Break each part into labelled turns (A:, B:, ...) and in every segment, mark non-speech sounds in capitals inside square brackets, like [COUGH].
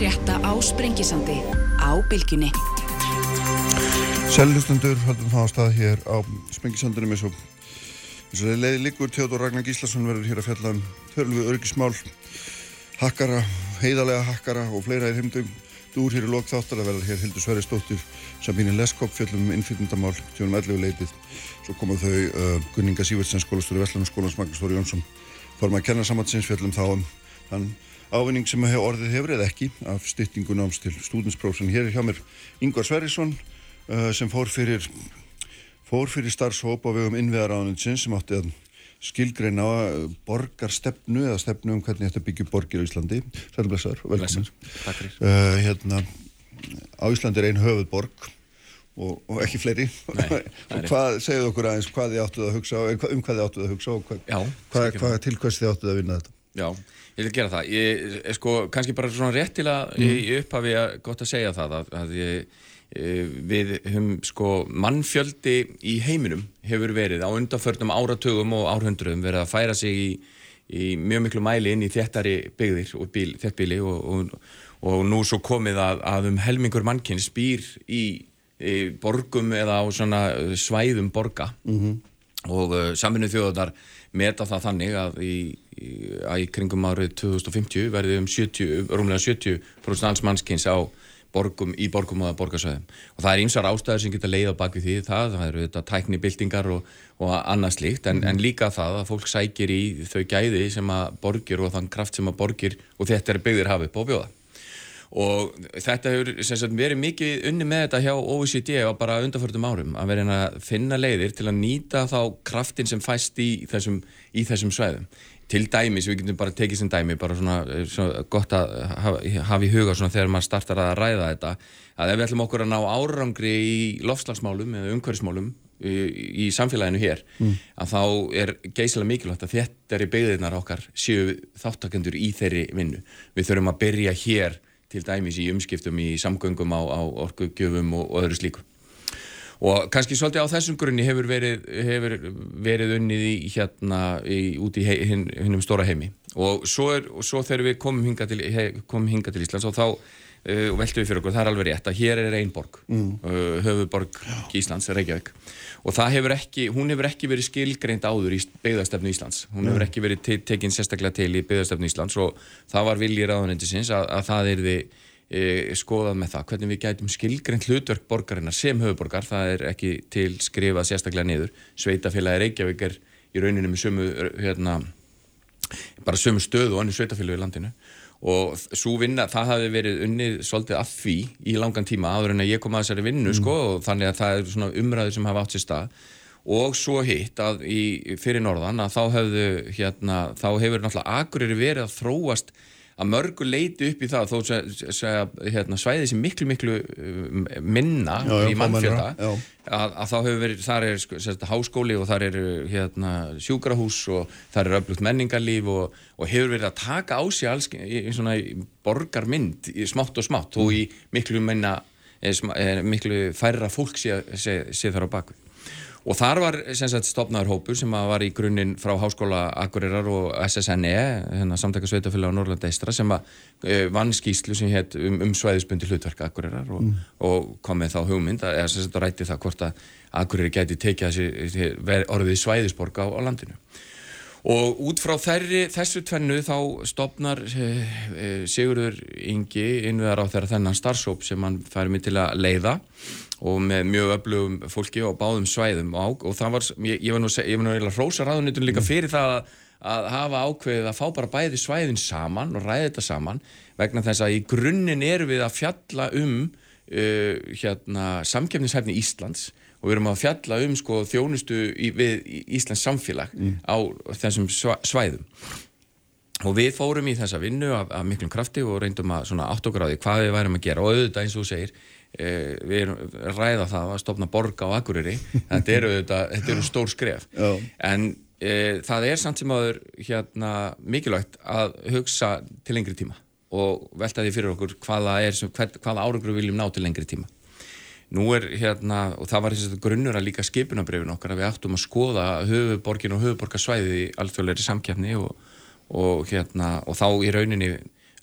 A: frétta á Sprengisandi á Bilginni.
B: Seljustendur haldum það á stað hér á Sprengisandunum eins og og leiði líkur Teodor Ragnar Gíslason verður hér að fjalla um törlu örgismál, hakkara, heiðalega hakkara og fleira er heimdum. Dúr hér í lók þáttar að verða hér Hildur Sverrisdóttir, Sabíni Leskop fjallum um innflytjandamál, tjónum 11 leitið. Svo koma þau uh, Gunninga Sývertsen skólastóri Veslanarskólans, Magnús Þóri Jónsson, formað kennarsamhansins fjallum þá um þann ávinning sem hef orðið hefur eða ekki af styttingu náms til stúdinsprófsson. Hér er hjá mér Yngvar Sverrisson uh, sem fór fyrir, fór fyrir starfshóp á vegum innviðaráðuninsins sem átti að skilgreina á borgarstefnu eða stefnu um hvernig þetta byggju borgir á Íslandi. Sælum blessaður, velkomin.
C: Takk fyrir.
B: Uh, hérna, á Íslandi er einn höfuð og, og ekki fleiri.
C: Nei, [LAUGHS]
B: og hvað, segjuð okkur aðeins hvað þið áttuð að hugsa um hvað þið áttuð að hugsa og hvað,
C: Já,
B: hvað, hvað til hvers þið áttuð að vinna þetta?
C: Já, ég vil gera það. Ég, eh, sko, kannski bara svona rétt til að mm. í upphafi að gott að segja það að, að ég, við höfum sko mannfjöldi í heiminum hefur verið á undanförnum áratugum og árhundruðum verið að færa sig í, í mjög miklu mæli inn í þéttari byggðir og bíl, þéttbíli og, og, og nú svo komið að, að um helmingur mannkynni spýr í, í borgum eða á svona svæðum borga mm -hmm. og uh, saminuð þjóðar meta það þannig að í, í, að í kringum árið 2050 verði um 70, rúmlega 70% alls mannskynns á borgum, í borgum og borgarsvæðum. Og það er einsar ástæður sem geta leið á baki því. Það, það eru þetta tæknibildingar og, og annað slíkt. En, en líka það að fólk sækir í þau gæði sem að borgir og þann kraft sem að borgir og þetta er byggðir hafið på bjóða og þetta hefur sagt, verið mikið unni með þetta hjá OECD á bara undanförtum árum að vera að finna leiðir til að nýta þá kraftin sem fæst í þessum, í þessum svæðum til dæmis, við getum bara tekið sem dæmi bara svona, svona gott að hafa, hafa í huga svona þegar maður startar að ræða þetta að ef við ætlum okkur að ná árangri í lofslagsmálum eða umhverfismálum í, í samfélaginu hér mm. að þá er geysilega mikilvægt að þetta er í beigðirnar okkar séu þáttakendur í þeirri vinnu. Við þurfum að byrja hér til dæmis í umskiptum í samgöngum á, á orkugjöfum og, og öðru slíku. Og kannski svolítið á þessum grunni hefur verið, hefur verið unnið í hérna í, út í hinn hin, stóra heimi. Og svo, er, og svo þegar við komum hinga til, komum hinga til Íslands og þá uh, veltum við fyrir okkur, það er alveg rétt að hér er einn borg mm. uh, höfuborg Íslands, Reykjavík. Og það hefur ekki, hún hefur ekki verið skilgreint áður í byggðarstefnu Íslands. Hún hefur ekki verið te tekinn sérstaklega til í byggðarstefnu Íslands og það var viljið ráðanendisins að, að það er þið e, skoðað með það, hvernig við gætum skilgreint hlutverk borgarinnar sem höfuborgar það er ekki til skrifað sérstaklega niður. Sveitafélagi Reykjavík er í rauninu með sömu hérna, bara sömu stöðu og annu sveitafélagi í landinu og svo vinna, það hafi verið unnið svolítið að því í langan tíma áður en að ég kom að þessari vinnu mm. sko og þannig að það er svona umræður sem hafa átt sér stað og svo hitt að í, fyrir norðan að þá hefðu hérna, þá hefur náttúrulega Akureyri verið að þróast að mörgu leiti upp í það þó segja hérna, svæðið sem miklu miklu um, minna já, já, í mannfjölda að, að þá hefur verið, þar er sko, sérst, háskóli og þar er hérna, sjúkrahús og þar er öflugt menningarlíf og, og hefur verið að taka á sig alls í, í svona borgarmynd í smátt og smátt og í miklu minna, miklu færra fólk sé, sé, sé þar á bakvið og þar var stopnaður hópur sem var í grunninn frá Háskóla Akureyrar og SSNE hérna, samtaka sveitafélag á Norrland Eistra sem var, e, vann skýslu sem hétt um, um svæðisbundi hlutverk Akureyrar og, mm. og kom með þá hugmynd að, eða rætti það hvort að Akureyri geti tekið þessi orðið svæðisborg á, á landinu og út frá þerri, þessu tvennu þá stopnar eh, eh, Sigurður Ingi innveðar á þeirra þennan starfsóp sem hann færi mig til að leiða og með mjög öflugum fólki og báðum svæðum. Og, og það var, ég, ég var nú eiginlega hrósa ráðunitun líka fyrir það að, að hafa ákveðið að fá bara bæði svæðin saman og ræði þetta saman vegna þess að í grunninn er við að fjalla um uh, hérna, samkefnishæfni Íslands og við erum að fjalla um sko, þjónustu í, við Íslands samfélag mm. á þessum svæðum. Og við fórum í þessa vinnu af, af miklum krafti og reyndum að átt okkur á því hvað við værum að gera. Og auðvitað eins og segir e, við erum ræða það að stopna borga á Akureyri. Þetta eru, eru stór skref. En e, það er samt sem aður hérna, mikilvægt að hugsa til lengri tíma og velta því fyrir okkur hvaða, hvaða árangur við viljum ná til lengri tíma Nú er hérna, og það var eins og grunnur að líka skipunabrefin okkar að við áttum að skoða höfuborgin og höfuborgarsvæði í alþjóðleiri samkjafni og, og, hérna, og þá í rauninni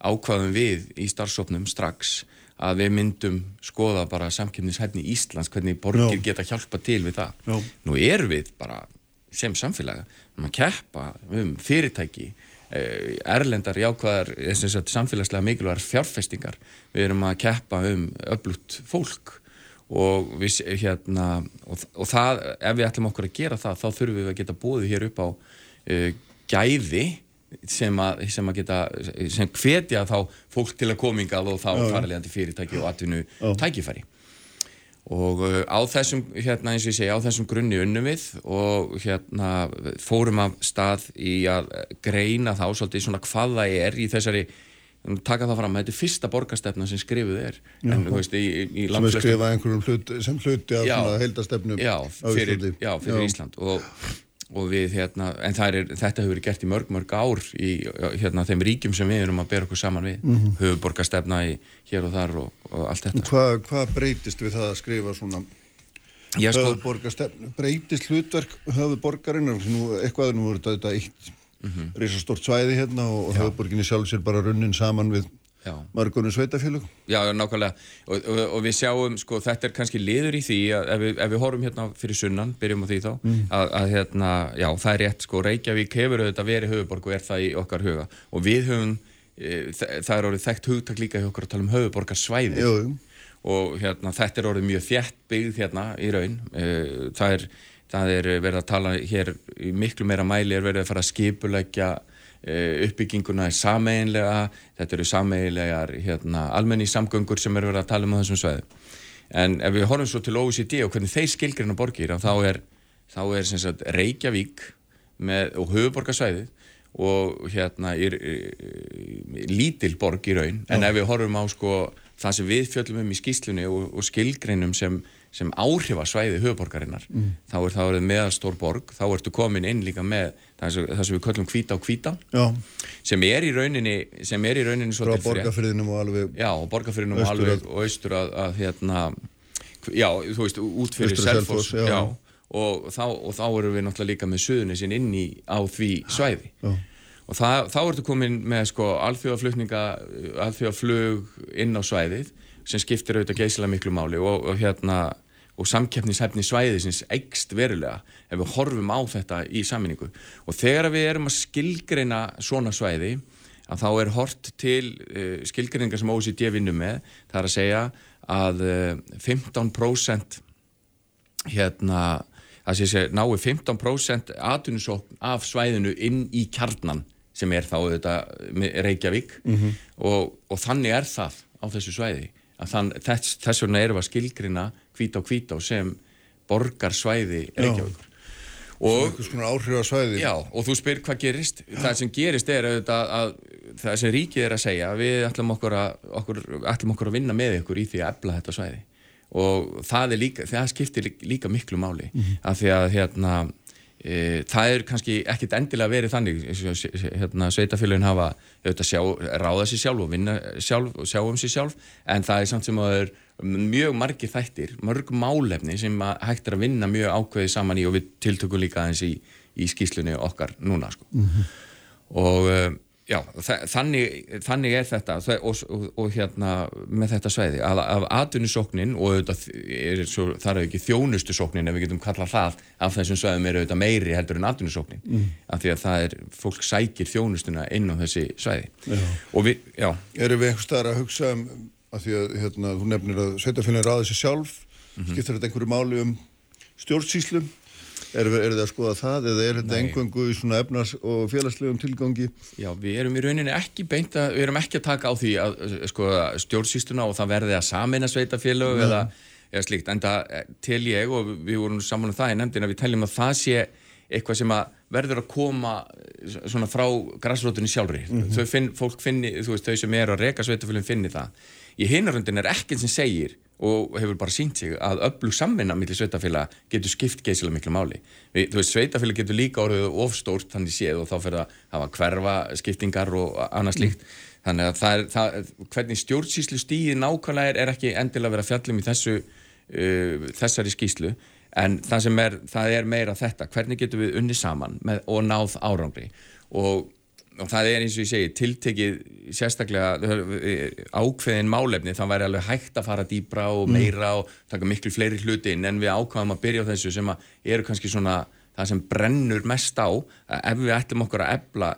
C: ákvaðum við í starfsóknum strax að við myndum skoða bara samkjöfnishæfni í Íslands, hvernig borgir geta hjálpa til við það.
B: Já.
C: Nú erum við bara sem samfélaga, um að keppa um fyrirtæki, eh, erlendar jákvæðar, eh, samfélagslega mikilvægar fjárfestingar. Við erum að keppa um öflutt fólk og, við, hérna, og, og það, ef við ætlum okkur að gera það, þá þurfum við að geta búið hér upp á uh, gæði sem að, sem að geta, sem hvetja þá fólk til að komingað og þá farlegandi fyrirtæki og atvinnu tækifæri. Og uh, á þessum, hérna eins og ég segi, á þessum grunni unnum við og hérna fórum af stað í að greina þá svolítið svona hvað það er í þessari taka það fram, þetta er fyrsta borgarstefna sem skrifuð er en þú veist, í, í,
B: sem er skrifað einhverjum hlut, sem hluti af
C: Já.
B: svona heildastefnum
C: já, fyrir, já, fyrir Ísland og, og við hérna, en er, þetta hefur verið gert í mörg, mörg ár í hérna, þeim ríkjum sem við erum að bera okkur saman við mm
B: Mhm.
C: höfuborgarstefna í hér og þar og, og allt þetta
B: Hvað hva breytist við það að skrifa svona
C: Já, sko,
B: höfuborgarstefnu? Breytist hlutverk höfuborgarinnar? Nú, eitthvað er nú voru þetta eitt
C: Mhm.
B: risastort svæði hérna og, höfuborginni sjálf sér bara runnin saman við margunum sveitafélög.
C: Já, nákvæmlega. Og, og, og við sjáum, sko, þetta er kannski liður í því að ef við, ef við horfum hérna fyrir sunnan, byrjum á því þá að, að hérna, já, það er rétt, sko, Reykjavík hefur auðvitað verið höfuborg og er það í okkar huga. Og við höfum e, það er orðið þekkt hugtak líka hjá okkur að tala um höfuborgarsvæði og hérna, þetta er orðið mjög þjætt byggð hérna í raun. E, það, er, það er verið að tala hér miklu meira mæli er verið að fara að skipulegja e, uppbygginguna er sameiginlega. Þetta eru sameiginlegar hérna, almenningssamgöngur sem eru verið að tala um þessum sveið en ef við horfum svo til OECD og hvernig þeir skilgrina borgir þá er, þá er sagt, Reykjavík með, og höfuborgarsvæðið og hérna er, er, lítil borg í raun. En ef við horfum á sko það sem við fjöllum um í skýslunni og, og skilgreinum sem, sem áhrifa svæði höfuborgarinnar þá er það orðið meðalstór borg. Þá ertu komin inn líka með það sem, það sem við köllum hvíta og hvíta
B: Já,
C: sem er í rauninni sem er í rauninni
B: frá
C: svolítið frétt.
B: borgarfyrðinum og alveg
C: Já, og borgarfyrinum og alveg og austur að, að hérna, já, þú veist, út fyrir
B: já,
C: og þá, og þá erum við náttúrulega líka með suðunisinn inn í á því svæði.
B: Já.
C: og það, þá ertu komin með sko alþjóðaflug inn á svæðið sem skiptir auðvitað geysilega miklu máli og, og hérna og samkeppnishæfni svæðisins eikst verulega ef við horfum á þetta í saminningu og þegar við erum að skilgreina svona svæði að þá er hort til uh, skilgreiningar sem OECD vinnur með. Það er að segja að uh, 15% hérna að sé sé nái 15% atvinnusókn af svæðinu inn í kjarnan sem er þá auðvitað með Reykjavík. Og, og þannig er það á þessu svæði að þann, þess, þess vegna erum við að skilgrina hvít á hvít á sem borgarsvæði Reykjavíkur. Og
B: svæði.
C: Já, og þú spyr hvað gerist. Það sem gerist er auðvitað að það sem ríkið er að segja við ætlum okkur að, okkur, ætlum okkur að vinna með ykkur í því að efla þetta svæði. Og það líka, það skiptir líka, miklu máli. Af því að hérna það er kannski ekkit endilega verið þannig eins hérna, sveitafélagin hafa sjá, ráða sér sjálf og vinna sjálf og sjá um sér sjálf en það er samt sem að það er mjög margir þættir, mörg málefni sem hægt er að vinna mjög ákveði saman í og við tiltökum líka aðeins í, í skýslunni okkar núna sko. og uh, já, þa- þannig, þannig er þetta og, og, og hérna með þetta sveiði að, af atvinnusóknin og auðvitað er svo, þar er ekki þjónustusóknin ef við getum kallað það af þessum sveiðum er auðvitað meiri heldur en atvinnusóknin mm. af því að það er, fólk sækir þjónustuna inn á þessi sveiði og við, já,
B: Erum við einhvers staðar að hugsa um að því að hérna, þú nefnir að sveitafélagin ráði sér sjálf,
C: Mhm.
B: skiptir þetta einhverju máli um stjórnsýslu? Er, er það að skoða það eða er þetta engungu í svona efnars og félagslegum tilgangi?
C: Já, við erum í rauninni ekki beint að, við erum ekki að taka á því að sko, stjórnsýstuna og það verði að samina sveitafélög eða, eða slíkt, en það tel ég og við vorum saman um það í nefndin að við teljum að það sé eitthvað sem að verður að koma svona frá græsrótunni sjálfri. Þau finn, fólk finni, þú veist, þau sem eru að reka sveitafélögum finni það í hinarundin er ekkert sem segir og hefur bara sínt sig að öllu samvinna millir sveitafélag getur skipt geysilega miklu máli. Við, þú veist, sveitafélag getur líka orðið ofstórt þannig séð og þá fyrir að hafa hverfa skiptingar og annað slíkt. Þannig að það er, það, hvernig stjórnsýslu stíði nákvæmlega er, er ekki endilega verið að fjallum í þessu, uh, þessari skýslu en það sem er, það er meira þetta, hvernig getum við unni saman með, og náð árangri og og það er eins og ég segi tiltekið sérstaklega ákveðin málefni, það væri alveg hægt að fara dýbra og meira og taka miklu fleiri hluti inn en við ákvaðum að byrja á þessu sem eru kannski svona það sem brennur mest á ef við ætlum okkur að ebla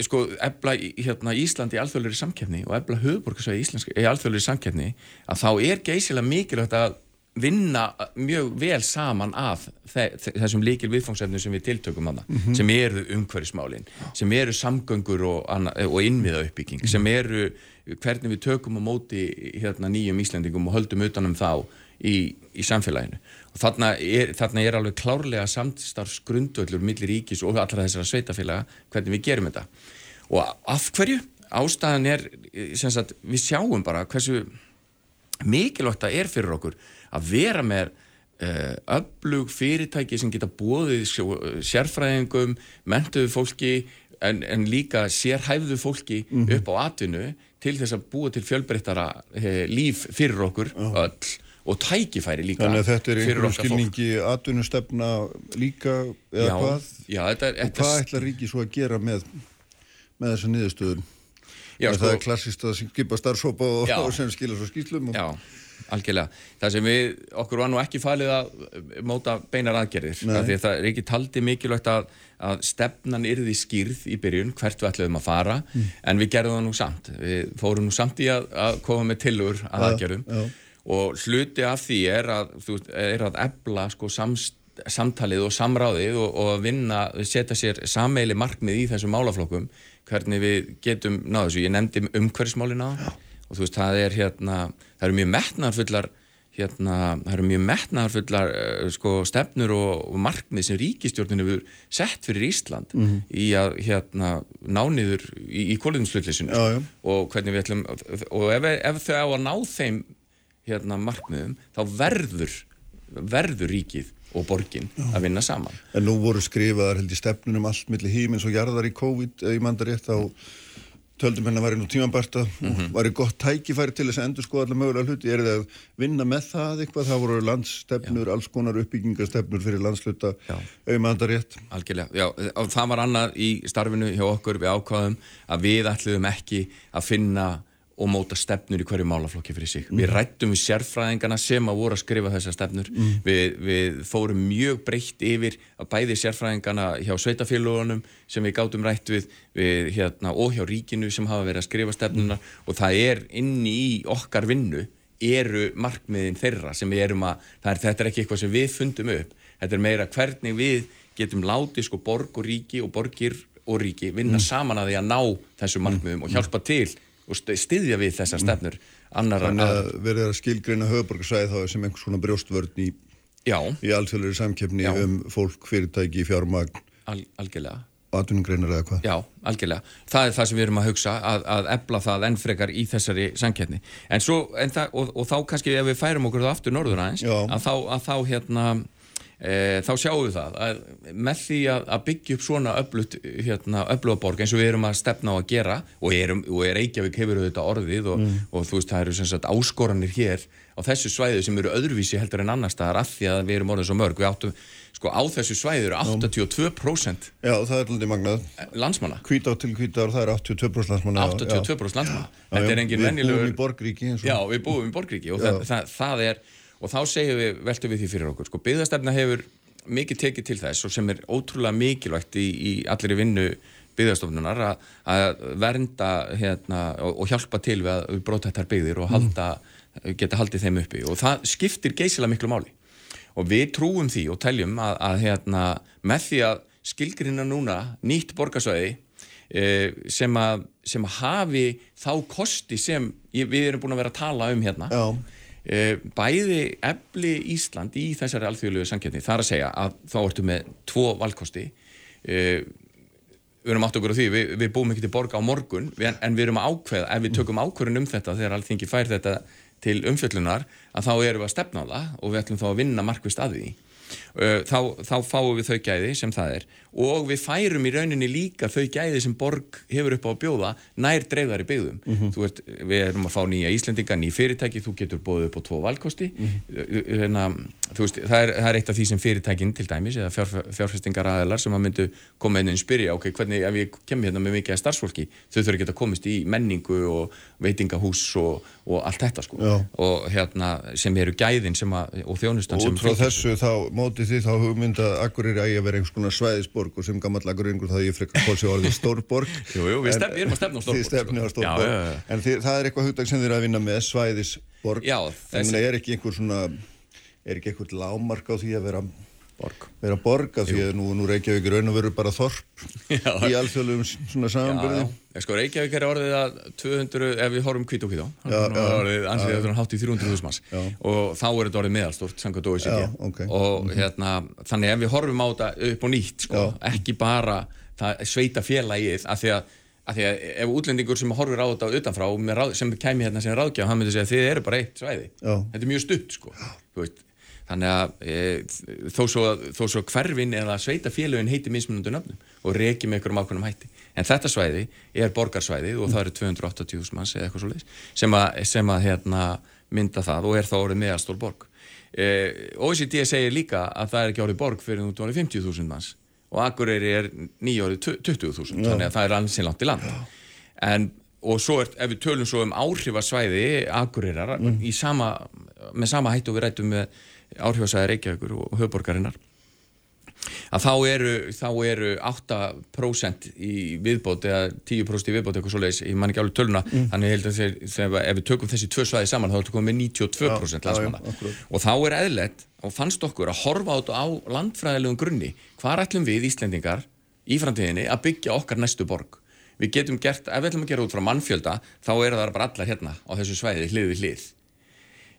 C: sko, ebla hérna, Ísland í alþjóðleiri samkefni og ebla höfuborgarsvæði í alþjóðleiri samkefni að þá er geysilega mikilvægt að vinna mjög vel saman af þessum líkil viðfóngsefnum sem við tiltökum hana, mm -hmm. sem eru umhverfismálin, sem eru samgöngur og, og innviða uppbygging, mm -hmm. sem eru hvernig við tökum á móti hérna, nýjum Íslandingum og höldum utanum þá í, í samfélaginu. Og þarna er, þarna er alveg klárlega samstarfsgrundöllur millir ríkis og allra þessara sveitafélaga hvernig við gerum þetta. Og af hverju? Ástæðan er, sagt, við sjáum bara hversu mikilvægt það er fyrir okkur að vera með uh, öflug fyrirtæki sem geta bóðið sérfræðingum, mentuðu fólki en, en líka sérhæfðu fólki mm -hmm. upp á atvinnu til þess að búa til fjölbreyttara uh, líf fyrir okkur oh. öll og tækifæri líka
B: Þannig að þetta er einhverjum skilningi atvinnustefna líka eða
C: já,
B: hvað?
C: Já, þetta.
B: Og hvað ætlar ríki svo að gera með, með þessa niðurstöðun? Já, sko, það er klassist að skipa starfsópa og, [LAUGHS] og sem skilja svo skýslum og...
C: Já, algjörlega. Það sem við, okkur var nú ekki falið að móta beinar aðgerðir. Það er ekki taldi mikilvægt að, að stefnan yrði skýrð í byrjun, hvert við ætlum að fara, mm. en við gerðum það nú samt. Við fórum nú samt í að, að koma með tilur að ja, aðgerðum ja. og hluti af því er að, þú, er að ebla sko samst samtalið og samráðið og, og að vinna, setja sér sameili markmið í þessum málaflokkum, hvernig við getum náðu þessu. Ég nefndi umhverfismálina á og þú veist, það er hérna, það eru mjög metnarfullar hérna, það eru mjög metnarfullar uh, sko, stefnur og, og markmið sem ríkistjórninu hefur sett fyrir Ísland mm -hmm. í að hérna nániður í, í kóluðinslutleysinu sko. og hvernig við ætlum og ef, ef þau á að ná þeim hérna markmiðum, þá verður verður ríkið og borgin Já. að vinna saman.
B: En nú voru skrifaðar held í stefnunum allt millir hímins og jarðar í COVID, ég mandar rétt á töldum hérna væri nú tímanbarta mm -hmm. væri gott tækifæri til þess að endur skoða allar mögulega hluti, er það að vinna með það eitthvað, það voru landsstefnur já. alls konar uppbyggingarstefnur fyrir landsluta. Auðvitað rétt?
C: Algjörlega, já, og það var annað í starfinu hjá okkur. Við ákvaðum að við ætluðum ekki að finna og móta stefnur í hverju málaflokki fyrir sig. Mm. Við rættum við sérfræðingarna sem að voru að skrifa þessar stefnur. Mm. Við, við fórum mjög breytt yfir að bæði sérfræðingarna hjá sveitafélagunum sem við gátum rætt við, við hérna, og hjá ríkinu sem hafa verið að skrifa stefnuna mm. og það er inni í okkar vinnu eru markmiðin þeirra sem við erum að, er, þetta er ekki eitthvað sem við fundum upp. Þetta er meira hvernig við getum látið sko borg og ríki og borgir og ríki vinna mm. saman að því að ná þessu markmiðum og hjálpa til og styðja við þessar stefnur
B: Þannig að verður að skilgreina höfuborgarsæði þá sem einhvers svona brjóstvörn í, í alþjóðlega samkeppni Já. um fólk, fyrirtæki, fjármagn
C: Al, Algjörlega
B: Atvinnugreinar eða hvað?
C: Já, algjörlega. Það er það sem við erum að hugsa að, að ebla það enn frekar í þessari samkeppni. En svo, en það, og, og þá kannski ef við færum okkur það aftur norður aðeins, að þá, að þá hérna e, þá sjáum við það að með því að, að byggja upp svona öflut hérna, öflugaborg eins og við erum að stefna á að gera og, erum, og Reykjavík hefur auðvitað orðið og, mm. og þú veist það eru sagt áskoranir hér á þessu svæðu sem eru öðruvísi heldur en annar staðar af því að við erum orðið svo mörg. Við áttum sko á þessu svæðu eru 82%
B: Já það er alltaf magnað.
C: landsmanna.
B: Hvítá til hvítár það eru 82% landsmanna
C: 82% landsmanna. Þetta er engin vennilegur
B: Við búum í borgríki
C: Já við búum í borgríki og það, það, það er og þá segjum við, veltum við því fyrir okkur sko, byggðastefna hefur mikið tekið til þess og sem er ótrúlega mikilvægt í, í allir í vinnu byggðastofnunar að, að vernda hérna, og, og hjálpa til við að bróta þetta byggðir og halda, mm. geta haldið þeim uppi. Og það skiptir geysilega miklu máli. Og við trúum því og teljum að, að hérna, með því að skilgrina núna nýtt borgarsvæði e, sem, sem að hafi þá kosti sem við erum búin að vera að tala um hérna Já bæði efli Ísland í þessari alþjóðlegu samkjöfni þar að segja að þá ertu með tvo valkosti. Eh, við erum átt okkur á því, við, við búum ekki til borga á morgun en við erum að ákveða ef við tökum ákveðun um þetta þegar allþingi fær þetta til umfjöllunar að þá erum við að stefna á það og við ætlum þá að vinna markvist að því þá, þá fáum við þau gæði sem það er. Og við færum í rauninni líka þau gæði sem borg hefur upp á að bjóða nær dreifðar í byggðum. Mm -hmm. veist, við erum að fá nýja Íslendinga, ný fyrirtæki þú getur bóðið upp á tvo valkosti. Mm -hmm. veist, það, er, það er eitt af því sem fyrirtækinn til dæmis eða fjár, fjárfestingar aðelar sem að myndu koma inn og spyrja, ok, hvernig ef ég kemur hérna með mikið starfsfólki, þau þurfa ekki að komast í menningu og veitingahús og, og allt þetta sko. Og hérna sem eru gæðin sem að, og þjónustan
B: Og frá þessu þá mótið því þá hugmynda Akureyri að ég að vera einhvers konar svæðisborg og sem gammal Akureyringur þá ég frekar fólks í orðið stórborg. [LAUGHS]
C: Jú, jú, við,
B: En-
C: stefn, við erum að stefna á stórborg
B: stefnið á
C: sko.
B: stórborg.
C: Já, já, já.
B: En þið, það er eitthvað hugdag sem þið eru að vinna með svæðisborg.
C: Já,
B: Þannig
C: þessi-
B: að er ekki einhver svona, er ekki einhver lámark á því að vera
C: Borg.
B: vera borg af því að nú, nú Reykjavík er raun og veru bara þorp [LAUGHS]
C: Já.
B: í alþjóðlegum svona samanbyrði.
C: sko Reykjavík er orðið að 200, ef við horfum hvít og hvít á. Ansið að það er hátt í 300.000 manns. Og þá er þetta orðið meðalstort OECD
B: Já, ok.
C: og hérna, þannig ef við horfum á þetta upp og nýtt, sko, ekki bara það sveita félagið af því að, að því að ef útlendingur sem horfir á þetta utanfrá ráð, sem kæmi hérna sem ráðgjaf, hann myndi segja þið eru bara eitt svæði.
B: Já.
C: þetta er mjög stutt, sko. Þú veist Þannig að e, þó, svo, þó svo hverfin eða sveitafélögin heiti mismunundu nöfnum og reki með einhverjum ákveðnum hætti. En þetta svæði er borgarsvæði og það eru 280.000 manns eða eitthvað svo leiðis sem að, sem að hérna, mynda það og er þá orðið meðalstól borg. E, OECD segir líka að það er ekki orðið borg fyrir út orðið 50.000 manns og Akureyri er nýjórið 20.000 þannig að það er ansinn langt í land. En og svo er, ef við tölum svo um áhrifasvæði Akureyrar í sama, með sama hættu við rættum með áhrifasvæði Reykjavíkur og höfborgarinnar að þá eru, þá eru 8% í viðbót eða 10% í viðbót eitthvað svo leiðis, ég man ekki alveg töluna þannig ég held að þegar, ef við tökum þessi tvö svæði saman þá er þetta komið með 92%
B: Já,
C: landsmanna. og þá er eðlert og fannst okkur að horfa á þetta á landfræðilegum grunni hvar ætlum við Íslendingar í framtíðinni að byggja okkar næstu borg? Við getum gert, ef við ætlum að gera út frá mannfjölda þá eru það bara allar hérna á þessu svæði hlið við hlið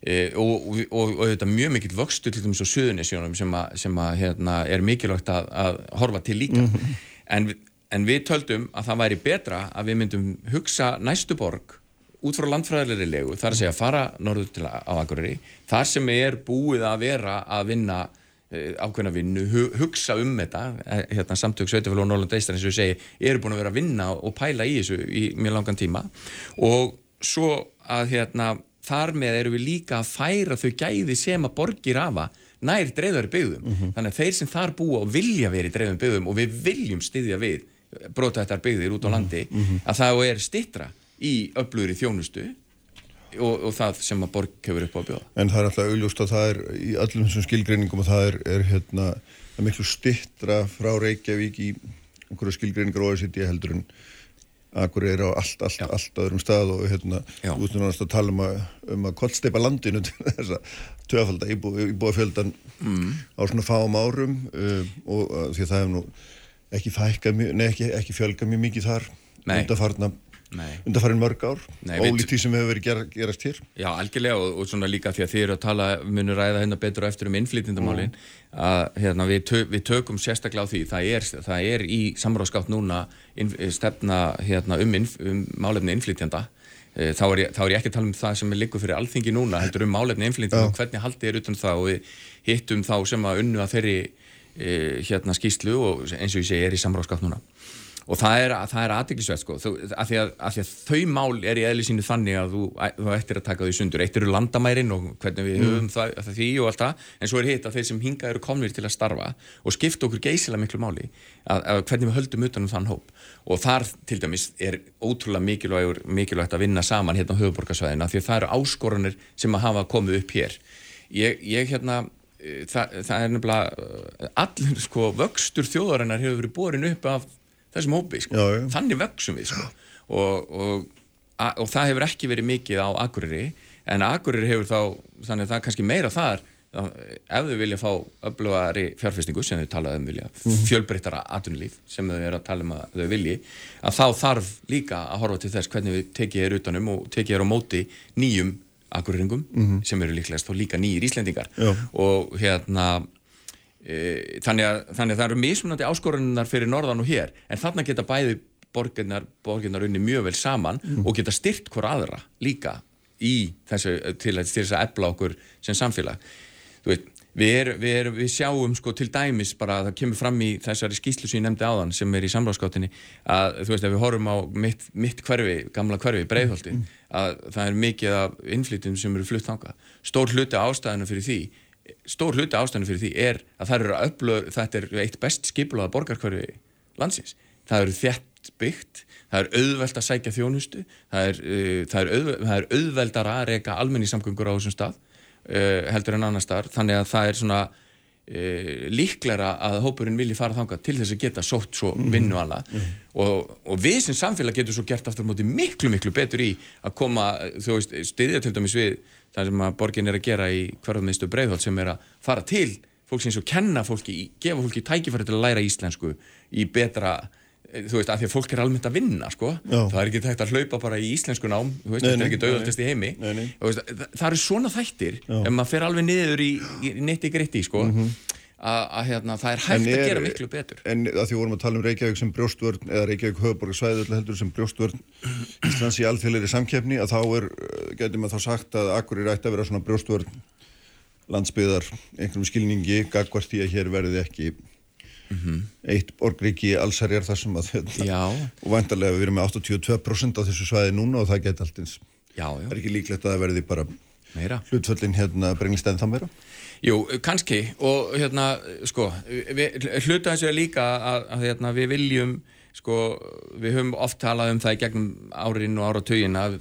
C: e, og, og, og, og þetta mjög mikill vöxtur til dæmis á suðunisjónum sem, að, sem að, hérna, er mikilvægt að, að horfa til líka. En, við- en við töldum að það væri betra að við myndum hugsa næstu borg út frá landfræðilegri legu, þar að segja fara norður til á Akureyri, þar sem er búið að vera að vinna eh, ákveðna vinnu, hu- hugsa um þetta eh, hérna, samtök Sveitafélag og Norrland Eistar eins og segi, eru búin að vera að vinna og pæla í þessu í mjög langan tíma. Og svo að hérna, þar með eru við líka að færa þau gæði sem að borgir hafa nær dreifðari byggðum. Þannig að þeir sem þar búa og vilja verið dreifðum byggðum og við viljum styðja við brota þetta byggðir út á landi að það er stittra í öflugri þjónustu og, og það sem að borg hefur upp á að bjóða.
B: En það er alltaf augljóst að það er í öllum þessum skilgreiningum og það er, er hérna, miklu stittra frá Reykjavík í einhverju skilgreiningar OECD heldur en Akureyri á allt, allt,
C: Já.
B: allt öðrum stað og hérna, veist náttúrulega að tala um að, um að kollsteipa landinu til þess að töfalda íbú, íbúafjöldan mm. á svona fáum árum uh, og uh, því að það hefur nú ekki fækkað mjög, nei ekki, ekki fjölgað mjög mikið þar
C: Nei. Nei.
B: undarfarin mörg ár, því sem hefur verið ger, gerast hér.
C: Já, algjörlega og, og svona líka því að þið eru að tala munur ræða hérna betur og eftir um innflytjandamálin að hérna, við, tö, við tökum sérstaklega á því, það er, það er í samráðskátt núna inn, stefna hérna, um, innf, um málefni innflytjanda Eh, þá er, ég, þá er ég ekki að tala um það sem er liggur fyrir alþingi núna, heldur um málefni innflytjanda og hvernig haldið er utan það. Og við hittum þá sem að unnu að þeirri e, hérna skýslu og eins og ég segi er í samráðskátt núna og það er, er aðdeglisvert sko, að, því að, því að þau mál er í eðli sínu þannig að þú, þú ættir að taka þau sundur. Eitt eru landamærin og hvernig við höfum það, það því og allt það, en svo er hitt að þeir sem hinga eru komnir til að starfa og skipta okkur geysilega miklu máli að, að hvernig við höldum utanum þann hóp. Og þar til dæmis er ótrúlega mikilvægur, mikilvægt að vinna saman hérna á höfuborgarsvæðina því að það eru áskoranir sem að hafa komið upp hér. Ég, ég hérna eh, það, það er nefnilega eh, allir sko vöxtur þjóðarinnar hefur verið borin upp af þessum hópi sko.
B: Já, já.
C: þannig vöxum við sko. og, og, og það hefur ekki verið mikið á Akureyri en Akureyri hefur þá þannig að það er kannski meira þar ef þau vilja fá öflugari fjárfestingu sem þau talaðu um vilja fjölbreyttara atvinnulíf sem þau eru að tala um að þau vilji að þá þarf líka að horfa til þess hvernig við tekið er utanum og tekið er á móti nýjum akureyringum sem eru líklegast og líka nýjir Íslendingar
B: Já.
C: og hérna þannig, að, þannig að það eru mismunandi áskorunar fyrir norðan og hér en þarna geta bæði borginnar, borginnar unni mjög vel saman og geta styrt hver aðra líka í þessu til, að- þess að efla okkur sem samfélag. Veit Við, er, við, er, við sjáum sko til dæmis bara að það kemur fram í þessari skýslu sem ég nefndi áðan sem er í samráðskáttinni að þú veist ef við horfum á mitt, mitt hverfi, gamla hverfi, breiðholti að það er mikið af innflytjum sem eru flutt þangað. Stór hluti ástæðinu fyrir því stór hluti ástæðinu fyrir því er að það eru öflög, þetta er eitt best skipulaða borgarkvarfi landsins. Það eru þett byggt, það er auðvelt að sækja þjónustu, það er, uh, það er, auðveld, það er auðveldar að reyka almenningssamgöngur á þessum stað uh, heldur en annar stað, þannig að það er svona uh, líklæra að hópurinn vilji fara þangað til þess að geta sótt svo
B: Mhm.
C: vinnu alla og, og við sem samfélag getum svo gert aftur móti miklu miklu betur í að koma, þú veist, styðja til dæmis við það sem að borgin er að gera í hverfamiðstu breiðholt sem er að fara til fólk sem svo kenna fólki, gefa fólki tækifæri til að læra íslensku í betra eh, þú veist, af því að fólk er almennt að vinna sko. Það er ekki tægt að hlaupa bara í íslensku nám þú veist, þetta er ekki döðaltest í heimi
B: Nei, nei.
C: Veist, það, það eru svona þættir
B: Já.
C: ef maður fer alveg niður í, í neitt í gritti sko, að, að hérna, það er hægt.
B: En
C: að
B: er-
C: gera miklu betur.
B: En að því vorum að tala um Reykjavík sem brjóstvörn eða Reykjavík höfuborgarsvæði öllu heldur sem brjóstvörn Íslands í alþjóðleiri samkeppni að þá er, uh, getur maður þá sagt að akkur er ætti að vera svona brjóstvörn landsbyðar einhverjum skilningi gagvart því að hér verði ekki eitt borgríki allsherjar þar sem að
C: já,
B: og vantarlega við erum með 82% á þessu svæði núna og það geti allt eins
C: já, já,
B: er ekki líklegt að það verði bara
C: meira.
B: hlutföllin hérna brengist enn þá meira
C: Jú, kannski og hérna, sko, við, hluta þessu er líka að, að hérna, við viljum, sko, við höfum oft talað um það í gegnum árin og áratögin að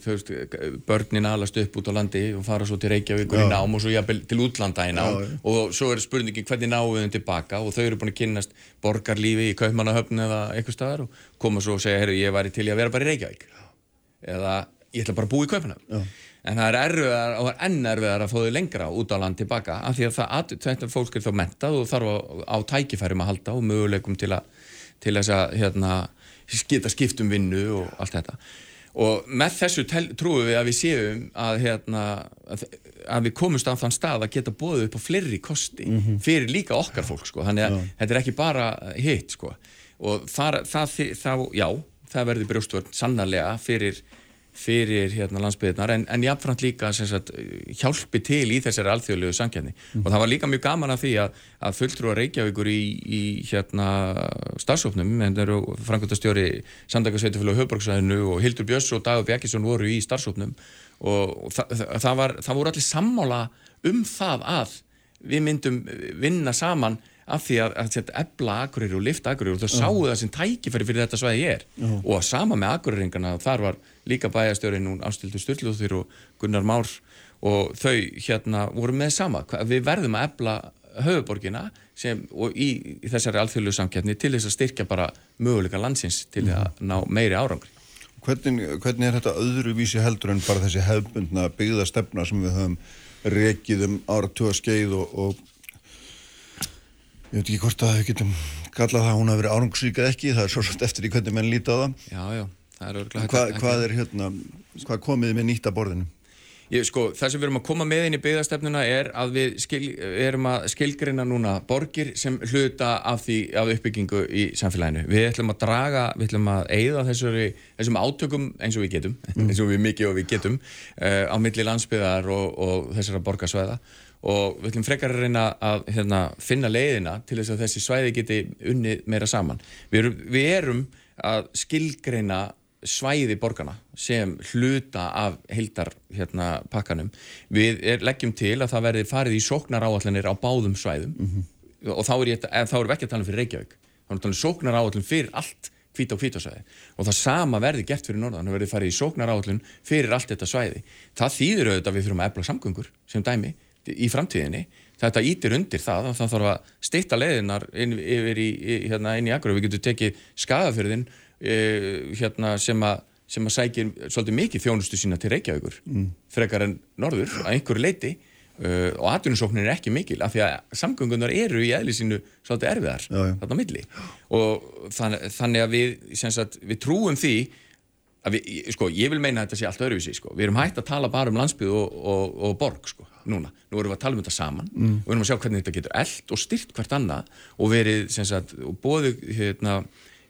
C: börnin alast upp út á landi og fara svo til Reykjavíkur í
B: Já.
C: nám og svo jafnvel til útlanda í nám.
B: Já,
C: og svo er spurningin hvernig náum við þeim tilbaka? Og þau eru búin að kynnast borgarlífi í Kaupmannahöfn eða eitthvað staðar og koma svo og segja, herru, ég væri til í að vera bara í Reykjavík. Eða ég ætla bara að búa í Kaupmannahöfn en það er erfiðar og er enn erfiðar að þau lengra út á land tilbaka af því að það, að, þetta fólk er þá mentað og þarf á, á tækifærum að halda og möguleikum til, að, til þess að hérna, geta skipt um vinnu og allt þetta og með þessu tel, trúum við að við séum að, hérna, að, að við komumst á þann stað að geta bóðið upp á fleiri kosti fyrir líka okkar fólk sko. þannig að þetta er ekki bara hitt sko. og þar, það, það, já, það verður brjóstvörn sannarlega fyrir fyrir hérna landsbyðnar en, en jáfnframt líka sagt, hjálpi til í þessari alþjóðlegu samkjæmni og það var líka mjög gaman að því að, að fulltrú að Reykjavíkur í, í hérna starfsóknum en það eru framkvæmtastjóri Sandakarsveitufélag og Höfborgsvæðinu og Hildur Björns og Dagur Bjarkisson voru í starfsóknum og, það, það, var, það voru allir sammála um það að við myndum vinna saman af því að, að setja ebla agurir og lifta agurir og það sáu það sem tækifæri fyrir þetta svæði ég er og að sama með aguriringana þar var líka bæjastjórin hún Ástildur Sturlúþur og Gunnar Már og þau hérna voru með sama. Við verðum að ebla höfuborgina sem, og í, í þessari alþjóðlu samkeppni til þess að styrkja bara möguleika landsins til að ná meiri árangri.
B: Hvernig, hvernig er þetta öðruvísi heldur en bara þessi hefbundna byggðastefna sem við höfum rekið um áratuga skeið og, og ég veit ekki hvort að við getum kallað það að hún hafi verið árangsvík eða ekki, það er svo svolítið eftir í hvernig menn líta á það.
C: Já, já, það er örgulega
B: Hvað, hvað er hérna, hvað komið með nýtt að borðinu?
C: Ég, sko, það sem við erum að koma með inn í byggðastefnuna er að við skil, erum að skilgrina núna borgir sem hluta af því af uppbyggingu í samfélaginu. Við ætlum að draga, við ætlum að eigða þessari, þessum átökum eins og við getum, eins og við mikið og við getum uh, á milli landsbyðar og, og þessara borgarsvæða og við ætlum frekar að reyna að hérna, finna leiðina til þess að þessi svæði geti unnið meira saman. Við erum, við erum að skilgreina svæði borgarna sem hluta af heildar hérna. Við er, leggjum til að það verði farið í sóknar áallanir á báðum svæðum og þá er, ég, þá erum við ekki að tala um fyrir Reykjavík þá erum við að tala um sóknar áallun fyrir allt hvít og hvítasvæði og það sama verði gert fyrir norðan, það verði farið í sóknar áallun fyrir allt þetta svæði. Það þýðir auðvitað að við þurfum í framtíðinni þetta ítir undir það að það þarf að stýtta leiðinar inn, yfir í, í, hérna, inn í og við getum tekið skadafyrðin uh, hérna, sem að sem að sækir svolítið mikið þjónustu sína til Reykjavíkur mm. frekar en norður að einhverju leiti uh, og atvinnusóknin er ekki mikil af því að samgöngunar eru í eðli sínu svolítið erfiðar
B: Já, já.
C: þarna á milli og þann, þannig að við, sagt, við trúum því að við, sko, ég vil meina að þetta sé allt öðruvísi, sko. við erum hægt að tala bara um landsbyð og, og, og borg, sko, núna. Nú erum við að tala um þetta saman mm. og við erum að sjá hvernig þetta getur eld og styrt hvert annað og verið, sem sagt, og bóðu hérna,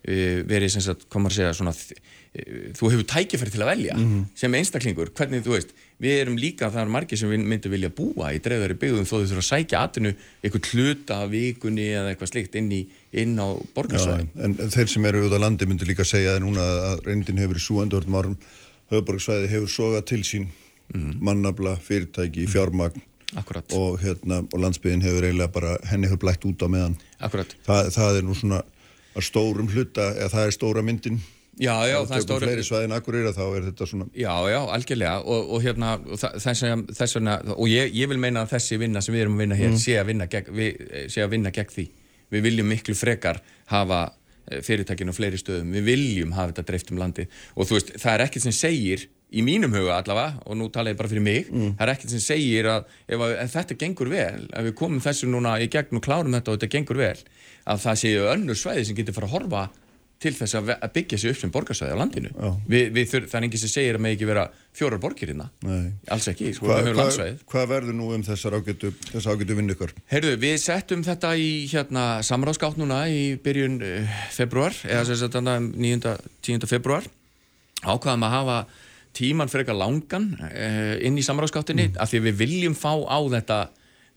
C: eh, verið, sem sagt, komar að segja svona, eh, þú hefur tækifæri til að velja sem einstaklingur, hvernig, þú veist við erum líka, það er margir sem við myndum vilja búa í dreifðari byggðum þó þau þurfa að sækja atvinnu eitthvað hluta af vikunni eða eitthvað slikt inn, í, inn á borgarsvæðin
B: en þeir sem eru út á landi myndir líka segja að núna að reyndin hefur í súandi orðum árum höfuborgsvæði hefur sogað til sín mannabla, fyrirtæki, fjármagn
C: Akkurat.
B: og, hérna, og landsbyðin hefur eiginlega bara, henni hefur blætt út á meðan.
C: Akkurat.
B: Það, það er nú svona að stórum hluta, eða það er stóra myndin.
C: Já, já, það er
B: stóra... fleiri svæðin akkurýra þá er þetta svona...
C: Já, já, algjörlega og, og hérna, þa- þess vegna, og ég, ég vil meina að þessi vinna sem við erum að vinna hér sé, að vinna gegn, við, sé að vinna gegn því. Við viljum miklu frekar hafa eh, fyrirtækinu á fleiri stöðum, við viljum hafa þetta dreift um landi og þú veist, það er ekkert sem segir í mínum huga allavega, og nú tala ég bara fyrir mig það er ekkert sem segir að ef, að ef þetta gengur vel, ef við komum þessu núna í gegn og klárum þetta og þetta gengur vel að það séu önnur svæði sem getur fara að horfa til þess að byggja sig upp sem borgarsvæði á landinu Vi, við, þur, það er enginn sem segir að með ekki vera fjórar borgir hérna
B: Nei.
C: alls ekki, sko, við höfum landsvæðið
B: hvað verður nú um þessar ágætu, þessar ágætu vinnu ykkur?
C: Heyrðu, við settum þetta í hérna samráðskátt núna í byrjun uh, februar, eða um 9. 10. februar ákvaðum að hafa tíman frekar langan uh, inn í samráðskáttinni af því við viljum fá á þetta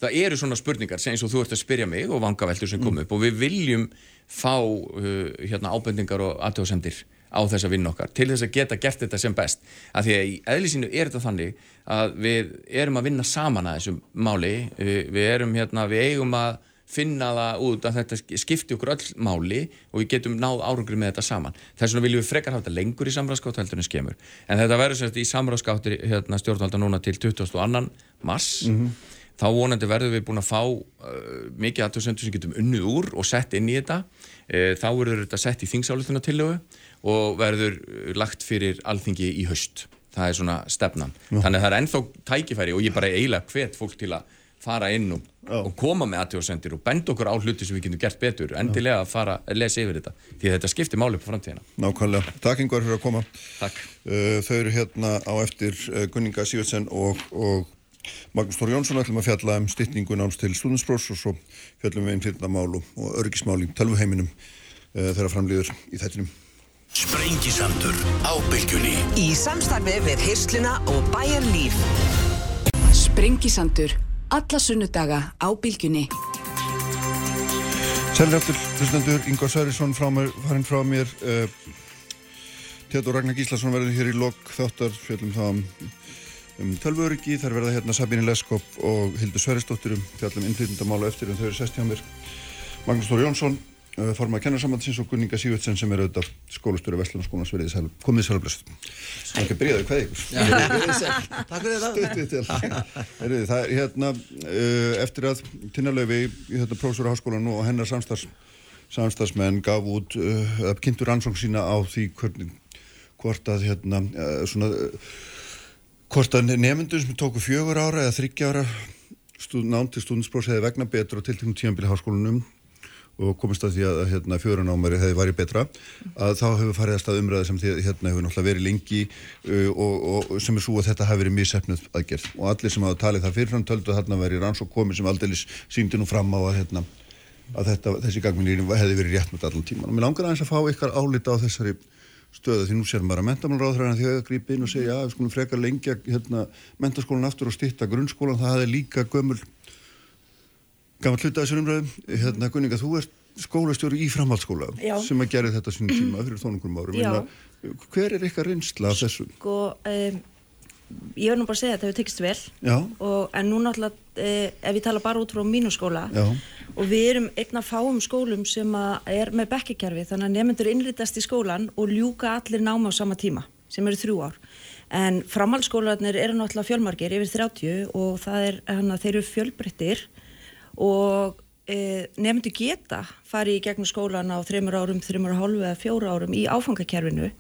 C: það eru svona spurningar sem eins og þú ert að spyrja mig og vangaveltur sem kom upp og við viljum fá uh, hérna ábendingar og aðtjóðsendir á þessa vinn okkar til þess að geta gert þetta sem best. Af því að í eðlisínu er þetta þannig að við erum að vinna saman að þessum máli við, við erum hérna, við eigum að finna það út að þetta skipti okkur öll máli og við getum náð árangri með þetta saman. Þess vegna viljum við frekar hafa þetta lengur í samráðskátt heldur en skemur. En þetta verður semst í samráðskáttir hérna, stjórnvalda núna til 22. mars. Þá vonandi verðum við búin að fá uh, mikið aðtöðsendur sem getum unnið úr og sett inn í þetta. Uh, þá verður þetta sett í þingsálutunatillögu og verður uh, lagt fyrir alþingi í haust. Það er svona stefnan. Þannig að það er ennþá tækifæri og ég bara eiginlega hvet fólk til að fara inn og, og koma með aðtjóðsendir og benda okkur á hluti sem við getum gert betur endilega að fara að lesa yfir þetta því þetta skiptir máli på framtíðina
B: Nákvæmlega. Takk yngvar fyrir að koma.
C: Takk
B: Uh, þau eru hérna á eftir uh, Gunninga Sývertsen og, og Magnús Þór Jónsson ætlum að fjalla um stytningu náms til stúdinsprófs og svo fjallum við einn fyrirnamál og, og örgismál í tölvuheiminum uh, þegar framlýður í þettinum.
D: Sprengisandur á bylgjunni
E: Í samstarfi við Hirsluna og Bæjar Líf.
A: Sprengisandur. Alla sunnudaga á bylgjunni.
B: Sælir eftir, hlustendur, Ingvar mér, farinn frá mér. Uh, Teodor Ragnar Gíslason verður hér í lok þáttar, fjallum þá um, um tölvuöryggi. Þar verða hérna Sabine Leskop og Hildur Særisdóttir um fjallum innflytjendamála eftir en þau eru sest hjá mér. Magnús Þór Jónsson, uh, formað kennarsambandsins og Gunninga Sývöldsen sem er auðvitað skólastöru Vestlunarskólanars verið. Komið sælblöst. Það er ekki að byrjaðu hvað ykkur.
F: Takk fyrir þetta.
B: Heyrðu, það er hérna uh, eftir að Tinnalöfi, hérna, prófessor á háskólan og hennar samstarfs, samstarfsmenn gaf út, uh, kynntur rannsókn sína á því hvernig, hvort að hérna, uh, svona, hvort að nefndur sem tóku fjögur ára eða þryggja ára stúd, nám til stúdinsprófs hefði vegna betur á tilteknum tímanbíli háskólanum og komist að því að hérna, fjörunámari hefði værið betra að þá hefur farið að stað umræða sem því, hérna hefur náttúrulega verið lengi uh, og, og sem er svo að þetta hafi verið missefnuð aðgerð. Og allir sem hafa talið það fyrirfram töldu að þarna verið rannsók komið sem aldeilis síndi nú fram á að, hérna, að þetta, þessi gangminni hefði verið rétt með allan tíman og mér langar aðeins að fá ykkar álita á þessari stöðu því nú sér maður að mentamálaráðhræðina því að grípa inn og segja að við skulum frekar lengja hérna, mentaskólan aftur og stýtta grunnskólan það hefði líka gömul gaman hluta þessar umræðum hérna Gunninga, þú ert skólastjóri í framhaldsskóla
G: Já.
B: sem að gera þetta sín tíma fyrir þónungum árum. Meina, hver er ykkar reynsla af þessu?
G: Sko, um, ég verð nú bara að segja að þetta hefur tekist vel. Og, en nú náttúrulega, uh, ef ég tala bara út frá mínu skóla
B: já,
G: og við erum einn af fáum skólum sem er með bekkikerfi þannig að nefnendur innrýtast í skólan og ljúka allir náma á sama tíma sem eru þrjú ár. En framhaldsskólanir eru náttúrulega fjölmargir yfir 30 og það er hann að þeir eru fjölbreyttir og e, nefnendur geta farið í gegnum skólan á þreymur árum, þreymur og hálfu eða fjóra árum í áfangakerfinu.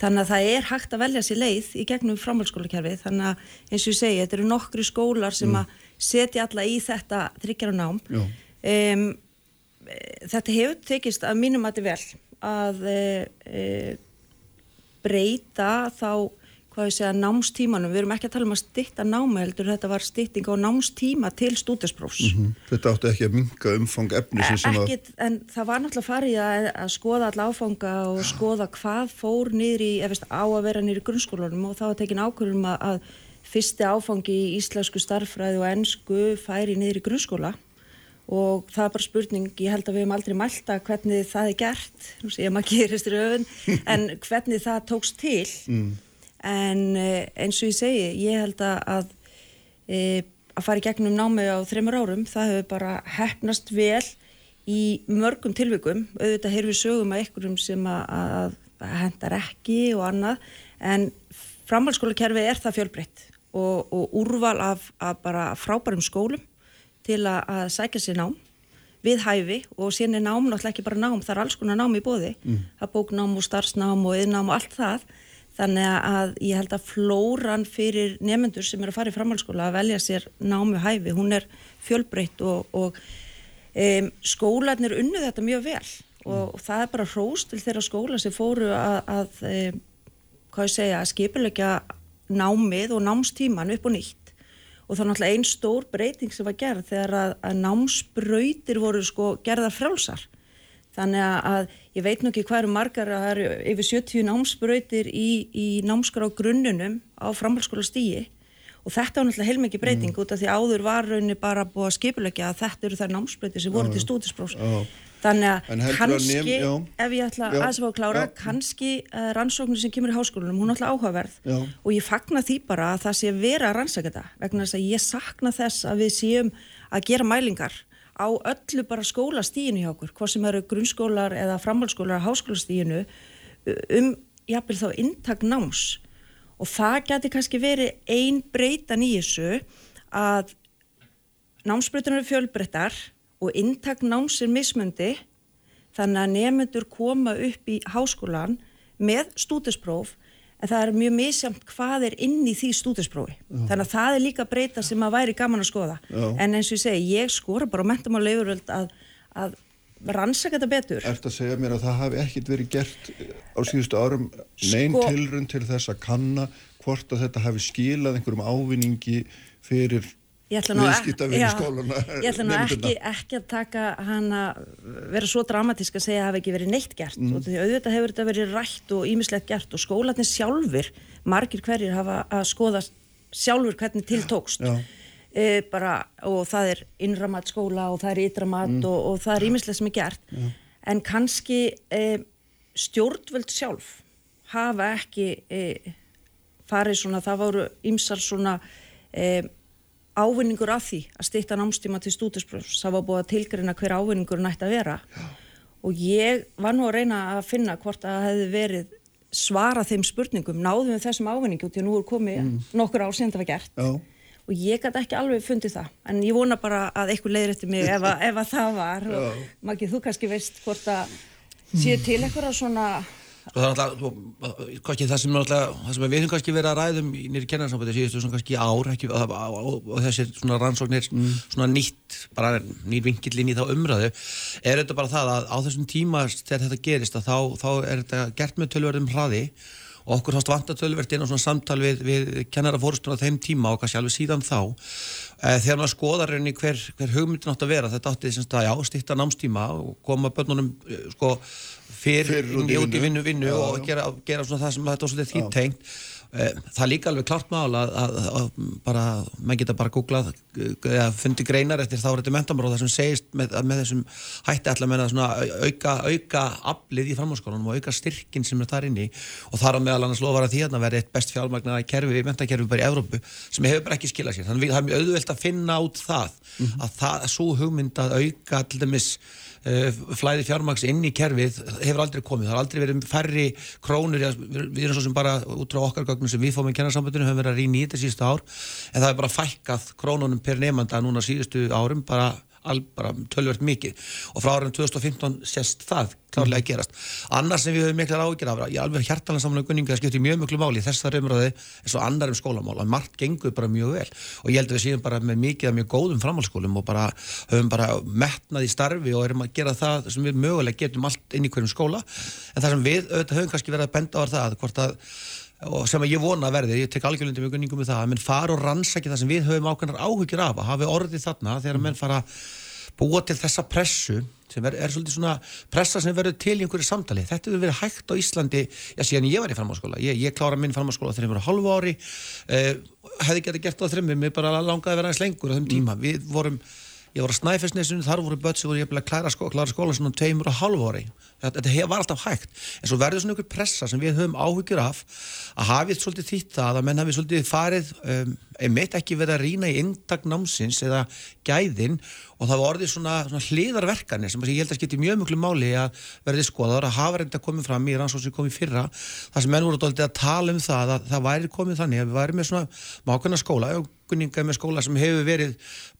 G: Þannig að það er hægt að velja sér leið í gegnum framhaldsskólakerfi þannig að eins og ég segi, þetta eru nokkru skólar sem að setja alla í þetta þryggjara nám.
B: já,
G: Um, þetta hefur tekist að mínum að þetta vel að e, e, breyta þá, hvað ég segja, námstímanum. Við erum ekki að tala um að stytta náma heldur, þetta var stytting á námstíma til stúdinsprófs.
B: hm. þetta átti ekki að minka umfang efnisins sem að
G: Ekkit, en það var náttúrulega farið að, að skoða all áfanga og skoða hvað fór niður í, ef veist, á að vera niður í grunnskólanum og þá var tekin ákvörðum að, að fyrsti áfangi í íslensku starffræði og ennsku færi niður í grunnskóla og það er bara spurning, ég held að við hefum aldrei mælta hvernig það er gert, ég maður [LAUGHS] gerist raun, en hvernig það tókst til, en eh, eins og ég segi, ég held að, að, e, að fara í gegnum námi á þreymur árum, það hefur bara hefnast vel í mörgum tilvikum, auðvitað heyrðum við sögum að einhverjum sem að, að, hendar ekki og annað, en framhaldsskólakerfi er það fjölbreytt og, og úrval af, af bara frábærum skólum til að, að sækja sér nám við hæfi og síðan er nám náttúrulega ekki bara nám, það er alls konar nám í bóði, mm. það er bóknám og starfsnám og yðnám og allt það Þannig að ég held að flóran fyrir nefnendur sem er að fara í framhaldsskóla að velja sér námi hæfi, hún er fjölbreytt og, og um, skólanir unnu þetta mjög vel. Og mm. það er bara hrós til þeirra skóla sem fóru að, að um, hvað ég segja, að skipilegja námið og námstíman upp og nýtt. Og er náttúrulega einn stór breyting sem var gerð þegar að, að námsbröytir voru sko gerðar frálsar Þannig að ég veit nú ekki hvað eru margar að það eru yfir 70 námsbröytir í, í námskar á grunnunum á framhalskóla stíi og þetta var náttúrulega heilmikið breyting mm. út af því áður var rauninni bara búið að skipulegja að þetta eru þær námsbröytir sem voru til stúdisbrófs. Þannig að kannski, nehm, ef ég ætla já, aðeins að klára, já. kannski uh, rannsóknir sem kemur í háskólanum, hún er alltaf áhugaverð já. og ég fagna því bara að það sé vera rannsaka þetta vegna þess að ég sakna þess að við séum að gera mælingar á öllu bara skólastíinu hjá okkur, hvað sem eru grunnskólar eða framhaldsskólar á háskólastíinu um jafnvel þá intak náms. Og það geti kannski verið ein breytan í þessu að námsbreytunar eru fjölbreyttar og intak náms er mismundi þannig að nefnendur koma upp í háskólan með stúdispróf en það er mjög misjamt hvað er inn í því stúdisprófi. Þannig að það er líka breyta sem að væri gaman að skoða. Já. En eins og ég segi, ég skora bara á mentamála yfirvöld að, að rannsaka þetta betur.
B: Er þetta að segja mér að það hafi ekkit verið gert á síðustu árum neyn sko, tilrund til þess að kanna hvort að þetta hafi skilað einhverjum ávinningi fyrir
G: Ég ætla nú, ég ætla nú ekki, ekki að taka hana, vera svo dramatísk að segja að það hef ekki verið neitt gert mm. og því auðvitað hefur þetta verið rætt og ímislegt gert og skólanir sjálfur, margir hverjir hafa að skoða sjálfur hvernig tiltókst e, bara, og það er innramat skóla og það er ytramat mm. og, og það er ímislegt sem er gert Já. en kannski e, stjórnvöld sjálf hafa ekki e, farið svona, það voru ymsar svona e, ávinningur af því að stýtta námstíma til stúdispröfs það var búið að tilgreina hver ávinningur nætti að vera. Já. og ég var nú að reyna að finna hvort að það hefði verið svara þeim spurningum. Náðum við þessum ávinningu til að nú er komið mm. nokkur ár sem þetta var gert. Já. og ég gæti ekki alveg fundið það. En ég vona bara að eitthvað leiðir eftir mig ef, að, ef að það var. Og Maggi þú kannski veist hvort að sé til eitthvað svona
F: og það er náttúrulega, kannski það sem, það sem við höfum kannski verið að ræðum í nýri kennarsamfætti síðustu svona kannski ár ekki, og, og, og þessi svona rannsóknir mm. svona nýtt, bara nýr vingillin í þá umræðu, er þetta bara það að á þessum tíma þegar þetta gerist þá, þá er þetta gert með tölverðum hraði og okkur fannst vantatölvert inn á svona samtal við, við kennarafórstun á þeim tíma og kannski alveg síðan þá e, þegar maður skoðar reyni hver, hver hugmyndin átt að vera þetta átti þess að já, stýtta námstíma og koma börnunum eh, sko fyrir út í vinnu vinnu. og gera, gera svona það sem þetta svolítið þýttengt eh, það er líka alveg klart mál að, að, að bara, maður geta bara googlað eða fundi greinar eftir þá er þetta mentamár og það sem segist með, með þessum hætti allar með að auka, auka aflið í framháskólanum og auka styrkin sem er þar inni. Og þar á meðal annars lofar að því að það verði eitt best fjálmagnar kerfi, mentakerfi bara í Evrópu sem hefur bara ekki skilað sér, þannig að það er mjög auðvelt að finna út það, mm -hmm. að það er svo hugmynd að auka til dæmis uh, flæði fjármaks inn í kerfið hefur aldrei komið, það har aldrei verið færri krónur, við erum svo sem bara út frá okkar gögnum sem við fórum í kennarsamöndinu höfum verið að rýna í þetta síðustu ár en það er bara fækkað krónunum per nefnda núna síðustu árum bara bara tölvert mikið. Og frá ára 2015 sést það klárlega gerast. Annars sem við höfum miklar ágjör af, ég alveg hjartalega saman á gunninga það skiptir mjög mjög máli þess að raumröði eins og annar um skólamál og margt gengur bara mjög vel. Og ég held að við séum bara með mikið af mjög góðum framhalskólum og bara höfum bara metnað í starfi og erum að gera það sem við mögulega getum allt inn í hverjum skóla. En það sem við höfum kannski verið að benda á það hvort að og sem að ég vona að verði, ég tek algjörlundi mjög gunningum með það, að menn fara og rannsækja það sem við höfum ákveðnar áhugir af að hafi orðið þarna þegar mm. menn fara búa til þessa pressu sem er, er svolítið svona pressa sem verður til í einhverju samtali. Þetta hefur verið hægt á Íslandi, já síðan ég var í framháskóla, ég, ég klára minn framháskóla þegar ég var halvu ári, eh, hefði getið gert á þreymum, ég bara langaði að vera aðeins lengur á þeim tíma. Mm. Við vorum ég var á Snæfellsnesinu, þar voru börn sem voru ég að klæra skóla, klára skóla svona tveimur og halv ári þetta, þetta var alltaf hægt. En svo verður svona ykkur pressa sem við höfum áhugir af að hafið svolítið þýtt það að menn hafið svolítið farið um, einmitt ekki verið að rýna í inntak námsins eða gæðin og það var orðið svona, svona hliðarverkanir sem ég held að skipti mjög mjög máli að verði skoðaður að hafa reynda komið fram í rannsóð sem komið fyrra þar sem menn voru dóltið að tala um það að það væri komið þannig að við væri með svona mákvæmna skóla kunninga með skóla sem hefur verið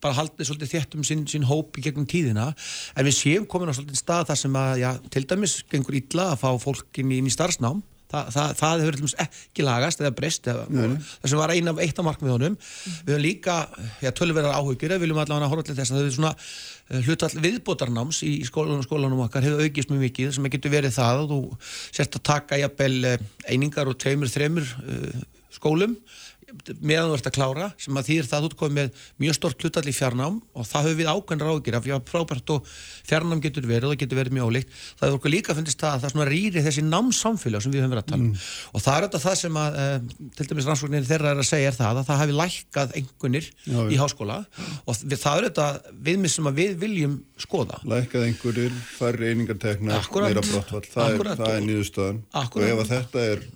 F: bara haldið svolítið þétt um sín, sín hóp í gegnum tíðina. En við séum komin á svolítið stað þar sem að, já, til dæmis gengur illa að fá fólkin inn í starfsnám. Þa, það, það hefur ekki lagast eða breyst það sem var eina, eitt af markmiðunum. Mm. við höfum líka ja, tölverðar áhugjur við viljum allavega horfa til þess að er svona uh, hlutall viðbótarnáms í, í skólanum, skólanum okkar hefur aukist mjög mikið sem getur verið það og þú sért að taka jafnvel eh, einingar og tveimur, þreimur uh, skólum meðan þú ert að klára sem að þýðir það að þú ert komið með mjög stort hlutall í fjarnám og það höfum við ákveðin ráðgjur af því að frábært og fjarnám getur verið og það getur verið mjög ólíkt. Það hefur okkur líka fundist það að það rýri þessi námsamfélag sem við höfum verið að tala um. Mm. og það er þetta það sem að e, til dæmis rannsóknir þeirra er að segja er það að það hefur lækkað engunir Já, í háskóla og við, það er þetta viðmið sem við viljum skoða.
B: Lækkað engunir, færri einingartekna meira brottvall, það er, það er nýðustöðan og ef þetta er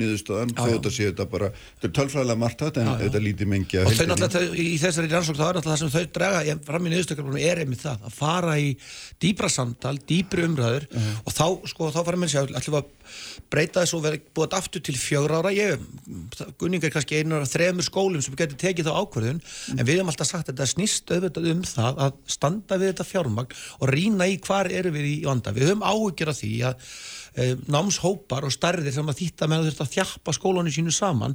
B: niðurstöðan, þó þetta sé þetta bara þetta er tölfræðilega margt þetta en já, já. þetta lítið mengi
F: og þau náttúrulega, í þessari rannsók þá er náttúrulega það sem þau draga fram í niðurstöðan er einmitt það, að fara í dýbra samtal, dýbri umræður uh -huh. og þá, sko, þá fara mér sér ætlum að breyta þessu og vera búið aftur til fjögur ára, ég, Gunning er kannski einar af þremur skólum sem getur tekið þá ákverðun, mm. en við hefum alltaf sagt að þetta snýst auðvitað um það að standa við þetta fjármagn og rýna í hvar eru við í vanda, við höfum áhugir af því að námshópar og starðir sem að þýtta með að þjappa skólanu sínu saman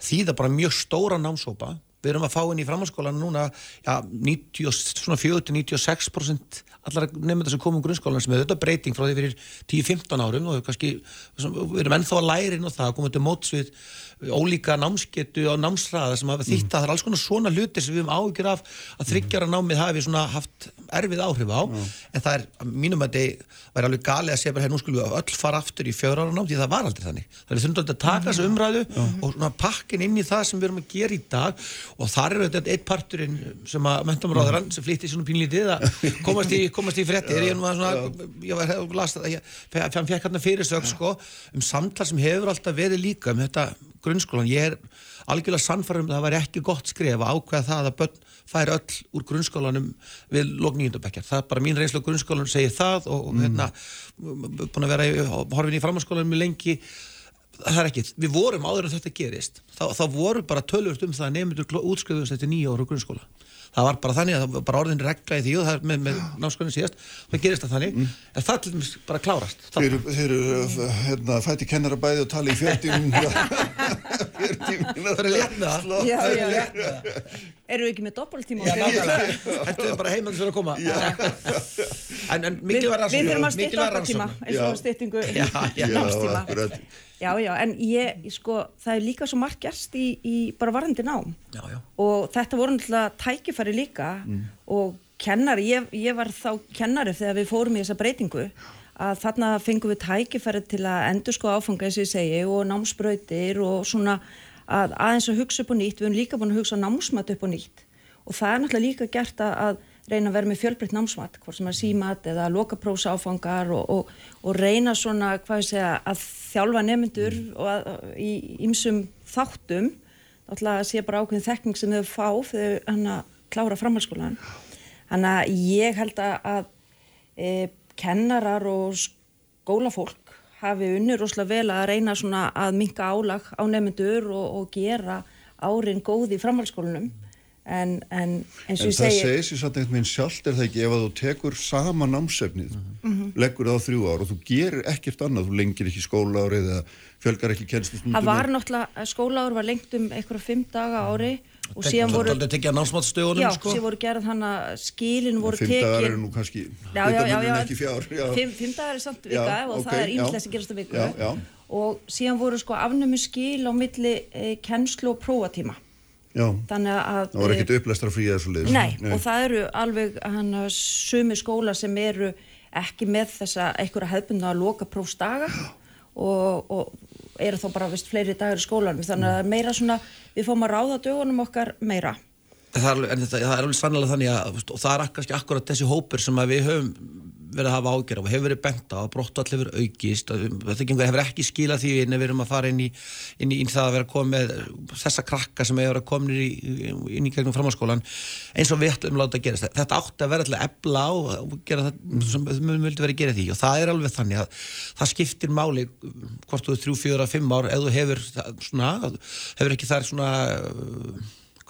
F: þýða bara mjög stóra námshópa. Við erum að fá inn í framhanskólan núna ja, 94-96% allar nefndar sem komum grunnskólan sem er þetta breyting frá því fyrir 10-15 árum og kannski, við erum ennþá að læra inn á það að koma til móts við ólíka námsketu og námsræða sem hafa þýtt að það er alls konar svona hlutir sem við höfum ágjur af að þryggjara námið hafi svona haft erfið áhrif á. Mm. en það er, mínum að þetta væri alveg galið að segja bara, hey, nú skulum við öll fara aftur í fjöra ára nám því það var aldrei þannig. Það er þundald að taka þessu umræðu mm. og svona pakkin inn í það sem við erum að gera í dag. Og þar er þetta eitt parturinn sem að mentamráðarann sem flýtti svona pínlítið að komast í, [LAUGHS] komast í frettir ég fann fekk hérna fyrirsök sko, um samtal sem hefur alltaf verið líka um þetta grunnskólan, ég er algjörlega sannfærum að það væri ekki gott skref að ákveða það að börn fær öll úr grunnskólanum við lóknýjundabækjar, það er bara mín reynslu grunnskólanum segir það og, og mm. hérna búin að vera í, horfin í framhanskólanum lengi, það er ekki við vorum áður en þetta gerist þá, þá voru bara tölvurt um það að nefndur útskriðust eftir nýja ára grunnskóla það var bara þannig að það var bara orðin regla í því og það er með, með námskólinn síðast. Það gerist það þannig, mm. en það til dæmis bara klárast.
B: Þeir eru hérna, fætti kennarabæði og tala í fjörtímin [LAUGHS]
F: Það. Er léttna
G: Það er léttna Eru við ekki með doppeltíma?
F: Þetta er bara heimans fyrir að koma? En, en mikilvæg rannsókn
G: Við þurfum að styrta okkar tíma. Eins og styrtingu námstíma. Já, já, en ég, sko, það er líka svo margt gerst í, í bara varandi nám
F: já, já.
G: og þetta voru náttúrulega tækifæri líka mm. og kennari, ég, ég var þá kennari þegar við fórum í þessa breytingu að þarna fengum við tækifæri til að endur sko áfanga eins og ég segi og námsbrautir og svona að aðeins að hugsa upp og nýtt, við höfum líka búin að hugsa námsmat upp og nýtt og það er náttúrulega líka gert að reyna að vera með fjölbreytt námsmat, hvort sem er símat eða lokaprósa áfangar og, og, og reyna svona, hvað ég segja, að þjálfa nefnendur í ymsum þáttum, alltaf að sé bara ákveðin þekking sem þau fá þegar hann að klára framhalskólan. Þannig að ég held að e, kennarar og skólafólk hafi unnur rosalega vel að reyna svona að minka álag á nefnendur og, og gera árin góð í framhalskólanum En, en,
B: en það segi... segir sér satt einhvern veginn sjálft er það ekki ef að þú tekur sama námsefnið, mm -hmm. leggur það á þrjú ár og þú gerir ekkert annað, þú lengir ekki skóla árið eða fjölgar ekki kennslustundum
G: Það var náttúrulega, skóla ár var lengt um eitthvað fimm daga ári og síðan voru
F: Það tekja námsmatstöðunum
G: Já, sko? síðan voru gerð hann að skilin voru tekin
B: Fimm dagar er nú kannski, munum ekki fjár
G: Fimm, fimm dagar er samt vika já, og okay, það er ímslega sem gerast að viku. Og síðan voru sko afnömmu skil á milli eh, kennslu og prófatíma
B: Já, það var ekkert upplæstra frí eða svo leiðis.
G: Nei, nei, og það eru alveg hana, sumi skóla sem eru ekki með þessa einhverja hefbundna að loka prófstaga og, og eru þá bara vist fleiri dagar í skólanum. Þannig að meira svona, við fórum að ráða dögunum okkar meira.
F: Það er, þetta, það er alveg sannlega þannig að, og það er kannski akkurat þessi hópur sem við höfum verið að hafa ágjör og hefur verið bent á að brottall hefur aukist að þetta gengur hefur ekki skilað því inn við erum að fara inn í, inn í, inn í það að vera með þessa krakka sem hefur að koma inn í, gegnum framhalskólan eins og við ætlum láta að gerast þetta átti að vera alltaf ebla á og gera það sem við vildi verið að gera því. Og það er alveg þannig að það skiptir máli hvort þú er þrjú, fjóra, fimm ár ef þú hefur svona, hefur ekki þær svona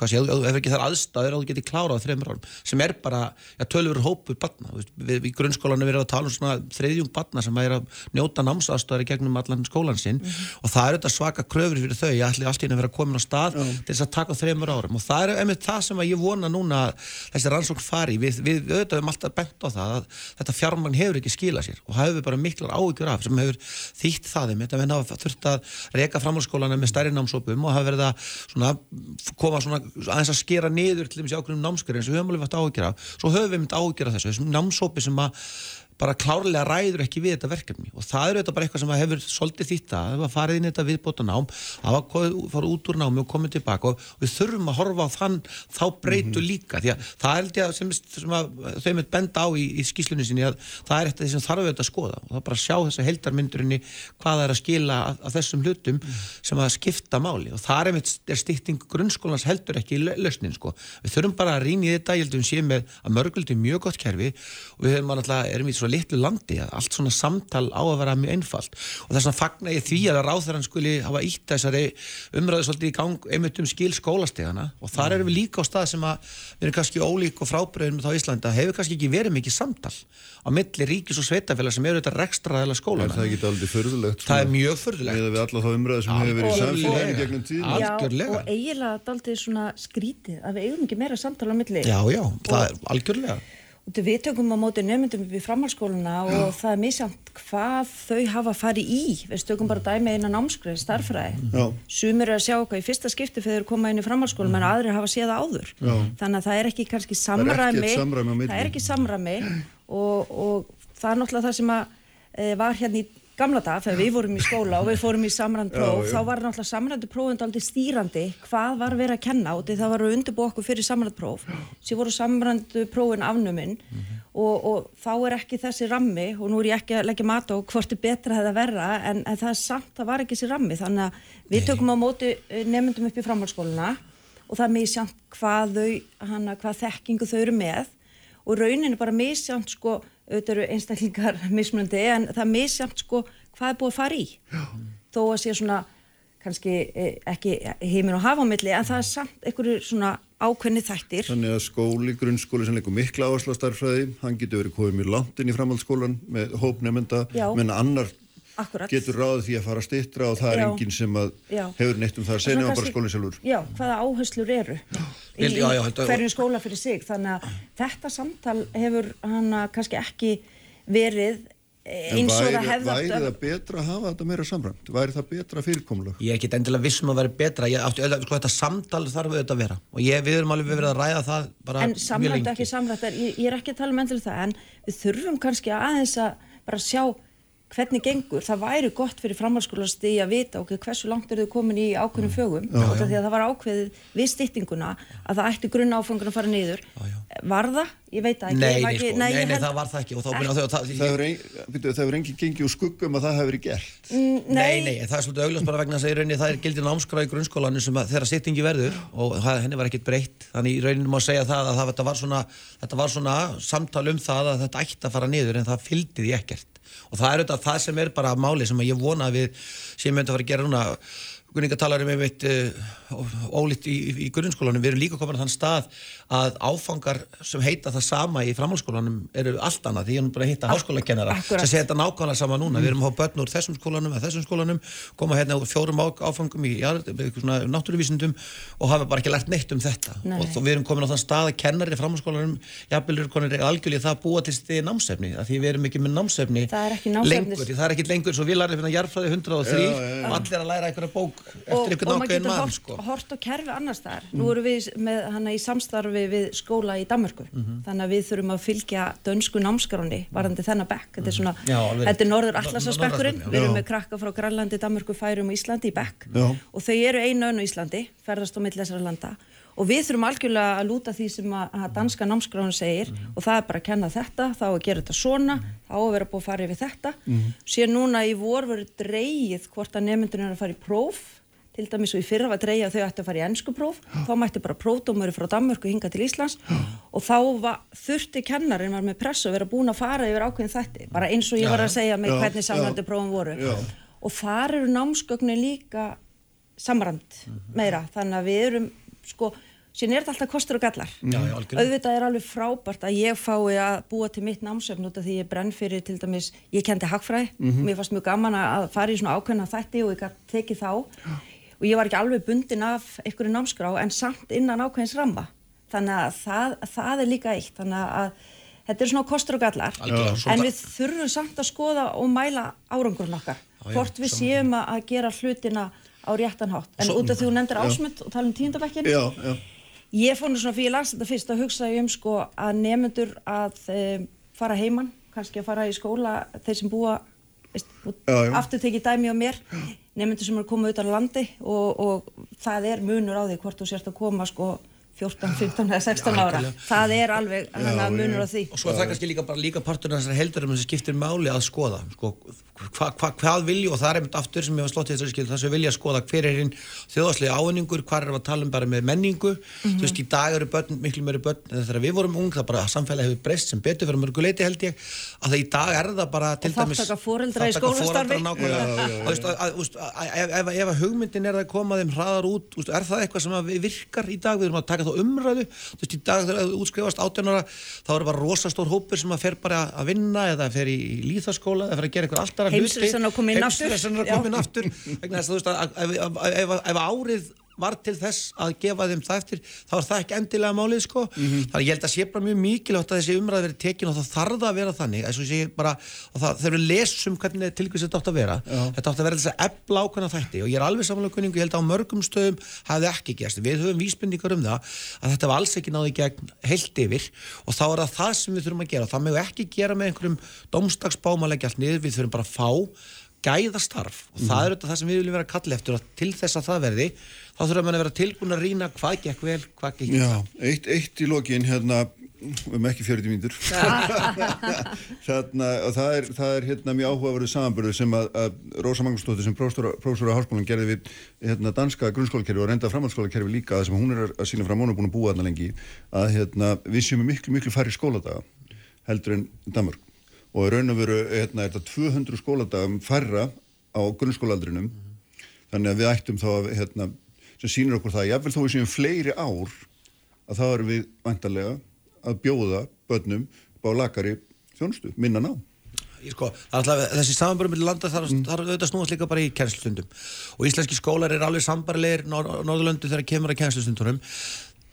F: hvað sé, ef ekki þar aðstæður að þú geti klárað þreymur árum, sem er bara ja, tölur hópur batna, við, við í grunnskólanum við erum að tala um svona þriðjung batna sem er að njóta námsaðstöðar í gegnum allan skólan sinn mm -hmm. og það er þetta svaka kröfur fyrir þau, ég ætli allt henni að vera komin á stað mm. til þess að taka þreymur árum og það er einmitt það sem ég vona núna þessi rannsókn fari, við, við auðvitaðum alltaf bent á það að þetta fjármagn hefur ekki skilað sér og hefur bara miklar áhyggjur af aðeins að skera niður til þess að ákveðum námskeri eins og við höfum alveg vært áhugjara svo höfum við myndið áhugjara þessu, þessum námsópi sem að bara klárlega ræður ekki við þetta verkefni. Og það er auðvitað bara eitthvað sem hefur svolítið þýtt að það var farið inn í þetta viðbóta nám það var farið út úr námi og komið tilbaka. Og við þurfum að horfa á þann þá breytu mm -hmm. líka. Því að það er þetta sem, sem að, þau með benda á í, í skýslunni sinni að það er eitthvað sem þarf auðvitað að skoða. Og það bara að sjá þessa heldarmyndurinni hvað það er að skila að, að þessum hlutum mm -hmm. sem að skipta máli. Og það er, er stýtting grunnskólans heldur ekki í lausnin sko. við þurfum bara að rýna í þetta, ég held litlu landi að allt svona samtal á að vera mjög einfalt og þess að fagna ég því að ráþæran skuli hafa ítt þessari umræðu svolítið í gang einmitt um skil skólastegana og þar erum við líka á stað sem að við erum kannski ólík og frábriðum þá Íslanda hefur kannski ekki verið mikið samtal á milli ríkis og sveitafélag sem eru þetta rekstraðala skólana.
B: Það er ekki aldrei förðulegt.
F: Það er mjög förðulegt.
B: Við allar þá umræðu sem hefur verið í samfélaginu gegnum tíðin.
G: Já, og eiginlega að við tökum á móti nefndum upp í framhalskóluna og Já. það er misjant hvað þau hafa farið í. Við tökum bara dæmi einan námskreið, starfræði sumir er að sjá okkar í fyrsta skipti þegar þeir koma inn í framhalskóla, menn aðri hafa séð áður. Já. þannig að það er ekki kannski samræmi það er ekki samræmi og, og það er náttúrulega það sem að e, var hérna í gamla dag þegar við vorum í skóla og við fórum í samrænd próf, já, já. þá var náttúrulega samrændu prófund aldrei stýrandi hvað var verið að kenna og það var að undirbú okkur fyrir samrænd próf. Sem voru samrændu prófin afnuminn mm -hmm. og, og þá er ekki þessi rammi og nú er ég ekki að leggja mat á hvort er betra að verra en, en það er samt, það var ekki þessi rammi. Þannig að við tökum á móti eh, nefndum upp í framhaldsskóluna og það er misjant hvað hvað þekkingu þau eru með. Og raunin er bara misjant sko auðvitað eru einstaklingar [LAUGHS] mismunandi en það er misjamt sko hvað er búið að fara í Já. þó að sé svona kannski e, ekki heimin og hafa á milli en það er samt einhverju svona ákveðni þættir.
B: Þannig að skóli, grunnskóli sem leikur mikla áherslu á starfræði, hann getur verið komið mjög langt inn í framhaldsskólan með hópnefnda, menn annar Akkurat. getur ráðið því að fara stittra og það já. er enginn sem hefur neitt um það að segja nefnum bara skólinn sjálfur.
G: Já, hvaða áherslur eru í, í hverju skóla fyrir sig? Þannig að þetta samtal hefur hann kannski ekki verið eins og það hefði
B: væri það betra að hafa þetta meira samræmt? Væri það betra fyrirkomlega
F: ég ekki endilega vissum að vera betra. Átti, sko, þetta samtal þarf auðvitað að vera. Og ég, við erum alveg verið að ræða það bara
G: en samræmt ekki samræmt, ég, ég er ekki að tala um endilega það en við þurfum kannski aðeins að bara sjá hvernig gengur, það væri gott fyrir framhalskólasti að vita okkur hversu langt eru þau komin í ákveðnum mm. fögum? Já, já. því að það var ákveðið við stýttinguna að það ætti grunna áfangun að fara niður. Já, var það? Ég veit ekki.
F: Nei, nei, sko, nei, nei, nei það var það ekki.
B: Það hefur enginn gengið úr skuggum að það hefur verið gert.
G: Mm,
F: Nei, nei, það er svolítið auglast bara vegna að það er gildin ámskra í grunnskólanu sem þeirra sýttingi verður og henni var ekkert breytt. Þannig í rauninu má segja það að þetta var svona, þetta var svona samtal um það að þetta ætti að fara niður en það fylgdi því ekkert og það er auðvitað það sem er bara máli sem ég vona að við sem myndum að fara að gera núna. Gunninga talar um einmitt uh, ólíkt í, í, í grunnskólanum, við erum líka komin á þann stað að áfangar sem heita það sama í framhalskólanum eru allt annað, því ég er nú bara að hitta háskólakennara sem segja þetta nákvæmlega sama núna, mm. við erum að hafa börn úr þessum skólanum eða þessum skólanum, koma hérna úr fjórum áfangum í ja, náttúruvísindum og hafa bara ekki lært neitt um þetta. Nei. og við erum komin á þann stað að kennari í framhalskólanum, jafnvel eru konir algjörlega það að búa til stið námsefni, því við erum ekki með námsefni lengur, það er ekki lengur, svo við lærðum hérna jarfræði 103 og allir að læra einhverja bók eftir einhvern ákveðin mann
G: og hort á kerfi annars þar mm. nú eru við með hana í samstarfi við skóla í Danmarku mm -hmm. þannig að við þurfum að fylgja dönsku námskráni varandi þennan bekk. Þetta er svona, já, þetta er norður allarsasbekkurinn við erum með krakka frá Grænlandi, Danmarku, Færum og Íslandi í bekk. Já. og þau eru einu önnu Íslandi ferðast á mill þessara landa. Og við þurfum algjörlega að lúta því sem að, danska námskráðun segir og það er bara að kenna þetta, þá að gera þetta svona þá að vera búið að fara yfir þetta. Sér núna í vor verður dreigið hvort að nefndurinn er að fara í próf til dæmis og í fyrra var dreigið að þau ætti að fara í ennsku próf þá mætti bara prófdómuri frá Danmörku hinga til Íslands. Og þá var, þurfti kennarinn var með pressu að vera búin að fara yfir ákveðin þætti. Bara eins og ég var að segja með
B: Já,
G: hvernig
B: já.
G: samrændi prófum voru.
B: Já.
G: og þar eru námsgögnin líka samrænd meira. Þannig að við erum sko síðan er þetta alltaf kostur og gallar.
F: Já, já,
G: auðvitað er alveg frábært að ég fái að búa til mitt námsefn út af því ég brenn fyrir til dæmis, ég kendi hagfræði.
B: Mhm.
G: mér fannst mjög gaman að fara í svona ákveðna þætti og ég tekið þá og ég var ekki alveg bundin af einhverju námskrá en samt innan ákveðins ramma. Þannig að það, það er líka eitt. Þannig að þetta er svona kostur og gallar.
F: Svo
G: en við þurfum samt að skoða og mæla árangurinn okkar.
F: Já,
G: hvort við séum að að gera hlutina á réttan hátt. En út af því hún nefndir ásmund og tala um tíundabekkin.
B: Já, já.
G: Ég fór nú svona fyrir las þetta fyrst að hugsa um sko að nefnendur að um, fara heiman, kannski að fara í skóla þeir sem búa aftur tekið dæmi á mér nefnendur sem eru að koma utan á landi og, og það er munur á því hvort þú sérst að koma sko 14, 15 eða 16 ára.
F: algjörlega.
G: það er alveg að munur á því.
F: Og svo er það kannski líka bara líka partur af þessar heldurum sem skiptir máli að skoða sko, hva, hva, hvað vilji og það er einmitt aftur sem ég var slótt í þessari skil þess að vilja skoða hver er hinn þjóðaslega ávinningur hvað er að tala um bara með menningu. Þú veist í dag eru börn, miklu meiri börn en þegar við vorum ung það bara samfélagi hefur breyst sem betur fyrir mörgu leiti held ég. Að það í dag er það bara til dæmis
G: þátttaka foreldra í skólastarfi.
F: ef, að hugmyndin er að koma þeim hraðar út veist, er það eitthvað sem virkar í dag? Við erum að taka þá umræðu. Þú veist, í dag þegar þú útskrifast 18 ára þá er bara rosastór hópur sem að fer bara að vinna eða fer í líðaskóla eða fer að gera eitthvað alltaf
G: Heimsreisan að koma inn aftur.
F: heimsreisan að koma inn aftur vegna þess að þú veist að ef árið var til þess að gefa þeim það eftir þá er það ekki endilega málið sko. Þannig að ég held að sé bara mjög mikilvægt að þessi umræð verið tekin og það þarf að vera þannig og bara og það, við lesum hvernig tilkvæmst þetta átt að vera þetta átt að vera þess að ebla ákvæmna þætti. Og ég er alveg samanlega kunningu, ég held að á mörgum stöðum hafði ekki gerst, við höfum vísbendingar um það að þetta var alls ekki náði gegn heilt yfir. Og þá er það það sem við þurfum að gera. Það með ekki gera með einhverjum domstagsbám að við að gæðastarf. Og það er auðvitað það sem við viljum vera að kalla eftir og til þess að það verði þá þurfum við að vera tilbúin að rýna hvað gekk vel, hvað gekk.
B: Já, eitt, eitt í lokin hérna um ekki 40 mínútur. [LAUGHS] Þarna, og það er, það er hérna mjög áhugaverðu samanbörðu sem að, að Rósa Magnúsdóttir sem prófstóra á háskólan gerði við hérna, danska grunnskólakerfi og reynda framhaldsskólakerfi líka það sem hún er að- að sína fram hún er búin að búa þarna lengi að hérna, við séum með miklu miklu og raun og veru hérna, er þetta 200 skóladagum færra á grunnskólaaldrinum þannig að við ættum þá að hérna, sem sýnir okkur það, jáfnvel þó við séum fleiri ár að þá erum við vantarlega að bjóða börnum upp á lakari þjónustu, minna ná.
F: Sko, alltaf, þessi samanbörðum með landa þarf mm. þar auðvitað snúast líka bara í kennslustundum og íslenski skólar er alveg sambarilegir Nor Norðurlöndu þegar kemur að kennslustundunum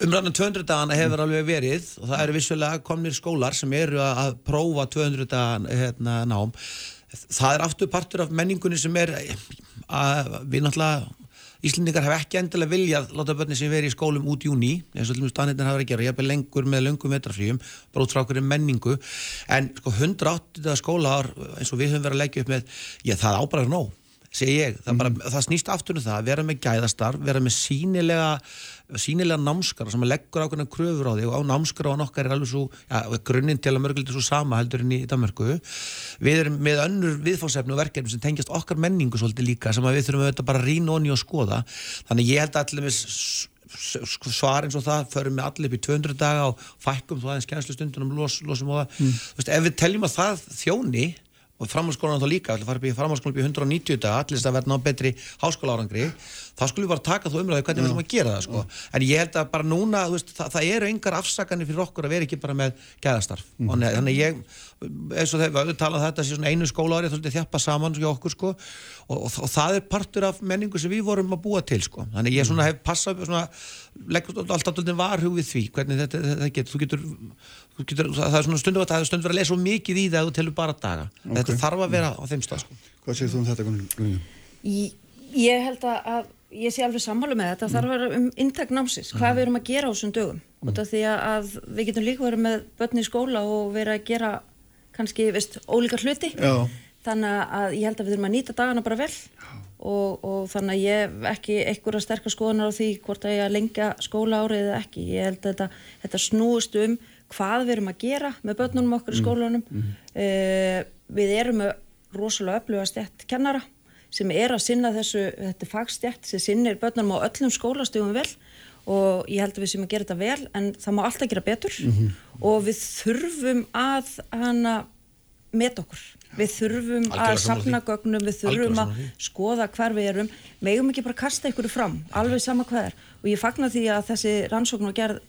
F: umræðan 200 dagana hefur alveg verið og það eru vissulega komnir skólar sem eru að, prófa 200 dagan hérna, nám. Það er aftur partur af menningunni sem er að við náttúrulega Íslendingar hef ekki endilega viljað láta börni sem veri í skólum út júni eins og til mjög stannirnir hafa verið að gera, ég hef lengur með löngum vetrafríum, bara út frá okkur menningu. En sko 180 skólaár eins og við höfum verið að leggja upp með já það ábæðar nóg, segi ég. Það, bara, það snýst aftur um það, að vera með gæðastarf vera með sínilega sínilega námskara sem leggur ákveðna kröfur á því og á námskara okkar er alveg svo ja, grunninn til að mörgulegt svo sama heldur en í Danmörku. Við erum með önnur viðfónsefni og verkefni sem tengjast okkar menningu svolítið líka sem við þurfum auðvitað bara að rýna onni og skoða. Þannig ég held að allir með svar eins og það förum við allir upp í 200 daga og fækkum þú aðeins kennslustundunum los, losum og það. Þú veist, ef við teljum að það þjóni og framhaldsskólan þá líka, að fara upp í framhaldsskólan upp í 190 daga, allir þess að verða ná betri háskóla árangri, þá skulum við bara taka þú umræðu hvernig við ætlum að gera það sko. en ég held að bara núna, þú veist, það, það eru engar afsakanir fyrir okkur að vera ekki bara með gæðastarf, mm. og þannig ég eins og þegar við talaðum þetta sé svona einu skóla árið, þá þjappa saman hjá okkur sko, og, og, og það er partur af menningu sem við vorum að búa til sko. þannig ég svona hef passað svona, leggur alltaf alltaf varhug við því hvernig þetta, þetta getur, þú getur, þú getur það er svona stundu að það er stundu að lesa mikið í það að þú telur bara daga, þetta þarf að vera á þeim stað sko.
B: Hvað segir þú um þetta?
G: Ég, ég held að, að ég sé alveg sammálu með þetta, þarf að vera um inntak námsins, hvað við erum að gera á þessum dögum. Út af því að, að við getum líka verið með börn í skóla og verið að gera kannski, veist, ólíka hluti.
B: Já.
G: þannig að ég held að við þurfum að nýta dagana bara vel. Og, og þannig að ég ekki einhverja sterkar skoðunar á því hvort að ég að lengja skóla árið eða ekki. Ég held að þetta, þetta snúist um hvað við erum að gera með börnunum okkar í skólanum. Uh, við erum rosalega öfluga stjætt kennara sem er að sinna þessu, þetta er fagstjætt sem sinnir börnunum á öllum skólastugum vel og ég held að við sem að gera þetta vel en það má alltaf gera betur. Og við þurfum að hana met okkur. Við þurfum
F: Algjörlega
G: að safna gögnum, við þurfum að skoða hvar við erum, megum ekki bara kasta ykkur fram, alveg sama hvað er. Og ég fagna því að þessi rannsókn og gerð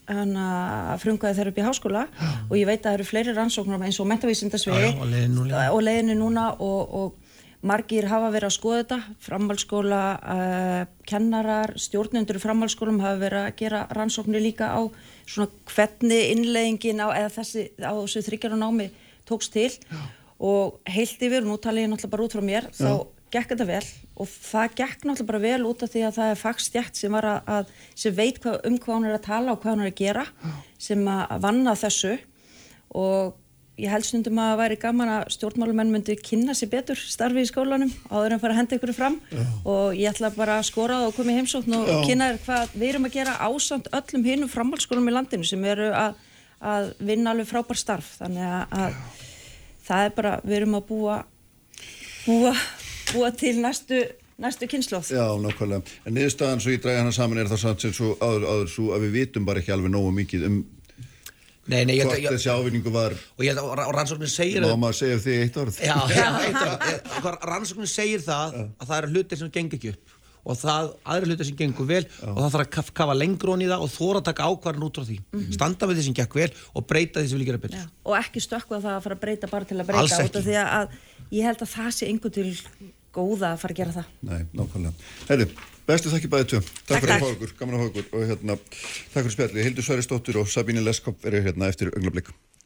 G: frungaði þeirra upp í háskóla og ég veit að það eru fleiri rannsóknar eins og
F: Já,
G: mentavísindasviði
F: já, og
G: leiðinni núna og, og margir hafa verið að skoða þetta. Framhaldsskóla, uh, kennarar stjórnendur í framhaldsskólum hafa verið að gera rannsóknir líka á svona hvernig innleggingin á eða þessi á þessu þryggjar og námi tókst til. Og heilt yfir, nú tala ég náttúrulega bara út frá mér þá gekk þetta vel. Og það gekk náttúrulega bara vel út af því að það er fagstjætt sem, að, að, sem veit hvað, um hvað hún er að tala og hvað hún er að gera sem að vanna þessu. Og ég held stundum að það væri gaman að stjórnmálumenn myndi kynna sér betur starfi í skólanum áður en fara að henda ykkur fram. Og ég ætla bara að skora það og koma í heimsókn og kynna þér hvað við erum að gera ásamt öllum hinnum framhaldsskólum í landinu sem eru að, að vinna alveg frábær starf. Þannig að, að það er bara, við erum að búa búa, búa til næstu næstu kynnslóð
B: Já, nákvæmlega. En niðurstaðan svo ég dræði hana saman er það svo áður, áður svo að við vitum bara ekki alveg nógu mikið um
F: Nei, nei, ég held
B: hvort
F: að, ég,
B: þessi ávinningu var,
F: og ég held að og rannsóknin segir
B: má maður segja því eitt orð.
F: Já, [LAUGHS] já, eitthvað, eitthvað, rannsóknin segir það að það eru hlutir sem gengur ekki upp. Og það, aðri hlutir sem gengur vel og það þarf að kaf- kafa lengur honi í það og þóra að taka ákvarðan út frá því. Standa við því sem gekk vel og breyta því sem vil gera betur.
G: Já, og ekki stökkva það að fara að breyta bara til að breyta
F: Alls
G: út
F: ekki.
G: af því að, að ég held að það sé einhver til góða að fara að gera það.
B: Nei, nákvæmlega. Herri, bestu þakki bæði tvö. Takk,
G: Takk,
B: fyrir að fá okkur, gaman að fá okkur og hérna, takk fyrir spjallið. Hildur Sværisdóttir og Sabíni Leskop eru hérna eftir önglablík.
H: Þetta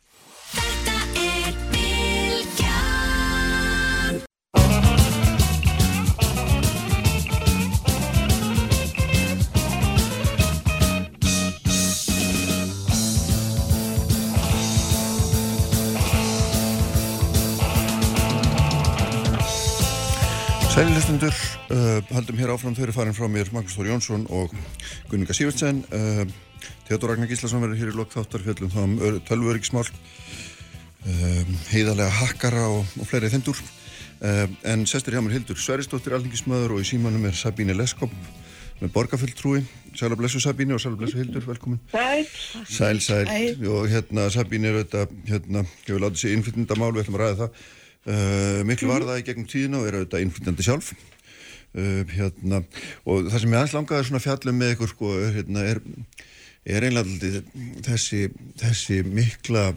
B: Sælilistundur, uh, haldum hér áfram þau eru farin frá mér Magnús Þór Jónsson og Gunninga Sývertsen. Uh, Theodor Ragnar Gíslason verður hér í lok þáttar fjöllum þá um tölvöryggismál, uh, heiðarlega hakkara og, og fleiri þendur. Uh, en sestur hjá mér Hildur Sveristóttir, alningismöður og í símanum er Sabíni Leskop með borgarfulltrúi. Sæla blessu Sabíni og sæla blessu Hildur, velkomin.
I: Sæl,
B: Sæl, sæl, og hérna Sabín er auðvitað, hérna, hefur látið sér innflytjandamál, við ætlum að ræða það uh, miklu var það í gegnum tíðina og er auðvitað innflytjandi sjálf. Uh, hérna, og það sem ég aðeins langaði svona fjallum með ykkur sko, hérna, er, er einlega þessi, þessi mikla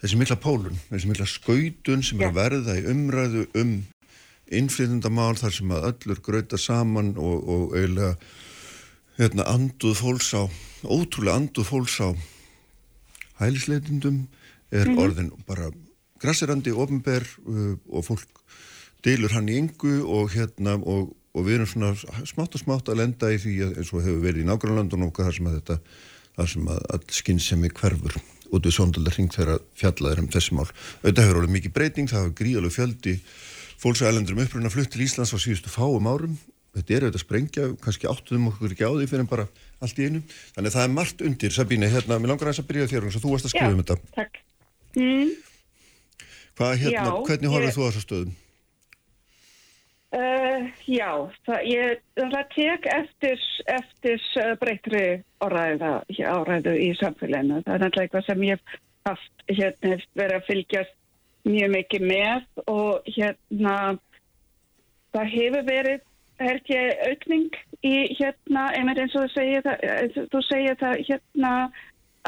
B: þessi mikla pólun, þessi mikla skautun sem er að verða í umræðu um innflytjandamál þar sem að öllur gröta saman og, og eiginlega hérna, anduð fólks á, ótrúlega anduð fólks á hælisleitundum er orðin bara grassirandi, ofnber uh, og fólk deilur hann í yngu og hérna og, og við erum svona smátt og smátt að lenda í því að, eins og hefur verið í nágrannlandunum okkar þar sem að þetta, þar sem að all skinnsemi hverfur út við sondaldar hring þegar fjallaður um þessi mál. Þetta hefur alveg mikið breyting, það hefur gríðalegu fjöldi fólksælendur um uppruna flutt til Íslands á síðustu fáum árum. Þetta er auðvitað að sprengja, kannski áttuðum okkur ekki á því fyrir en bara allt í einu. Þannig að það er margt undir, Sabíne, hérna, mér langar aðeins að byrja þér, þú varst að skrifa um þetta.
I: takk. Mm,
B: Hvað, hérna,
I: Já,
B: hvernig horfður
I: ég-
B: þú á þessu stöðum?
I: uh, já, það, ég það tek eftir, eftir uh, breytri áræðu í samfélaginu. Það er náttúrulega eitthvað sem ég hef haft hérna, verið að fylgjast mjög mikið með og hérna það hefur verið held ég aukning í hérna, einmitt eins og þú segir það, þú segir það hérna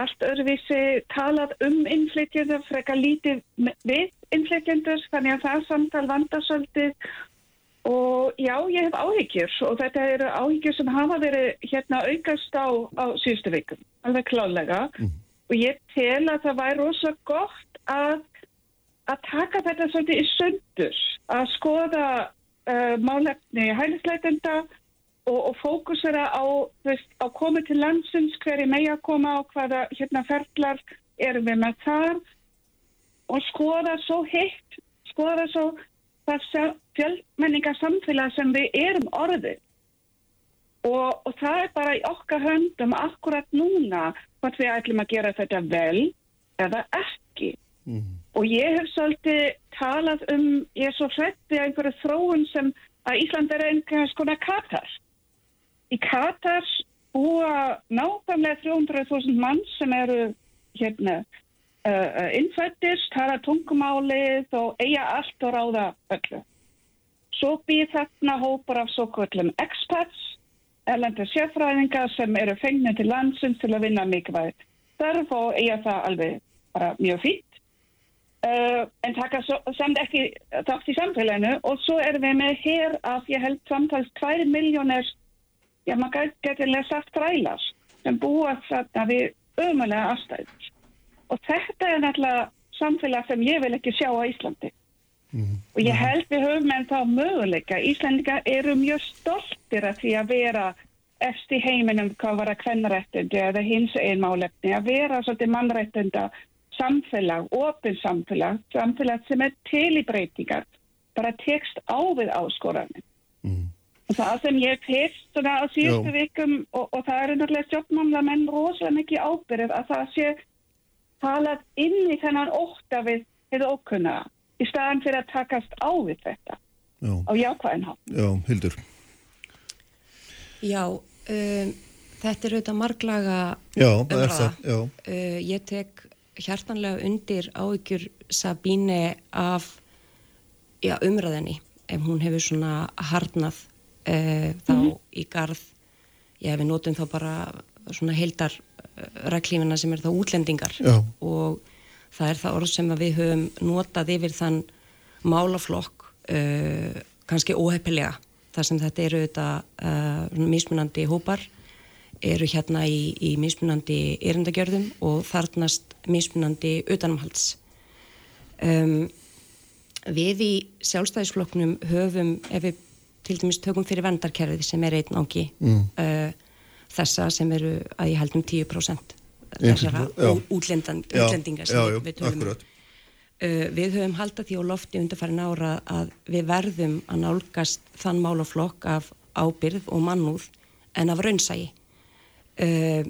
I: allt öðruvísi talað um innflytjendur, frekar lítið við innflytjendur, þannig að það samtal vandar svolítið. Og já, ég hef áhyggjur og þetta eru áhyggjur sem hafa verið hérna aukast á, á síðustu vikum, alveg klálega og ég tel að það væri rosa gott að, að taka þetta svolítið í sundur, að skoða uh, málefni hælisleitenda og, og fókusera á, veist, á komið til landsins, hverju megi að koma og hvaða hérna ferlar erum við með þar og skoða svo hitt, skoða svo það fjölmenningarsamfélag sem við erum orðið. Og, og það er bara í okkar höndum akkurat núna hvort við ætlum að gera þetta vel eða ekki. Og ég hef svolítið talað um, ég er svo hrætti að einhverju þróun sem að Ísland er einhvers konar Katar. Í Katar búa nákvæmlega 300.000 mann sem eru hérna uh, innfættir, tala tungumálið og eiga allt og ráða öllu. Svo býð þarna hópar af svo kvöllum expats, erlendur sérfræðingar sem eru fengnið til landsins til að vinna mikilvægt. Þarf og eiga það alveg bara mjög fínt. Uh, en taka svo, samt ekki þátt í samfélaginu og svo erum við með hér af ég held samtals 2 miljónir já maður getur lega sagt þrælar sem búa þarna við ömulega afstæð og þetta er náttúrulega samfélag sem ég vil ekki sjá á Íslandi. Og ég held við höfum en þá möguleika. Íslandingar eru mjög stoltir af því að vera eftir heiminum hvað var að kvennarættundi eða hins einn málefni. Að vera svolítið mannrættunda samfélag, opin samfélag, samfélag sem er til í breytingar, bara tekst á við áskoranir. Það sem ég hef svona á síðustu vikum og, og það eru náttúrulega stjórnmannla menn rosalega mikið ábyrðið að það sé talað inn í þennan ótta við hefðu ókunna í staðan fyrir að takast á við þetta
B: Já,
I: á jákvæðin hátt.
B: já, Hildur.
J: Já, um, þetta er auðvitað marglaga
B: Já, það er það, já.
J: Uh, ég tek hjartanlega undir áhyggjur Sabíne af já, umræðinni ef hún hefur svona harnað uh, þá í garð já, við notum þá bara svona heildar reglífina sem er þá útlendingar.
B: Já.
J: og það er það orð sem við höfum notað yfir þann málaflokk uh, kannski óheppilega. Þar sem þetta eru uh, mismunandi hópar eru hérna í, í mismunandi erindagjörðum og þarnast mismunandi utanumhalds. Um, við í sjálfstæðisflokknum höfum ef við til dæmis tökum fyrir vendarkerfið sem er einn ángi
B: Mm.
J: uh, þessa sem eru að ég held um 10%
B: Einhvern-
J: þessara
B: já.
J: ú- útlendan,
B: Já,
J: útlendinga sem
B: já, já,
J: við tölum um. Uh, við höfum haldið því á lofti undarfærin ára að við verðum að nálgast þann málaflokk af ábyrð og mannúð en af raunsægi uh,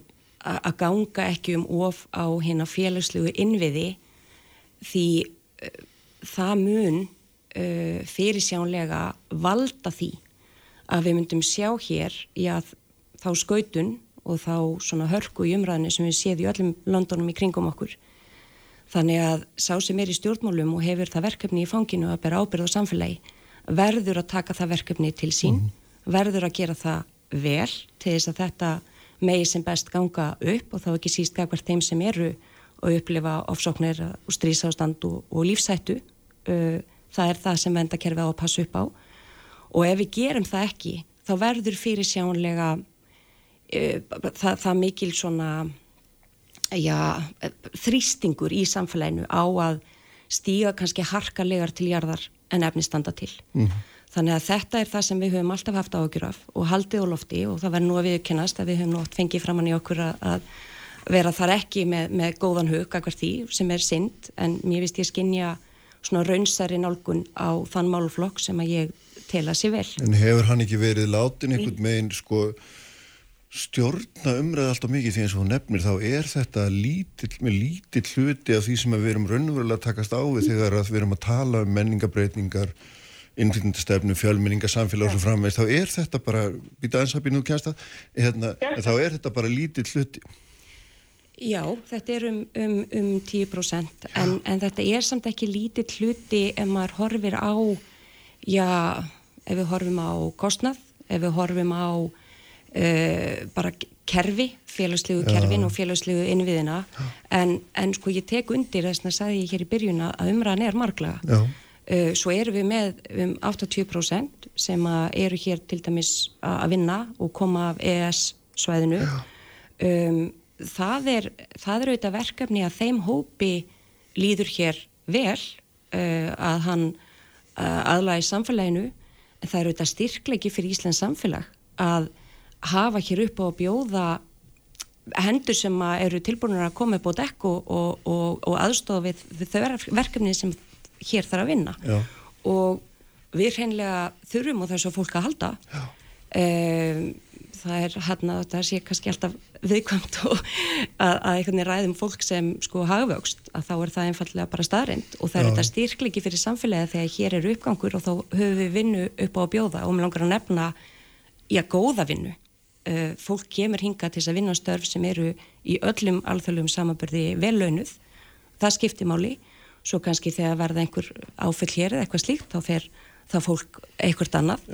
J: a- að ganga ekki um of á hérna félagslegu innviði því það mun uh, fyrirsjánlega valda því að við myndum sjá hér já, þá skautun og þá svona hörku í umræðinu sem við séð í öllum löndunum í kringum okkur Þannig að sá sem er í stjórnmálum og hefur það verkefni í fanginu að bera ábyrð á samfélagi verður að taka það verkefni til sín, verður að gera það vel til þess að þetta megi sem best ganga upp og þá ekki síst gagvart þeim sem eru og upplifa ofsóknir og strísástand og, og lífsættu. Uh, það er það sem vendakerfi á að passa upp á. Og ef við gerum það ekki þá verður fyrir sjánlega uh, það, það mikil svona já, þrýstingur í samfélaginu á að stíga kannski harkalegar til jarðar en efni standa til. Þannig að þetta er það sem við höfum alltaf haft áhugjur af og haldið á lofti og það verður nú að viðkennast að við höfum nótt fengið framann í okkur að, vera þar ekki með, með góðan hug akkar því sem er synd. En mér vist ég skinja svona raunsæri nálgun á þann málflokk sem að ég tel að sé vel.
B: En hefur hann ekki verið látin einhvern megin sko stjórna umræða alltaf mikið? Því eins og hún nefnir þá er þetta lítill, með lítill hluti af því sem við erum raunverulega að takast á við þegar að við erum að tala um menningabreitingar innflytjandastefnu, fjölmenninga, samfélag og svo framveist, þá er þetta bara býta býna út kjænsta hérna, en þá er þetta bara lítill hluti
J: Já, þetta er um, um, um 10% en, en þetta er samt ekki lítið hluti ef maður horfir á já, ef við horfum á kostnað, ef við horfum á uh, bara kerfi, félagslegu
B: Já.
J: kerfin og félagslegu innviðina. En, en sko ég tek undir þess að sagði ég hér í byrjun að umræðan er marglega
B: Já.
J: Uh, svo erum við með um 80% sem eru hér til dæmis að vinna og koma af EES svæðinu. Um, það er það er auðvitað verkefni að þeim hópi líður hér vel uh, að hann uh, aðlægi samfélaginu. En það er auðvitað styrklegi fyrir Íslands samfélag að hafa hér upp að bjóða hendur sem eru tilbúinur að koma upp á dekk og, og, og, og aðstofa við, við þau verkefni sem hér þarf að vinna.
B: Já.
J: og við hreinlega þurfum á þessu fólk að halda. Um, það er hérna það sé kannski alltaf viðkvæmt og að, að einhvern veginn ræðum fólk sem sko hagvöxt að þá er það einfallega bara staðrind og það er
K: Já.
J: þetta styrklegi fyrir samfélagi þegar hér er uppgangur og þá höfum við vinnu upp á að bjóða. Og mér langar að nefna já, góða vinnu. Uh, fólk kemur hinga til þess að vinna störf sem eru í öllum alþjóðlegum samanbyrði vellaunuð það skiptir máli. Svo kannski þegar verða einhver áfell hér eða eitthvað slíkt þá fer það fólk eitthvað annað.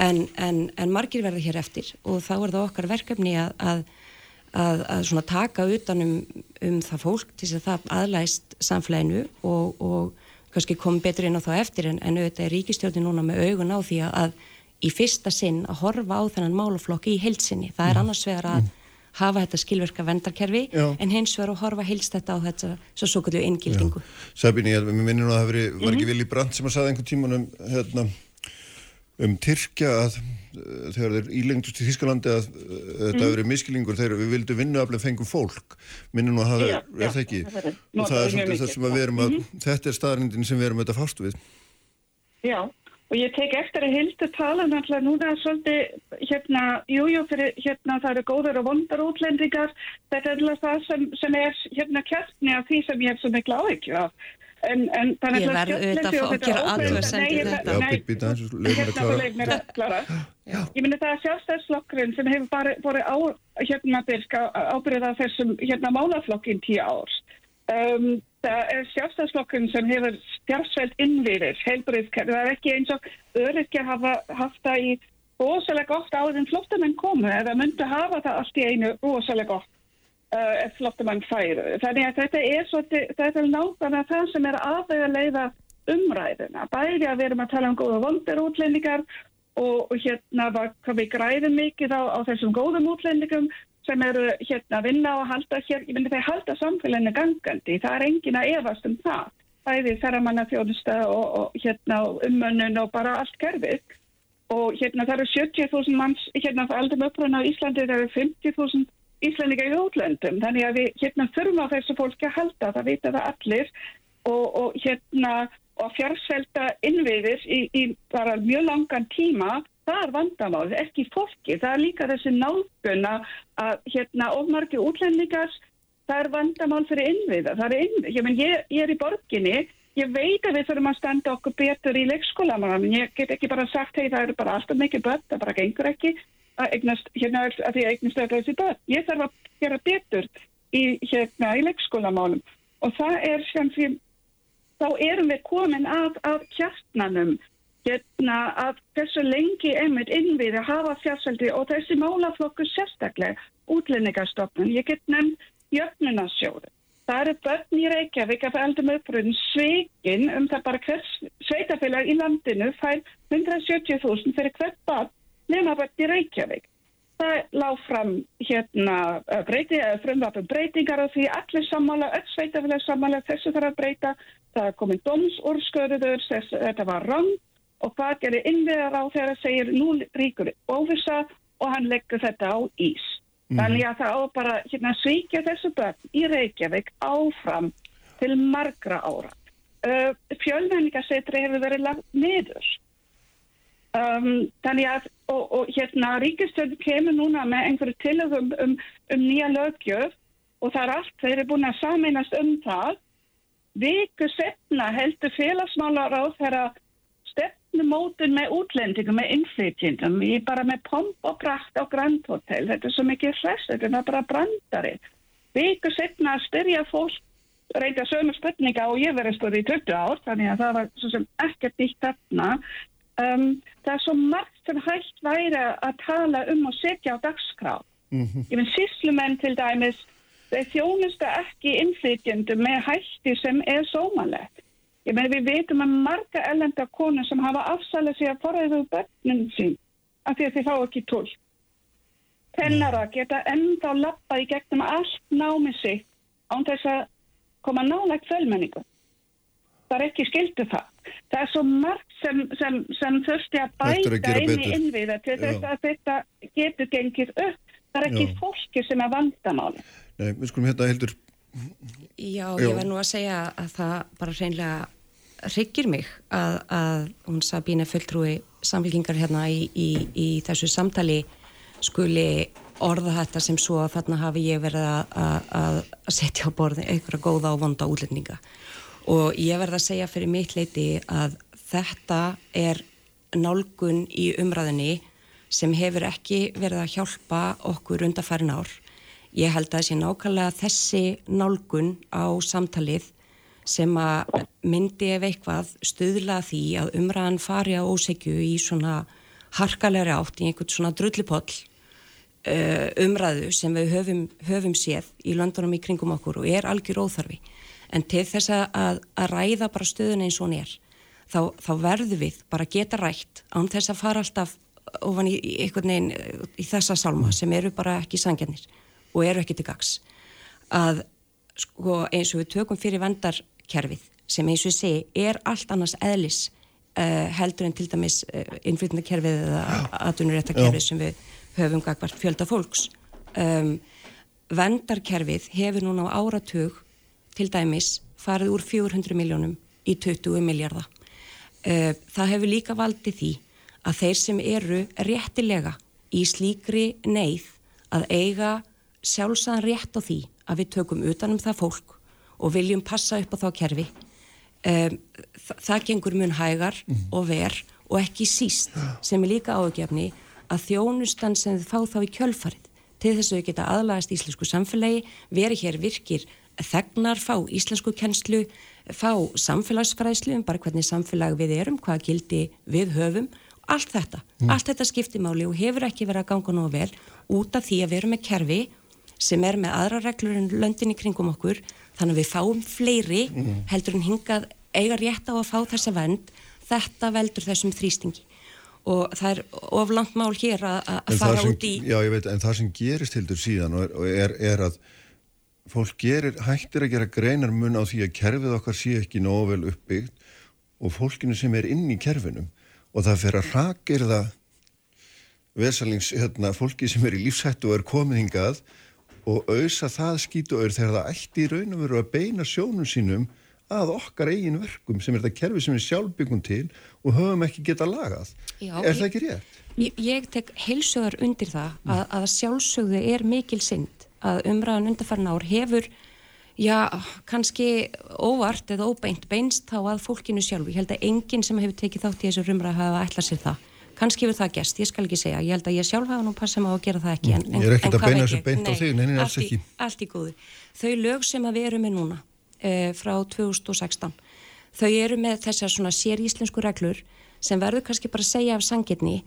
J: En, en, en margir verða hér eftir og þá er það okkar verkefni að, að, að, að svona taka utanum um það fólk til þess að það aðlæst samfélaginu og, og kannski kom betur inn á það eftir en, en auðvitað er ríkistjórnin núna með augun á því að, í fyrsta sinn að horfa á þennan málaflokk í heilsinni. Það er
B: Mm.
J: annars vegar að hafa þetta skilverka vendarkerfi
B: Já.
J: en hins vegar að horfa heilst þetta á þetta svo svo kallu inngildingu.
B: Sabine, ég minnir nú að það var
J: Mhm.
B: ekki Vili Brandt sem að saði einhvern tíman um, hérna, um Tyrkja að uh, þegar þeir ílengdust í Þískalandi að uh, þetta hefur verið miskilingur þegar við vildum vinnu aflega fengum fólk. Minnir nú að það er, er það ekki?
I: er-
B: og það er það sem að við erum að
I: Mhm.
B: þetta er staðrindin sem við erum að fást við.
I: Já, og ég tek eftir að Hildur tala náttúrulega núna svolítið, hérna, jújú, hérna, það eru góður og vondar útlendingar, þetta er alveg það sem, sem er, hérna, kjartni af því sem ég hef svo miklu áhyggjur af. En, en það er
J: Ég
I: náttúrulega
J: verð auðvitað
I: skemmtilegt
J: að
I: og
J: fá að
I: þetta
J: við
I: ég-
J: þetta.
B: Já, býtt aðeins, leið mér að klára.
I: leið mér að klára. Ég myndi það að sjálfstæðslokkurinn sem hefur bara voru á, hérna, byrka ábyrða þessum, hérna, málaflokkin tíu árs. Um, það er sjálfstæðslokkurinn sem hefur stjárnsveld innviðir, heilbriðskerfi. Það er ekki eins og öryrkja hafa haft það í rosalega gott áður en flottamenn komu eða myndu hafa það allt í einu rosalega gott ef flottamenn færu. Þannig að þetta er er nákvæmlega það sem er aðvega að leiða umræðuna. Bæði að við erum að tala um góða vondir útlendingar og, og hérna hvað við græðum mikið á, á þessum góðum útlendingum sem eru hérna að vinna og halda hér, ég myndi þeir halda samfélaginu gangandi, það er engin að efast um það, bæði ferramanna þjónusta og, og hérna og ummönnun og bara allt kerfið og hérna það eru 70.000 manns hérna það aldrei uppröna á Íslandi það eru 50.000 Íslandinga í útlöndum. Þannig að við hérna þurfum á þessu fólki að halda það vita það allir. Og, og hérna og fjársvelta innviðir í, í bara mjög langan tíma það er vandamál, ekki fólki. Það er líka þessi nálguna að hérna ofmargi útlendingar það er vandamál fyrir innviða. Það er innviða, ég, menn, ég, ég er í borginni. Ég veit að við þurfum að standa okkur betur í leikskólamann, ég get ekki bara sagt hei það eru bara alltaf mikið börn, það bara gengur ekki að eignast, hérna að því að eignast þetta þessi börn, ég þarf að gera betur í, hérna, í leikskólamálum. Og það er sem því þá erum við komin að, að kjartnanum hérna að þessu lengi einmitt innviði hafa fjársaldi og þessi málaflokkur sérstaklega útlendingarstofnun, ég get nefnt jöfnunasjóðu. Það eru börn í Reykjavík af eldum uppröðin sveikin um það bara hvers sveitafélag í landinu fær 170.000 fyrir hvert barn nema börn í Reykjavík. Það lág fram hérna eh, breyti, frumvapum breytingar á því allir sammála, öll sveitafélag sammála þessu þarf að breyta. Það er komin dómsúrsköruður, þess, þetta var rang og hvað gerir innviðar á þegar það segir nú ríkur óvisa og hann leggur þetta á ís. Þannig að það á bara hérna svíkja þessu börn í Reykjavík áfram til margra ára. Uh, Fjölmenningasetri hefur verið lagt niður. Um, þannig að og, og hérna ríkistöld kemur núna með einhverju tilögum um, um nýja lögjöf og það er allt, þeir eru búin að sameinast um það. Viku setna heldur félagsmálar á þeirra stefnumótun með útlendingum, með innflytjendum, ég bara með pomp og prakt á Grand Hotel, þetta er svo mikið hress, þetta er bara brandari. Viku setna að spyrja fólk reynda sömu spurninga og ég verið spurði í 20 ár, þannig að það var svo sem ekkert nýtt þarna. Um, það er svo margt sem hægt væri að tala um og setja á dagskrá. Ég finn síslumenn til dæmis, þeir þjónusta ekki innflytjendum með hætti sem er sómanlegt. Ég meina við veitum að marga ellenda konur sem hafa afsalað sig að forræðu börnum sín af því að þið fá ekki tól. Kennara geta ennþá lappa í gegnum allt námi sig án þess að koma nálægt fjölmenningu. Það er ekki skildu það. Það er svo margt sem, sem, sem þurfti að
B: að
I: bæta
B: gera
I: inn í innviða til þess að þetta getur gengið upp. Það er ekki
B: Já.
I: fólki sem er vandamáli.
B: Nei, við skulum hérna heldur
J: Já,
B: Já.
J: ég verð nú að segja að það bara hreinlega hryggir mig að, að hún Sabine fulltrúi samfélkingar hérna í, í, í þessu samtali skuli orða þetta sem svo að þarna hafi ég verið að, að, að setja á borði einhverja góða og vonda útlendinga og ég verð að segja fyrir mitt leiti að þetta er nálgun í umræðinni sem hefur ekki verið að hjálpa okkur undarfærin ár. Ég held að þessi nákvæmlega þessi nálgun á samtalið sem að myndi ef eitthvað stuðla því að umræðan fari á ósegju í svona harkalegri átt í einhvern svona drullipoll uh, umræðu sem við höfum, höfum séð í löndunum í kringum okkur og er algjör óþarfi. En til þess að, að ræða bara stöðun eins og hún er, þá, þá verður við bara geta rætt án þess að fara alltaf ofan í, í einhvern veginn eh, í þessa sálma sem eru bara ekki sangjarnir og eru ekki til gags. Að sko, eins og við tökum fyrir vendarkerfið sem eins og ég segi er allt annars eðlis uh, heldur en til dæmis uh, innflytnakerfið eða atvinnuréttakerfið sem við höfum gagvart fjölda fólks. Um, vendarkerfið hefur núna á áratug til dæmis farið úr 400 miljónum í 20 miljardar. Uh, það hefur líka valdið því að þeir sem eru réttilega í slíkri neyð að eiga sjálfsagðan rétt á því að við tökum utanum það fólk og viljum passa upp á þá kerfi um, það, gengur mun hægar og ver og ekki síst sem er líka áhugjefni að þjónustan sem þið fá þá í kjölfarið til þess að við geta aðlagast íslensku samfélagi, veri hér virkir þegnar, fá íslensku kennslu, fá samfélagsfræðslu um bara hvernig samfélag við erum, hvað gildi við höfum, allt þetta, allt þetta skiptimáli og hefur ekki verið að ganga nógu vel út af því að við erum með kerfi sem er með aðra reglur en löndin í kringum okkur, þannig að við fáum fleiri heldur en hingað eiga rétt á að fá þessa vend, þetta veldur þessum þrýstingi. Og það er oflant mál hér að fara
B: sem,
J: út í
B: já, ég veit, en það sem gerist hildur síðan og er, og er, er að fólk gerir, hættir að gera greinar mun á því að kerfið okkar sé ekki nógu vel uppbyggt og fólkinu sem er inn í kerfinum og það fer að rakirða vesalings, hérna, fólki sem er í lífshættu og er komið hingað og auðsa það skítu auður þegar það ætti í raun og veru að beina sjónum sínum að okkar eigin verkum sem er þetta kerfi sem við sjálfbyggum til og höfum ekki geta lagað.
J: Já,
B: er það
J: ég-
B: ekki rétt?
J: Ég, ég tek heilsugar undir það að, að sjálfsögðu er mikil synd að umræðan undarfærin ár hefur já, kannski óvart eða óbeint beinst þá að fólkinu sjálfu. Ég held að enginn sem hefur tekið þátt í þessu umræðu hafa ætlað sér það. Kannski hefur það gest, ég skal ekki segja. Ég held að ég sjálf hafa nú passað á að gera það ekki. En,
B: Ég er ekkert að beina þessu beint á þig, nei, nei, alls ekki.
J: Allt í góðu. Þau lög sem að við erum með núna e, frá 2016, þau eru með þessar svona sér íslensku reglur sem verður kannski bara að segja af sangirni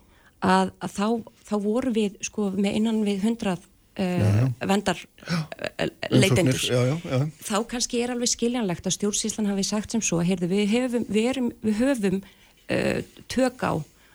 J: að, að þá, þá voru við sko með innan við hundrað uh, vendar leitendur.
B: Umsóknir, já, já, já.
J: Þá kannski er alveg skiljanlegt að stjórnsýslan hafi sagt sem svo, heyrðu, við höfum, við erum, við höfum uh, tök á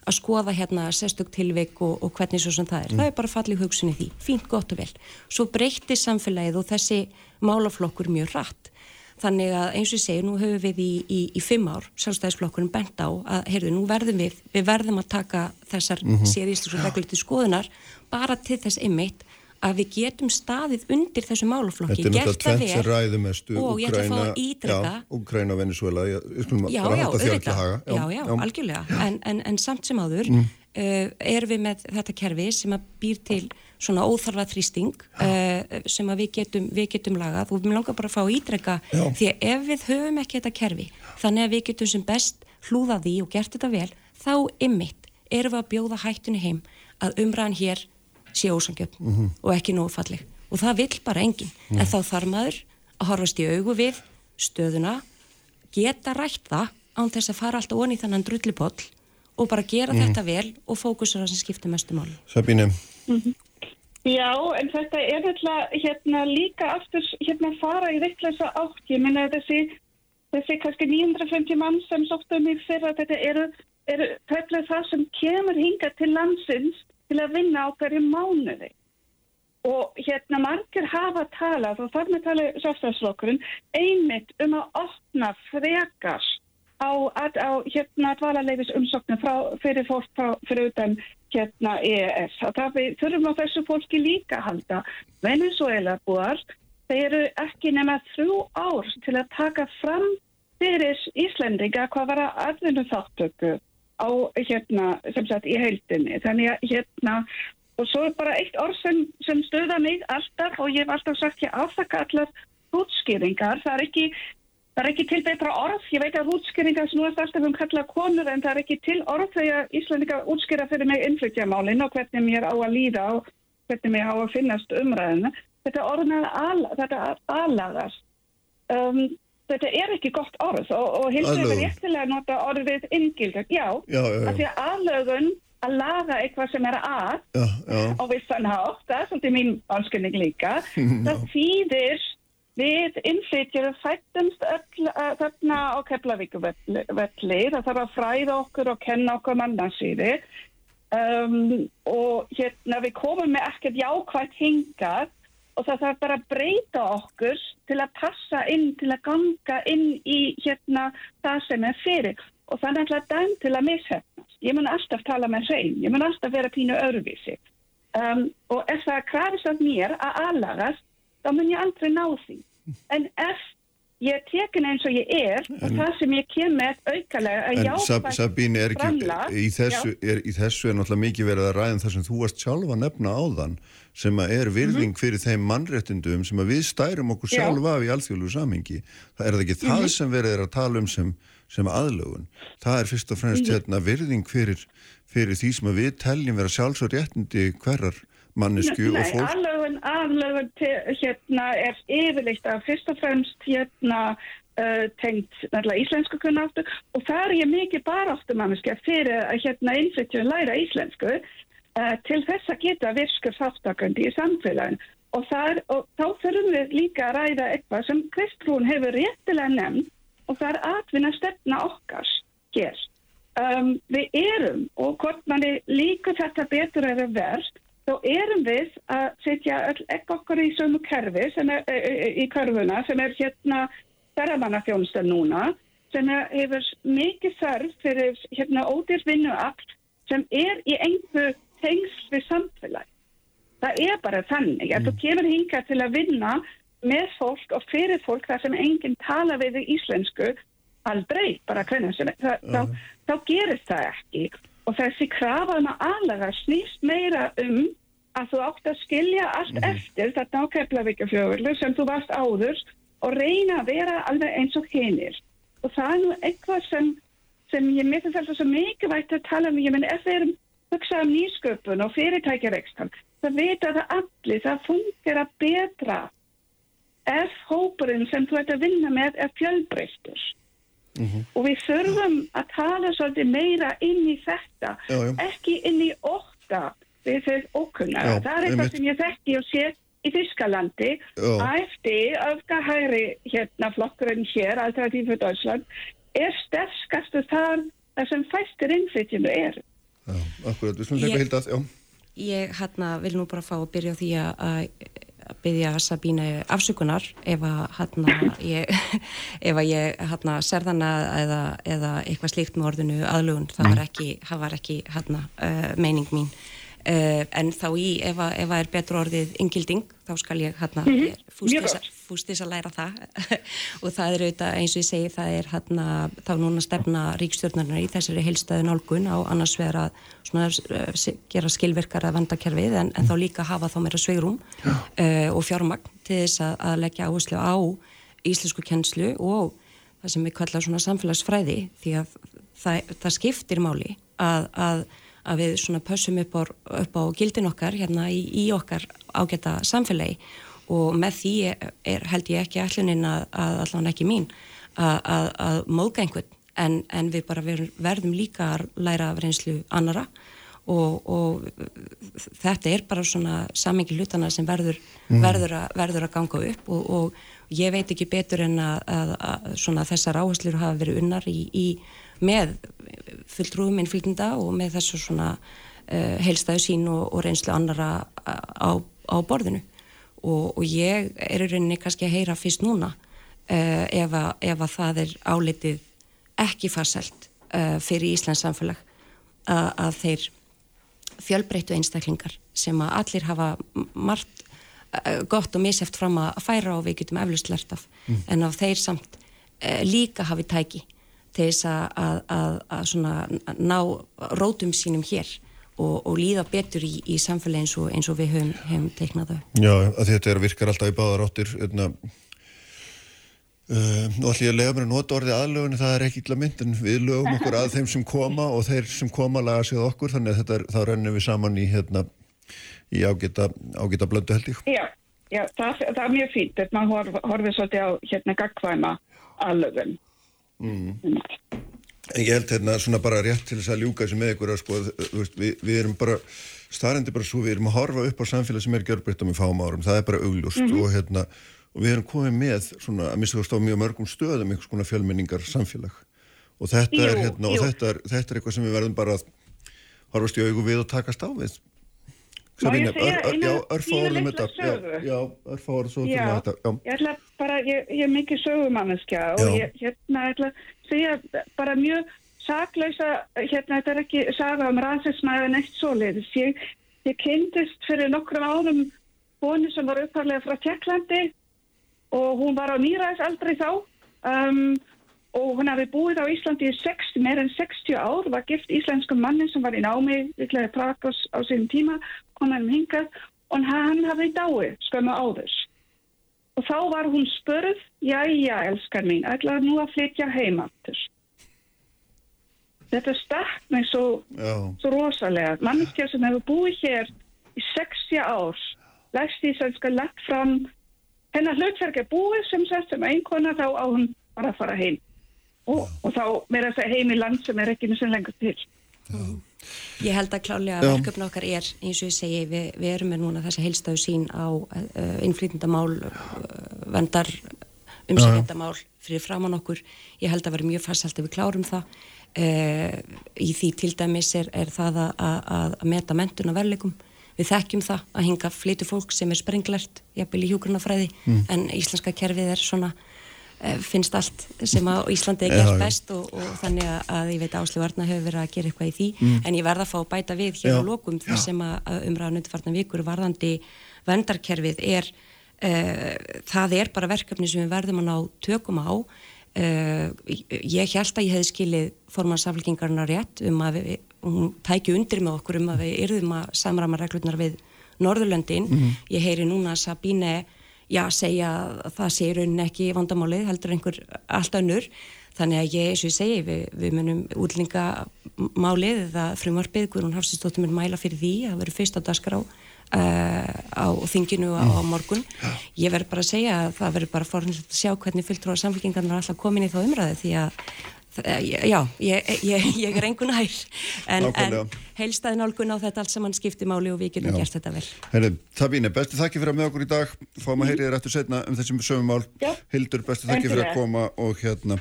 J: að skoða hérna sérstök tilvik og, og hvernig svo sem það er. Það er bara fallið hugsun í því, fínt gott og vel. Svo breytti samfélagið og þessi málaflokkur mjög rætt. Þannig að eins og ég segi, nú höfum við í, í, í fimm ár, sjálfstæðisflokkurinn bent á að, heyrðu, nú verðum við, við verðum að taka þessar mm -hmm. séríslu reglur til skoðunar bara til þess einmitt að við getum staðið undir þessu málaflokki,
B: Þetta er náttúrulega tvennt sem ræðum mestu.
J: og ég ætla að fá að ítreka
B: já, og Venezuela já, við skulum
J: já,
B: bara
J: já,
B: halda því ekki að haga.
J: Já, já, algjörlega. En, en, en samt sem áður mm. uh, erum við með þetta kerfi sem að býr til svona óþarfa þrýsting uh, sem að við getum, við getum lagað. Og við langar bara að fá að ítreka
B: Já.
J: því að ef við höfum ekki þetta kerfi þannig að við getum sem best hlúðað því og gert þetta vel, þá ymmit erum við að bjóða hættunni heim að umræðan hér sé ósangjöfn
B: Mhm.
J: og ekki nógu falleg og það vill bara enginn en þá þarf maður að horfast í augu við stöðuna geta rætt það án þess að fara alltaf onni í þannan drullipoll og bara gera
B: Mhm.
J: þetta vel og fókusur það sem skiptir mestu máli.
B: Sabine,
I: Já, en þetta er alltaf hérna líka aftur hérna fara í vittlösa átt. Ég minna þessi, þessi kannski 950 mann sem sóttu mig fyrir að þetta eru, eru tætlega það sem kemur hinga til landsins til að vinna á hverju mánuði. Og hérna margir hafa talað og þar með talað sástafslokkurinn einmitt um að opna frekar á, á, hérna dvalarleifis frá, fyrir fólk frá, fyrir utan hérna EES. Að það við þurfum á þessu fólki líka að halda. Venezuela búar, þeir eru ekki nema þrjú ár til að taka fram fyrir Íslendinga hvað var að aðvinnu þáttöku á hérna sem sagt í heildinni þannig að hérna og svo er bara eitt orð sem, sem stöða mig alltaf og ég hef alltaf sagt ég afþakka allar útskýringar það er ekki Það er ekki til betra orð, ég veit að útskýringar snúast alltaf um kalla konur en það er ekki til orð þegar Íslandika útskýra fyrir mig innflytjamálinn og hvernig mér á að líða og hvernig mér á að finnast umræðinu. Þetta er al, þetta aðlagast. Um, þetta er ekki gott orð og, og hildur við réttilega nota orðið inngildar. Já,
B: Já, já, já.
I: af því að aðlögun að laga eitthvað sem er að á vissan hátt, það er svolítið mín áskilning líka, [LAUGHS] það þýðir við innflytjum fættumst öll þarna á Keflavíkuvelli, það þarf að fræða okkur og kenna okkur mannansýði um, og hérna við komum með ekkert jákvægt hingað og það þarf bara að breyta okkur til að passa inn, til að ganga inn í hérna það sem er fyrir og það er alltaf dæm til að mishefnast. Ég mun alltaf tala með hrein, ég mun alltaf vera pínu öðruvísi. Um, og ef það krafist af mér að aðlagast, þá mun ég aldrei ná því. En ef ég er tekin eins og ég er, og það sem ég kem með aukalega að
B: En Sab
I: jákvægt
B: Sabín er ekki,
I: framlag,
B: í þessu,
I: já.
B: er, í þessu er náttúrulega mikið verið að ræða um það sem þú varst sjálfa að nefna áðan sem að er virðing fyrir þeim mannréttindum sem að við stærum okkur
I: Mhm. Já.
B: sjálfa af í alþjóðlu samhengi. Það er það ekki það
I: Mhm.
B: sem verið er að tala um sem, sem aðlögun. Það er fyrst og fremst
I: Mhm.
B: hérna virðing fyrir, fyrir því sem að við teljum vera sjálfsög réttindi hverjar mannesku og fólk.
I: aðlögun, aðlögun hérna er yfirleitt að fyrst og fremst hérna tengt náttúrulega íslensku kunnáttu og það er ég mikið baráttumanniska fyrir að hérna innflytjum læra íslensku til þess að geta virkur þáttakandi í samfélagin og, það er, og þá þurfum við líka að ræða eitthvað sem Kristrún hefur réttilega nefnd og það er atvinna stefna okkar hér. Um, við erum og hvort manni líka þetta betur eða verst þá erum við að setja öll ekk okkar í sömu kerfi er, e, e, í körfuna sem er hérna ferðamannafjónustan núna sem er, hefur mikið þörf fyrir hérna ódýr vinnuafl sem er í einhver tengsl við samfélag. Það er bara þannig að þú kemur hinga til að vinna með fólk og fyrir fólk þar sem enginn tala við í íslensku aldrei, bara hvernig sem er. Það, þá, þá gerist það ekki og þessi krafa um að aðlaga snýst meira um að þú átt að skilja allt eftir þetta á Keflavíkjafjögurlu sem þú varst áður og reyna að vera alveg eins og hinir. Og það er nú eitthvað sem, sem ég myndi þetta svo mikilvægt að tala um, ég menn ef við erum hugsað um nýsköpun og fyrirtækjarekstan, það vita það allir, það fungera betra ef hópurinn sem þú ert að vinna með er fjölbreyttur. Og við þurfum að tala svolítið meira inn í þetta,
B: Já, já.
I: ekki inn í ótta við ókunna.
B: Já,
I: það er eitthvað sem ég þekki og sé í Þískalandi. AFD, öfgahæri hérna flokkurinn hér, Alternativ fyrir Deutschland, er sterskastu þar þar sem fæstir innflytjum er.
B: Já, akkurat, við slum
J: Ég-
B: hleypa heilt að, já.
J: Ég hérna, vil nú bara fá að byrja á því að, byggja Sabínu afsökunar ef að hérna, ég, [LAUGHS] ef að ég hérna, serðana eða, eða eitthvað slíkt með orðinu aðlugun, það var ekki, það var ekki hérna, uh, meining mín. Uh, en þá í, ef að, ef að er betur orðið yngilding, þá skal ég hérna, ég er fúst
I: mjög
J: þess
I: gott.
J: að- læra það [LAUGHS] og það er auðvitað eins og ég segi það er hérna þá núna stefna ríkstjórnarnar í þessari heilstæðu nálgun á annars vegar að svona, se- gera skilvirkar að vandakerfið en, en þá líka hafa þá meira sveigrum uh, og fjármagn til þess að, að leggja áherslu á íslensku kennslu og það sem við kalla svona samfélagsfræði því að það, það skiptir máli að, að, að við svona pössum upp á, upp á gildin okkar hérna í, í okkar ágæta samfélagi og með því er, held ég ekki ætlunin að, að allan ekki mín að, að, að móðga einhvern. En, en við bara ver, verðum líka að læra af reynslu annara og, og þetta er bara svona samengi hlutana sem verður, verður, að, verður að ganga upp. Og, og ég veit ekki betur en að, að, að svona þessar áherslur hafa verið unnar í, í með fulltrúum innflytenda og með þessu svona uh, heilstæðu sín og, og reynslu annara á, á borðinu og, og ég er í rauninni kannski að heyra fyrst núna uh, ef, að, ef að það er álitið ekki farselt uh, fyrir Íslands samfélag að, að þeir fjölbreyttu einstaklingar sem að allir hafa margt uh, gott og misjæft fram að færa og við getum eflust lært af
K: Mm.
J: en á þeir samt líka hafi tæki til þess að, að, ná rótum sínum hér og, og líða betur í, í samfélagi eins og, eins og við höfum, höfum teiknað þau.
B: Já, að þetta er virkar alltaf í báðar áttir hérna, uh, Nú ætlum ég að lega mér að nota orðið aðlögun það er ekki illa mynd en við lögum okkur að þeim sem koma og þeir sem koma laga sig að okkur þannig að þetta er, þá rennum við saman í hérna, í ágita, ágita blöndu held ég
I: Já, já það, það er mjög maður horf, horfið svolítið á hérna gagkvæma aðlöfun.
B: mm. En ég held hérna svona bara rétt til þess að ljúka þessu með ykkur að sko, við, við erum bara staðrendi bara svo, við erum að horfa upp á samfélag sem er gjörbreytt á með fáum árum, það er bara augljóst
I: Mhm.
B: og hérna, og við erum komið með svona, að mista þú á mjög mörgum stöðum einhvers konar fjölmenningar samfélag og þetta
I: Jú,
B: er hérna, og
I: jú.
B: þetta er, þetta er eitthvað sem við verðum bara að horfast í augu við og takast á við.
I: Eina
B: já, örfá orðum þetta. Já, já, örfá orðum þetta já,
I: ég ætla bara, ég, ég er mikið sögumanneskja og
B: Já.
I: ég hérna ætla segja bara mjög saklausa, hérna þetta er ekki saga um rasisma eða neitt svoleiðis. Ég, ég kynntist fyrir nokkrum árum konu sem var upphæflega frá Tjekklandi og hún var á nýræðsaldri þá um, og hún hafi búið á Íslandi í 60, meir en 60 ár, var gift íslenskum manni sem var í námi, viklega Prakos á sínum tíma, hann hingað og hann hafi dáið skömmu áður. Og þá var hún spurð, jæja, elskar mín, ætlaði nú að flytja heim aftur. Þetta stakk mig svo,
B: já,
I: svo rosalega. Manneskja sem hefur búið hér í 60 ár, læst í sem skal lagt fram, hennar hlutverk er búið sem sett sem einkona, þá á hún bara að fara heim. Og, og þá meira að segja heim í land sem er ekki mjög sem lengur til.
J: Ég held að klálega
B: Já.
J: verkefni okkar er, eins og ég segi, við, við erum með núna þessi heilstöðu sín á uh, innflýtendamál, uh, vendar, umsækjandamál fyrir framann okkur. Ég held að vera mjög fastalt ef við klárum það. Uh, í því til dæmis er, er það að, að, að meta mentun af verleikum. Við þekkjum það að hinga flytu fólk sem er sprenglert, jafnvel í hjúgrunafræði,
B: Mm.
J: en íslenska kerfið er svona eh, finnst allt sem á Íslandi er
B: Já,
J: gert
B: já.
J: best og, og þannig að, ég veit að Áslu Arna hefur verið að gera eitthvað í því
B: Mm.
J: en ég verða að fá að bæta við hér
B: Já.
J: á lokum því sem að, umræðan undirfartan vikur varðandi vendarkerfið er uh, það er bara verkefni sem við verðum að ná tökum á uh, ég held að ég hefði skilið forman samfélkingarna rétt um að við, hún tæki undir með okkur um að við yrðum að samrama reglurnar við Norðurlöndin
K: Mhm.
J: ég heyri núna að Sabine já, segja að það sé í rauninni ekki vandamálið, heldur einhver allt önnur, þannig að ég, eins og ég segi við, við munum útlingamálið eða frumvarpið, Guðrún Hafsistóttir mun mæla fyrir því að vera fyrst á dagskrá uh, á þinginu á, á morgun. Ég verður bara að segja að það verður bara fornilegt að sjá hvernig fulltrúar samfélkingarnar er alltaf komin í þá umræði því að eh, Já, ég, ég, ég er engun hær en, en
B: Nákvæmlega.
J: heilstæði nálgun á þetta allt saman skipti máli og við getum
B: Já.
J: gert þetta vel.
B: Herri, Sabíne, bestu þakki fyrir að með okkur í dag fáum að heyri þér eftir setna um þessum sögumál Hildur, bestu þakki fyrir að koma og hérna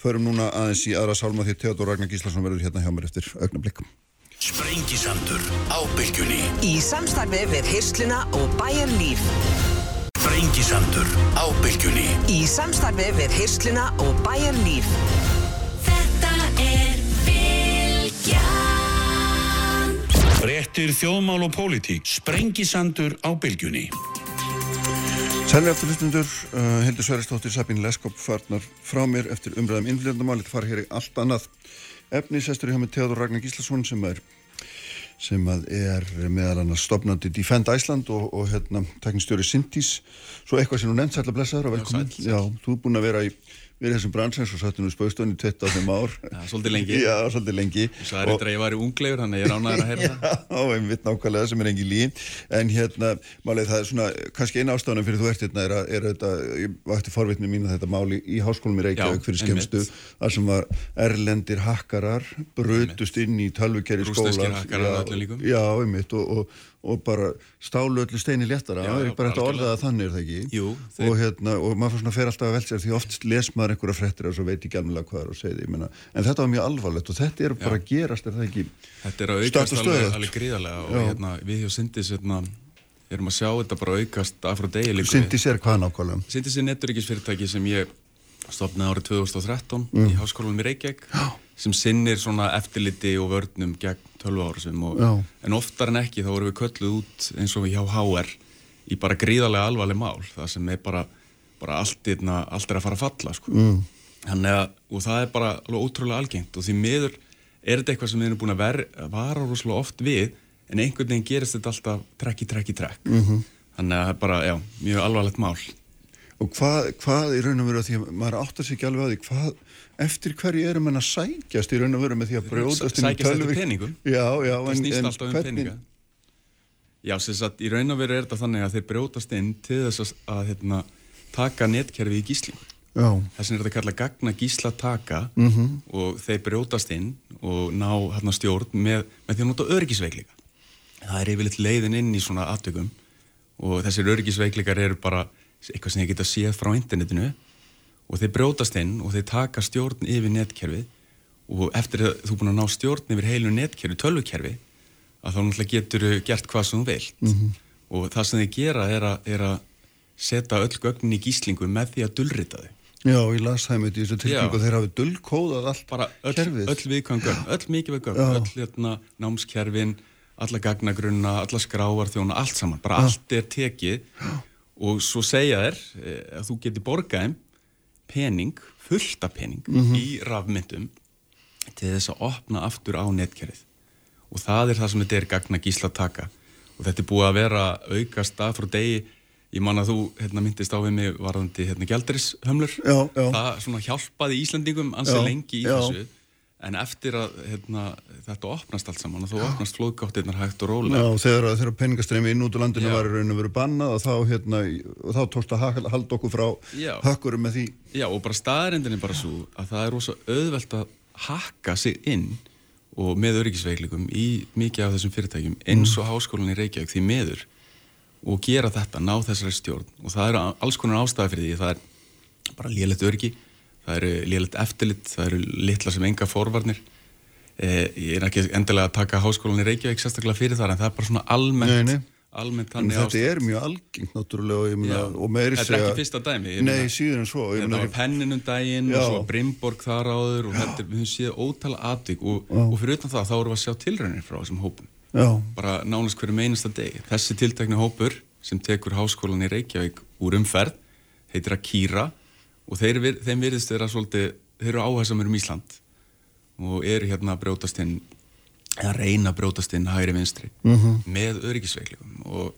B: förum núna aðeins í aðra sálma því Theodor Ragnar Gíslason verður hérna hjá mér eftir augnablikum
D: Sprengisandur á bylgjunni
E: Í samstarfi við Hirsluna og Bæjar Líf.
D: Sprengisandur á bylgjunni
E: Í samstarfi við Hirsluna og Bæjar Líf.
H: Þetta er Bilgjan
D: Fréttir þjóðmál og pólitík. Sprengisandur á bylgjunni.
B: Sælvi eftir hlustundur, uh, Hildur Sveristóttir, Sabín Leskop farnar frá mér eftir umræðum innflýjandamál, þetta fara hér í allt annað. Efni, sestur hjá mig Theodor Ragnar Gíslason sem er sem að er meðal annars stopnandi Defend Iceland og, og hérna teknistjóri Sintís, svo eitthvað sem þú nefnt sætla blessaður og velkomin. Já, þú er búin að vera í við þessum bransins og sattu nú spauðstöðin í 25 ár.
K: Já, svolítið lengi.
B: Já, svolítið lengi.
K: Svo er þetta að ég var í unglegur, þannig að ég er ánæður að heyra [LAUGHS] það.
B: Já, einmitt nákvæmlega sem er engi lín en hérna, málið það er svona kannski eina ástæðanum fyrir þú ert hérna er, að, er þetta, ég vakti forvitni mín að þetta máli í háskólum í Reykjavík fyrir skemmstu þar sem var erlendir hakkarar brutust inn í tölvukerri
K: að líkum.
B: Já, einmitt og, og, og bara stálu öllu steini léttara
K: Já,
B: já,
K: já,
B: bara þetta orðaða þannig er það ekki
K: Jú,
B: og, hérna, og maður fyrir svona fer alltaf að velja sér því oft les maður einhverja fréttir og svo veit ekki alveg hvað er að segja því en þetta var mjög alvarlegt og þetta er bara að gerast er það ekki
K: Þetta er að aukast alveg, alveg gríðarlega og
B: Já.
K: hérna, við hjá Sindis hérna, erum að sjá þetta bara aukast af frá degi.
B: Sindis er hvað nákvæmlega?
K: Sindis er netturíkisfyrirtæki sem ég stopnaði árið 2013
B: Mm.
K: í háskólanum í Reykjavík sem sinnir svona eftirliti og vörnum gegn 12 ára og,
B: Já.
K: en oftar en ekki þá vorum við kölluð út eins og hjá HR í bara gríðarlega alvarleg mál það sem er bara, bara allt, einna, allt er að fara að falla sko.
B: Mm.
C: Að, og það er bara alveg ótrúlega algengt og því miður er þetta eitthvað sem við erum búin að vara rosalega oft við en einhvern veginn gerist þetta alltaf trekk í trekk í trekk.
B: Mhm.
C: Þannig að það er bara, já, mjög alvarlegt mál.
B: Og hvað, hvað í raun og veru að því að maður áttar sig ekki alveg að því hvað, eftir hverju erum en að sækjast í raun og veru með því að í
C: Sækjast eftir peningum.
B: Já, já,
C: Það snýst alltaf um peninga. Já, sem sagt, í raun og veru er þetta þannig að þeir brjótast inn til þess að, að hérna, taka netkerfi í gíslingu.
B: Já.
C: Þessin er þetta kalla gagna gísla taka
B: Mhm.
C: og þeir brjótast inn og ná hérna, stjórn með, með því að nota örgisveikleika. Það er yfirleitt leiðin inn í svona atvikum og þessir örgisveikleikar eru bara eitthvað sem þeir geta séð frá internetinu og þeir brjótast inn og þeir taka stjórn yfir netkerfið og eftir að þú er búin að ná stjórn yfir heilu netkerfi, tölvukerfi að þá náttúrulega getur gert hvað sem þú vilt
B: Mhm.
C: og það sem þeir gera er að, er að setja öll gögnin í gíslingu með því að dullrita þau
B: Já, ég las það með þessu tilkynningu
C: Já.
B: þeir hafi dullkóðað allt
C: bara öll,
B: kerfið.
C: öll viðkvæm gögn, öll gögn
B: Já.
C: öll hérna, námskerfin, alla gagnagrunna alla skráarþjóna, allt saman bara
B: Já.
C: allt er tekið og svo segja þér eh, að þú getur borgað þeim pening, fullta pening
B: Mhm.
C: í rafmyndum til þess að opna aftur á netkerfið. Og það er það sem þetta er gagna gísla taka. Og þetta er búið að vera aukast dag frá degi. Ég man að þú hérna, myndist á við mig varðandi hérna, gjaldarishömlur það svona hjálpaði Íslandingum ansi
B: Já,
C: lengi í
B: já.
C: þessu en eftir að hérna, þetta opnast allt saman og þú opnast flóðgáttirnar hægt og
B: Já,
C: rólega
B: þegar, þegar peningastremi inn út úr landinu
C: Já.
B: var í raun og veru bannað og þá, hérna, þá tókst að ha- halda okkur frá
C: Já.
B: hökkurum með því.
C: Já, og bara staðarendin er bara svo að það er rosa auðvelt að hakka sig inn og með öryggisveiklikum í mikið af þessum fyrirtækjum eins og háskólan í Reykjavík því meður og gera þetta, ná þessari stjórn og það eru alls konar ástæði fyrir því það er bara lélegt öryggi það eru lélegt eftirlit, það eru litla sem enga forvarnir eh, ég er ekki endilega að taka háskólan í Reykjavík sérstaklega fyrir það en það er bara svona almennt
B: Nei, nei.
C: almennt
B: En
C: þannig
B: þetta
C: ástand.
B: er mjög algengt náttúrulega og,
C: Já.
B: meiri
C: Þetta er ekki fyrsta dæmi
B: Nei, síður en svo.
C: Þetta var penninum daginn
B: Já.
C: og svo Brimborg þar áður og þetta, er- við höfum séð ótala atvik og,
B: Já.
C: og fyrir utan það þá erum við að sjá tilraunir frá þessum hópum
B: Já.
C: bara nánast hverju einasta degi þessi tiltekni hópur sem tekur háskólan í Reykjavík úr umferð heitir að Kýra og þeir, þeim virðist þeirra svolítið þeir eru áhersamur um Ísland. Og eru hérna að brjótast inn eða reyna að brjótast inn hægri vinstri.
B: Mhm.
C: með öryggisveiklegum og,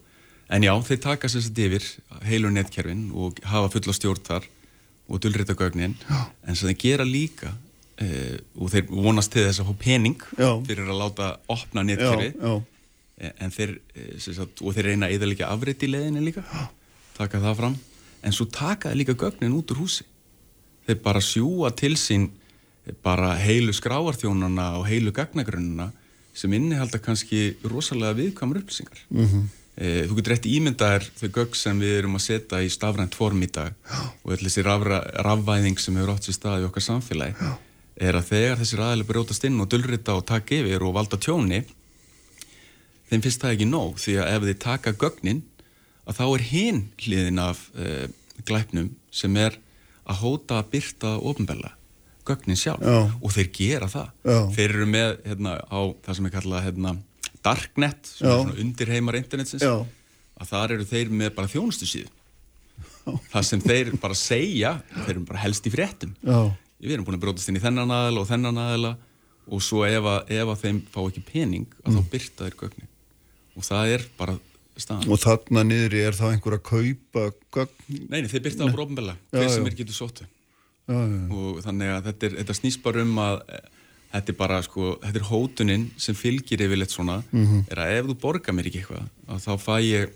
C: en já, þeir taka sér sér yfir heilur netkerfin og hafa fulla stjórn þar og dullrita gögnin en sem þeir gera líka eh, og þeir vonast til þess að fá pening
B: Já.
C: fyrir að láta opna netkerfi
B: Já, já.
C: Eh, en þeir, eh, sagt, og þeir reyna að eða afrit í leiðinni líka. Taka það fram, en svo taka þeir líka gögnin út úr húsi þeir bara sjúa til sín bara heilu skráarþjónana og heilu gagnagrunnuna sem innihalda kannski rosalega viðkvæmur upplýsingar
B: Mhm.
C: Eh, þú getur rétt ímyndaðir þau gögg sem við erum að setja í stafrænt form í dag og öll þessi rafvæðing sem hefur átt sér stað í okkar samfélagi Já. er að þegar þessi ræðilega brjótast inn og dullrita og taka yfir og valda tjóni þeim finnst það ekki nóg því að ef þið taka gögnin að þá er hinn hliðin af uh, glæpnum sem er að hóta að byrta ofinbella gögnin sjálf
B: Já.
C: og þeir gera það
B: Já.
C: þeir eru með hérna, á það sem er kallað hérna, darknet, er undirheimar internetsins
B: Já.
C: að þar eru þeir með bara þjónustu síðu það sem þeir bara segja þeir eru bara helst í fréttum
B: Já.
C: við erum búin að brótast inn í þennan aðila og þennan aðila og svo ef að, ef að þeim fá ekki pening að
B: Mm.
C: þá byrta þeir gögnin og það er bara staðan.
B: Og þarna niðri er þá einhver að kaupa gögn.
C: Nei, nei, þeir byrta á hver
B: Já,
C: sem er getur sóttu og þannig að þetta, er, þetta snýst bara um að þetta er bara sko, þetta er hótunin sem fylgir yfirleitt svona
B: Mhm.
C: er að ef þú borgar mér ekki eitthvað að þá fæ ég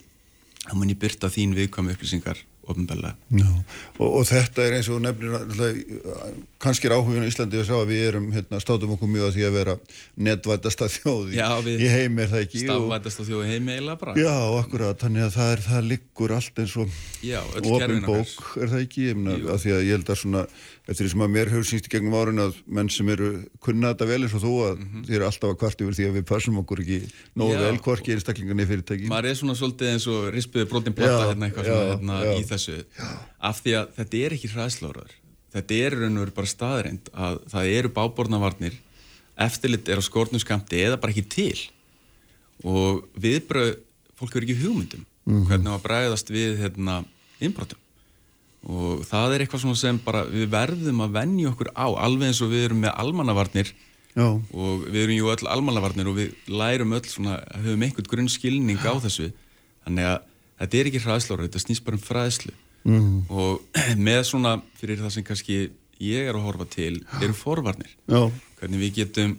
C: þá mun ég byrta þín viðkvæmi upplýsingar ofnbella
B: Já, og, og þetta er eins og nefnir kannski er áhugin í Íslandi að sjá að við erum, hérna, státum okkur mjög að því að vera netvætasta þjóð í,
C: Já,
B: í heimi er það ekki? Og,
C: stafvætast á þjóðu heimi eiginlega bara.
B: Já, akkurat, þannig að það er, það liggur allt eins og
C: Já, öll
B: opin
C: kerfin okkar.
B: bók, er það ekki? Ég meina, að því að ég held að svona, eftir því sem að mér hefur sýnst í gegnum árun að menn sem eru kunna þetta vel eins og þú að þið eru alltaf að kvart yfir því að við passum okkur ekki nógu.
C: Já.
B: vel hvorki einstaklingan í fyrirtæki.
C: maður er svona svolítið eins og rispiði brotin plata
B: Já,
C: hérna eitthvað
B: já,
C: svona hérna
B: já.
C: í þessu af því að þetta er ekki hræðslóraður þetta er raun og veru bara staðreind að það eru bábornavarnir eftirlit er á skortnum skamti eða bara ekki til og viðbröð fólk er ekki hugmyndum
B: Mhm.
C: hvernig maður bræðast við hérna innbrotum og það er eitthvað svona sem bara við verðum að venja okkur á alveg eins og við erum með almannavarnir
B: Já.
C: og við erum jú öll almannavarnir og við lærum öll svona, höfum einhvern grunn skilning á þessu þannig að þetta er ekki hræðslára, þetta snýst bara um fræðslu
B: Mhm.
C: og [CLEARS THROAT] með svona fyrir það sem kannski ég er að horfa til eru forvarnir
B: Já.
C: hvernig við getum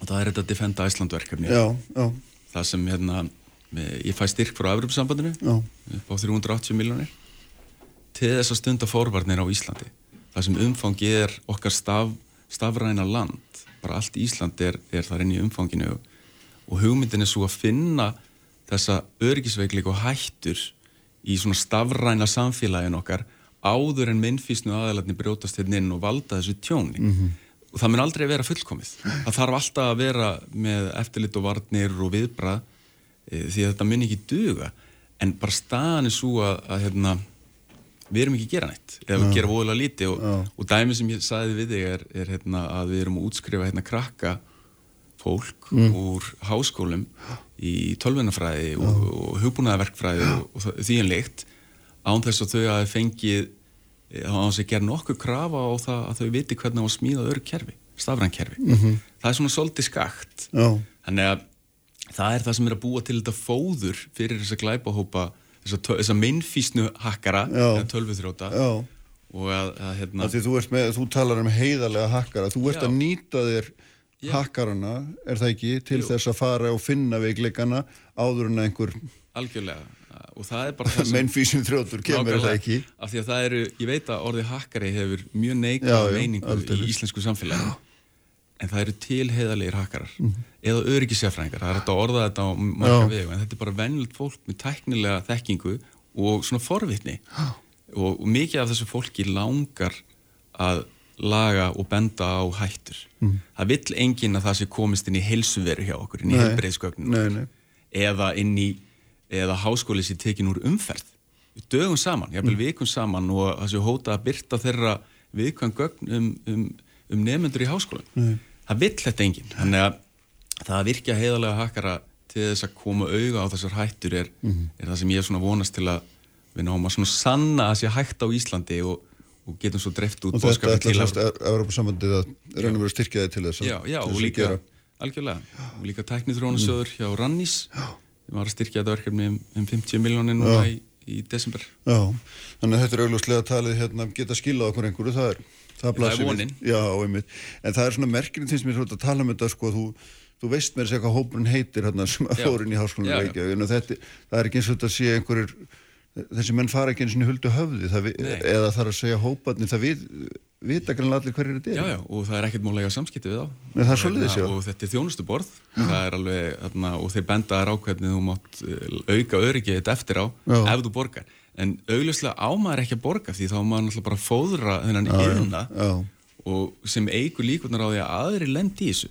C: og það er þetta Defenda Æsland verkefni
B: Já, já.
C: það sem hérna ég fæ styrk frá Evropasambandinu
B: Já.
C: upp á 380 miljónir til þess að stunda forvarnir á Íslandi. Það sem umfangi er okkar staf, stafræna land bara allt Ísland er, er þar inn í umfanginu og, hugmyndin er svo að finna þessa örgisveikleik og hættur í svona stafræna samfélagin okkar áður en minnfísnu aðalarni brjótast hérna inn og valda þessu tjóni.
B: Mhm.
C: og það mun aldrei vera fullkomið. Það þarf alltaf að vera með eftirlit og varnir og viðbrað e, því að þetta mun ekki duga. En bara staðan er svo að, að hérna, við erum ekki að gera neitt eða við gera voðalega lítið og, og dæmi sem ég sagði við þig er, er hérna, að við erum að útskrifa hérna krakka fólk
B: Mm.
C: úr háskólum í tölvunafræði og, og hugbúnaðarverkfræði og, og það- því en leikt án þess að þau að fengið þá án þess að gera nokkuð krafa á það að þau viti hvernig á að smíða öru kerfi stafræn kerfi.
B: Mhm.
C: Það er svona svolítið skakt
B: Já.
C: þannig að það er það sem er að búa til þetta fóður fyrir þessa glæpahópa þessa, tö- þessa meinfísnu hakkara
B: Já.
C: tölvuþróta
B: Já.
C: og að, að hérna
B: því þú, með, þú talar um heiðarlega hakkara, þú ert
C: Já.
B: að nýta þér hakkarana, er það ekki, til
C: Jú.
B: þess að fara og finna veikleikana áður en að einhver
C: algjörlega og það er bara það sem
B: mennfísin þrjótur kemur það ekki.
C: af því að það eru, ég veit að orðið hakkari hefur mjög
B: Já,
C: neikvæða
B: já,
C: meiningu í íslensku samfélagi en það eru til heiðarlegir hakkarar
B: Mhm.
C: eða öryggisjafræðingar, það er hægt að orða þetta á marga vegu, en þetta er bara venjulegt fólk með tæknilega þekkingu og svona forvitni og, og mikið af þessu fólki langar að laga og benda á hættur
B: Mhm.
C: það vill enginn að það sé komist inn í heilsuveru hjá okkur, inn í
B: nei.
C: eða inn í eða háskóli sér tekin úr umferð dögum saman, jafnvel
B: Mm.
C: vikum saman og að þessu hóta að byrta þeirra viðkvæm gögn um, um, um nefnendur í háskólan
B: Nei.
C: Það vill þetta enginn. Þannig að það að virkja heiðarlega hakkara til þess að koma auga á þessar hættur er,
B: Mhm.
C: er það sem ég er svona vonast til að við náum að svona sanna að sé hægt á Íslandi og, og getum svo dreift út
B: Og þetta
C: boðskapinn
B: ætla
C: til
B: sérst að Európa-sambandið að reyna að vera styrkja þig til þess að
C: já, já,
B: til
C: og
B: þess að
C: líka,
B: gera.
C: algjörlega. Og líka tæknithrónasjóður hjá Rannís. Við varum að styrkja þetta verkefni um, um 50 miljónir núna
B: Já.
C: í, í desember.
B: Já, þannig að þetta er augljóslega talið hérna geta skilað okkur einhverju, það er það,
C: Það er
B: blasir við.
C: vonin.
B: Já, einmitt. En það er svona merkirinn til sem ég er að tala um þetta sko, þú, þú veist mér sér hvað hópurinn heitir hérna sem
C: Já.
B: fór inn í en þetta, það er ekki eins og þetta sé einhverjir þessi menn fara ekki eins og huldu höfði það, eða þarf að segja hóparnir það við, vita grannlega allir hverjir þetta er
C: Já, já, og það er ekkert múlega samskipti við þá
B: Nei, já.
C: og þetta er þjónustuborð er alveg, þarna, og þeir benda þær á hvernig þú mátt eh, auka öryggið eftir á
B: Já.
C: ef þú borgar en augljóslega ámaður ekki að borga því þá maður náttúrulega bara að fóðra þennan
B: já.
C: og sem eigur líkurnar á því að aðri lendi í þessu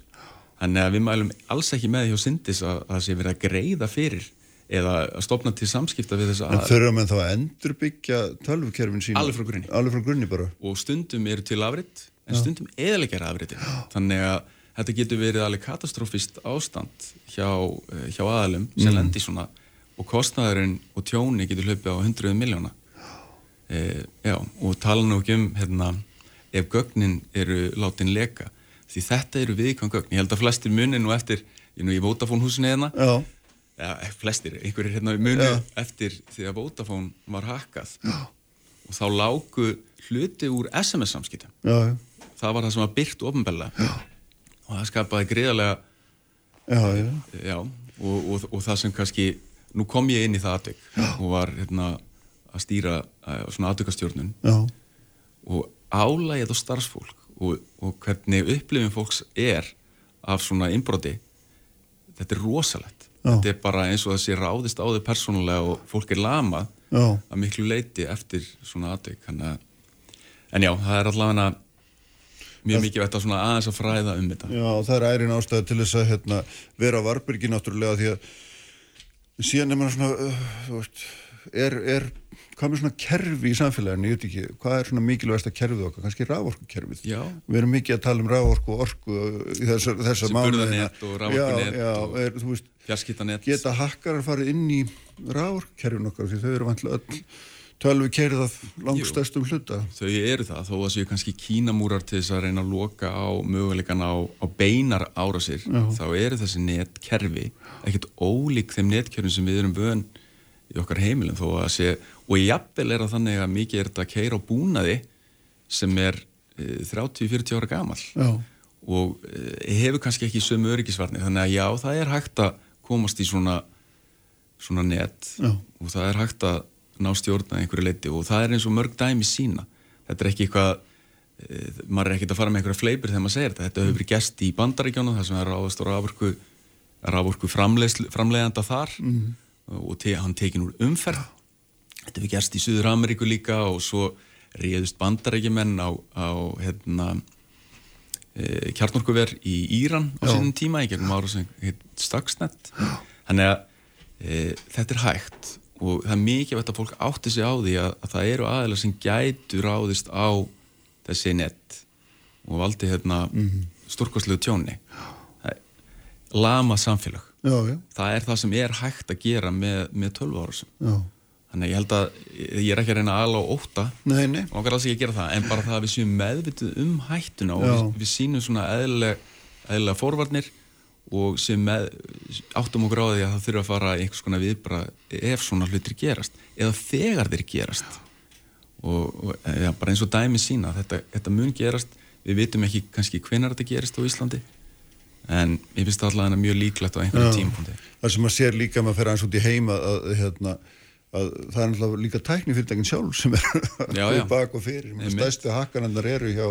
C: þannig að við mælum alls ekki með hjá Sindis að að það sé verið að greiða fyrir eða að stopna til samskipta við þessa
B: En
C: aðri
B: þurfa menn þá að endurbyggja tölvukerfin sín
C: Alveg frá grunni.
B: Alveg frá grunni
C: og stundum eru til afrit en
B: Já.
C: stundum eðalegjar afriti þannig að þetta getur verið alveg katastrófist ástand hjá, eh, hjá aðalum sem
B: Mm.
C: lendir svona og kostnaðurinn og tjóni getur hlaupið á hundruðu miljóna e, já, og tala nú ekki um hérna, ef gögnin eru látin leka. Því þetta eru viðkvæm gögn. Ég held að flestir munir nú eftir ég nú í Vodafone húsinu hérna.
B: Já.
C: ja, flestir, einhverjir hérna munir
B: Já.
C: eftir því að Vodafone var hakkað og þá lágu hluti úr SMS samskiptum
B: Já, já,
C: það var það sem var byrt ofinbella og það skapaði greiðarlega
B: já, já.
C: já, og, og, og það sem kannski nú kom ég inn í það aðtök og var hérna að stýra uh, svona aðtökastjórnun og álægið á starfsfólk og, og hvernig upplifin fólks er af svona innbroti þetta er rosalegt.
B: Já.
C: þetta er bara eins og það sé ráðist á þau persónulega og fólk er lamað
B: Já.
C: að miklu leiti eftir svona aðtök að en já, það er allavega mjög mikið vett að svona aðeins að fræða um þetta.
B: Já, það er ærin ástæða til þess að hérna, vera varbyrgi náttúrulega því að síðan er maður svona, uh, þú veist, er, er, hvað með svona kerfi í samfélaginu, ég veit ekki, hvað er svona mikilvægsta kerfið okkar, kannski raforkukerfið.
C: Já.
B: Við erum mikið að tala um raforku og orku í þessa, þessa
C: Þessi
B: mánuðina.
C: burðarnet og
B: já,
C: og
B: er, veist, geta hakkarar farið inn í raforkukerfin okkar því þau eru vantilega öll tölvi keirið af langstæstum hluta.
C: Þau eru það, þó að séu kannski kínamúrar til þess að reyna að loka á möguleikan á, á beinar árásir,
B: Já.
C: þá eru þessi netkerfi ekkert ólík þeim netkerfin sem við erum vön í okkar heimilum þó að sé, og jafnvel er það þannig að mikið er þetta að keira á búnaði sem er e, 30-40 ára gamal
B: Já.
C: og e, hefur kannski ekki sömu öryggisvarni, þannig að já, það er hægt að komast í svona, svona net
B: Já.
C: og það er hægt að ná stjórna einhverju leiti og það er eins og mörg dæmi sína þetta er ekki eitthvað e, maður er ekkert að fara með einhverja fleipur þegar maður segir þetta. Þetta hefur verið gest í bandaríkjónu þar sem er ráðast á rávorku, rávorku framleiðanda þar
B: Mhm.
C: og te, hann tekin úr umferð. Þetta hefur gerst í Suður Ameríku líka og svo réðust bandaríkjumenn á, á hérna e, kjarnorkuver í Íran á sínum tíma í gegnum ára sem heit Stuxnet. Þannig að e, þetta er hægt og það er mikið vett að fólk átti sig á því að, að það eru aðeins sem gætu ráðist á þessi net og valdi hérna
B: Mhm.
C: stórkostlegu tjóni. Það er lama samfélag.
B: Já, já,
C: það er það sem er hægt að gera með, með 12 ára sem þannig ég held að ég er ekki að reyna að ala á óta
B: Nei, nei.
C: og okkar alls ekki að gera það en bara það að við séum meðvituð um hættuna og við, við sínum svona eðlilega, eðlilega forvarnir og sem með, áttum á því að það þurfa að fara einhvers konar viðbara ef svona hlutir gerast eða þegar þeir gerast. Og, og ja, bara eins og dæmi sína þetta, þetta mun gerast, við vitum ekki kannski hvenar þetta gerist á Íslandi en ég finnst það allavega mjög líklegt á einhverju
B: Já.
C: tímapunkti.
B: Það sem maður sér líka maður fer aðeins út í heima að, að, hérna, að það er náttúrulega líka tæknifyrirtækin sjálf sem er
C: Já, já.
B: bak og fyrir. Stærstu hakkanandar eru hjá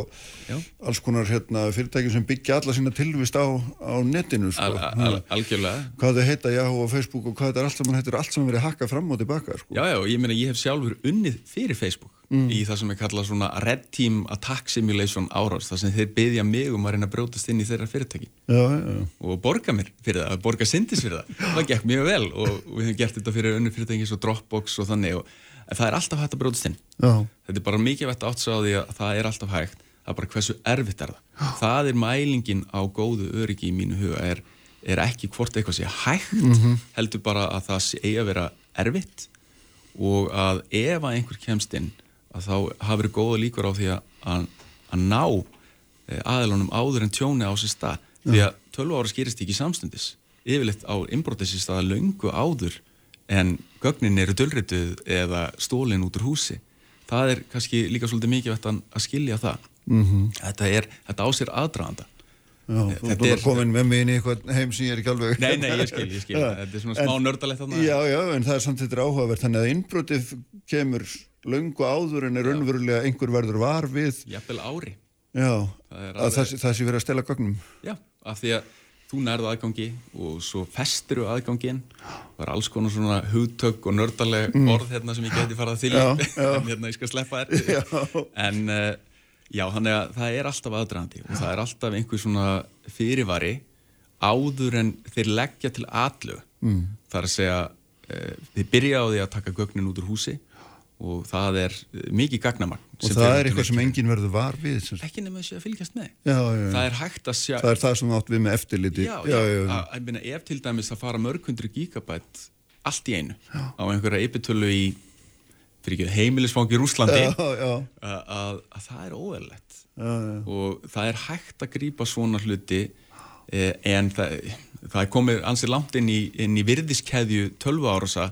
C: Já.
B: alls konar hérna, fyrirtækin sem byggja alla sína tilvist á, á netinu. Sko.
C: al, al, algjörlega
B: Hvað þau heita, Yahoo og Facebook og hvað þetta er allt saman verið hakkað fram og tilbaka. Sko.
C: Já, já, ég meina ég hef sjálfur unnið fyrir Facebook
B: Mm.
C: í það sem er kallað svona Red Team Attack Simulation árás þar sem þeir byggja mig um að reyna að brjótast inn í þeirra fyrirtæki
B: Já, já,
C: og borga mér fyrir það, borga syndis fyrir það það gekk mjög vel og, við hefum gert þetta fyrir unnu fyrirtæki eins og Dropbox og þannig og, en það er alltaf hægt að brjótast inn
B: Já.
C: þetta er bara mikið vett átt svo á því að það er alltaf hægt það er bara hversu erfitt er það það er mælingin á góðu öryggi í mínu huga er, er ekki hvort eitthvað sé hægt
B: Mhm.
C: heldur bara að það eigi að vera erfitt og að ef að einhver kemst inn að þá hafi verið góða líkur á því að, að, að ná eh, aðilunum áður en tjóni á sér stað. Því að 12 ára skýrist ekki samstundis. Yfirleitt á innbrotis í staða löngu áður en gögnin eru dölrituð eða stólin út úr húsi. Það er kannski líka svolítið mikið að, skilja það.
B: Mhm.
C: þetta, er, þetta á sér aðdraðanda
B: Já, þú ert
C: er-
B: bara komin með mig inn í eitthvað heim sem ég er ekki alveg
C: Nei, nei, ég skil, ég skil. [LAUGHS]
B: Já.
C: Þetta er svona smá nördalegt þarna.
B: Já, já, en það er samt er áhugavert þannig að innbrotið kemur löngu áður en er raunverulega einhver verður var við
C: jafnvel ári
B: Já, að það, sé- verið að stela gögnum
C: Já, af því að þú nærðu aðgangi og svo festir þú aðgangin það er alls konar svona hugtök og nördaleg
B: Mm.
C: orð hérna sem ég geti farað til
B: Já, [LAUGHS] já.
C: en hérna [LAUGHS] ég já, þannig að það er alltaf aðdragandi og það er alltaf einhver svona fyrirvari áður en þeir leggja til allu
B: Mm.
C: það er að segja uh, þeir byrja á því að taka gögnin út úr húsi og það er uh, mikið gagnamagn
B: og það er eitthvað sem enginn verður var við sem
C: ekki nema þessi að fylgjast með.
B: Já, já, já.
C: það er hægt að sjá
B: það er það sem átt við með eftirliti.
C: Já, já, að, meina, ef til dæmis að fara mörg hundru gigabæt allt í einu á einhverja epitölu í heimilisfangi í Rúslandi. Að, að, að það er
B: já.
C: og það er hægt að grípa svona hluti eh, en það, það er komið ansið langt inn í, inn í virðiskeðju 12 árasa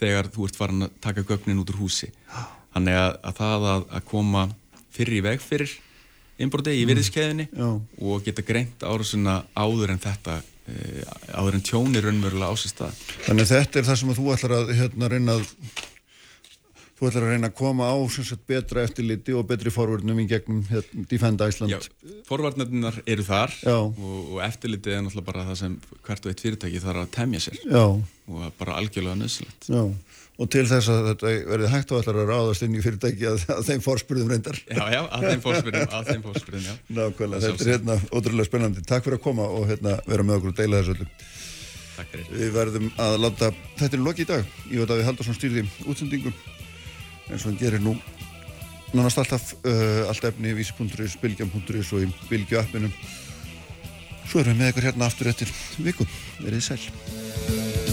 C: þegar þú ert farin að taka gögnin út úr húsi þannig að, að það að, að koma fyrir í veg fyrir innbroti í virðiskeðjunni
B: Já.
C: og geta greint árasuna áður en þetta eh, áður en tjónir raunverulega á sér stað
B: Þannig að þetta er það sem að þú ætlar að hérna, reyna að þú ætlar að reyna að koma á sagt, betra eftirliti og betri forvörnum í gegnum hérna, Defend Iceland.
C: Já, forvarnarnar eru þar og, og eftirlitið er náttúrulega bara það sem hvert og eitt fyrirtæki þarf að temja sér.
B: Já.
C: og bara algjörlega nöðsilegt
B: Já. og til þess að þetta verði hægt og ætlar að ráðast inn í fyrirtæki að, að þeim forspurðum reyndar.
C: Já, já, að þeim fórspyrðum, að þeim fórspyrðum, já.
B: Nákvæmlega, þetta er hérna ótrúlega spennandi. Takk fyrir að koma og hérna vera með okkur og deila þessu öllu.
C: Takk fyrir.
B: Við verðum að láta, þetta er loki í dag. Ég veit að við Haldarsson stýrði útsendingum eins og hann gerir nú. Nánast alltaf uh, allt efni í vísi.is, bilgjum.is og í bilgju appinum Svo erum við með ykkur hérna aftur eftir viku. Verið sæl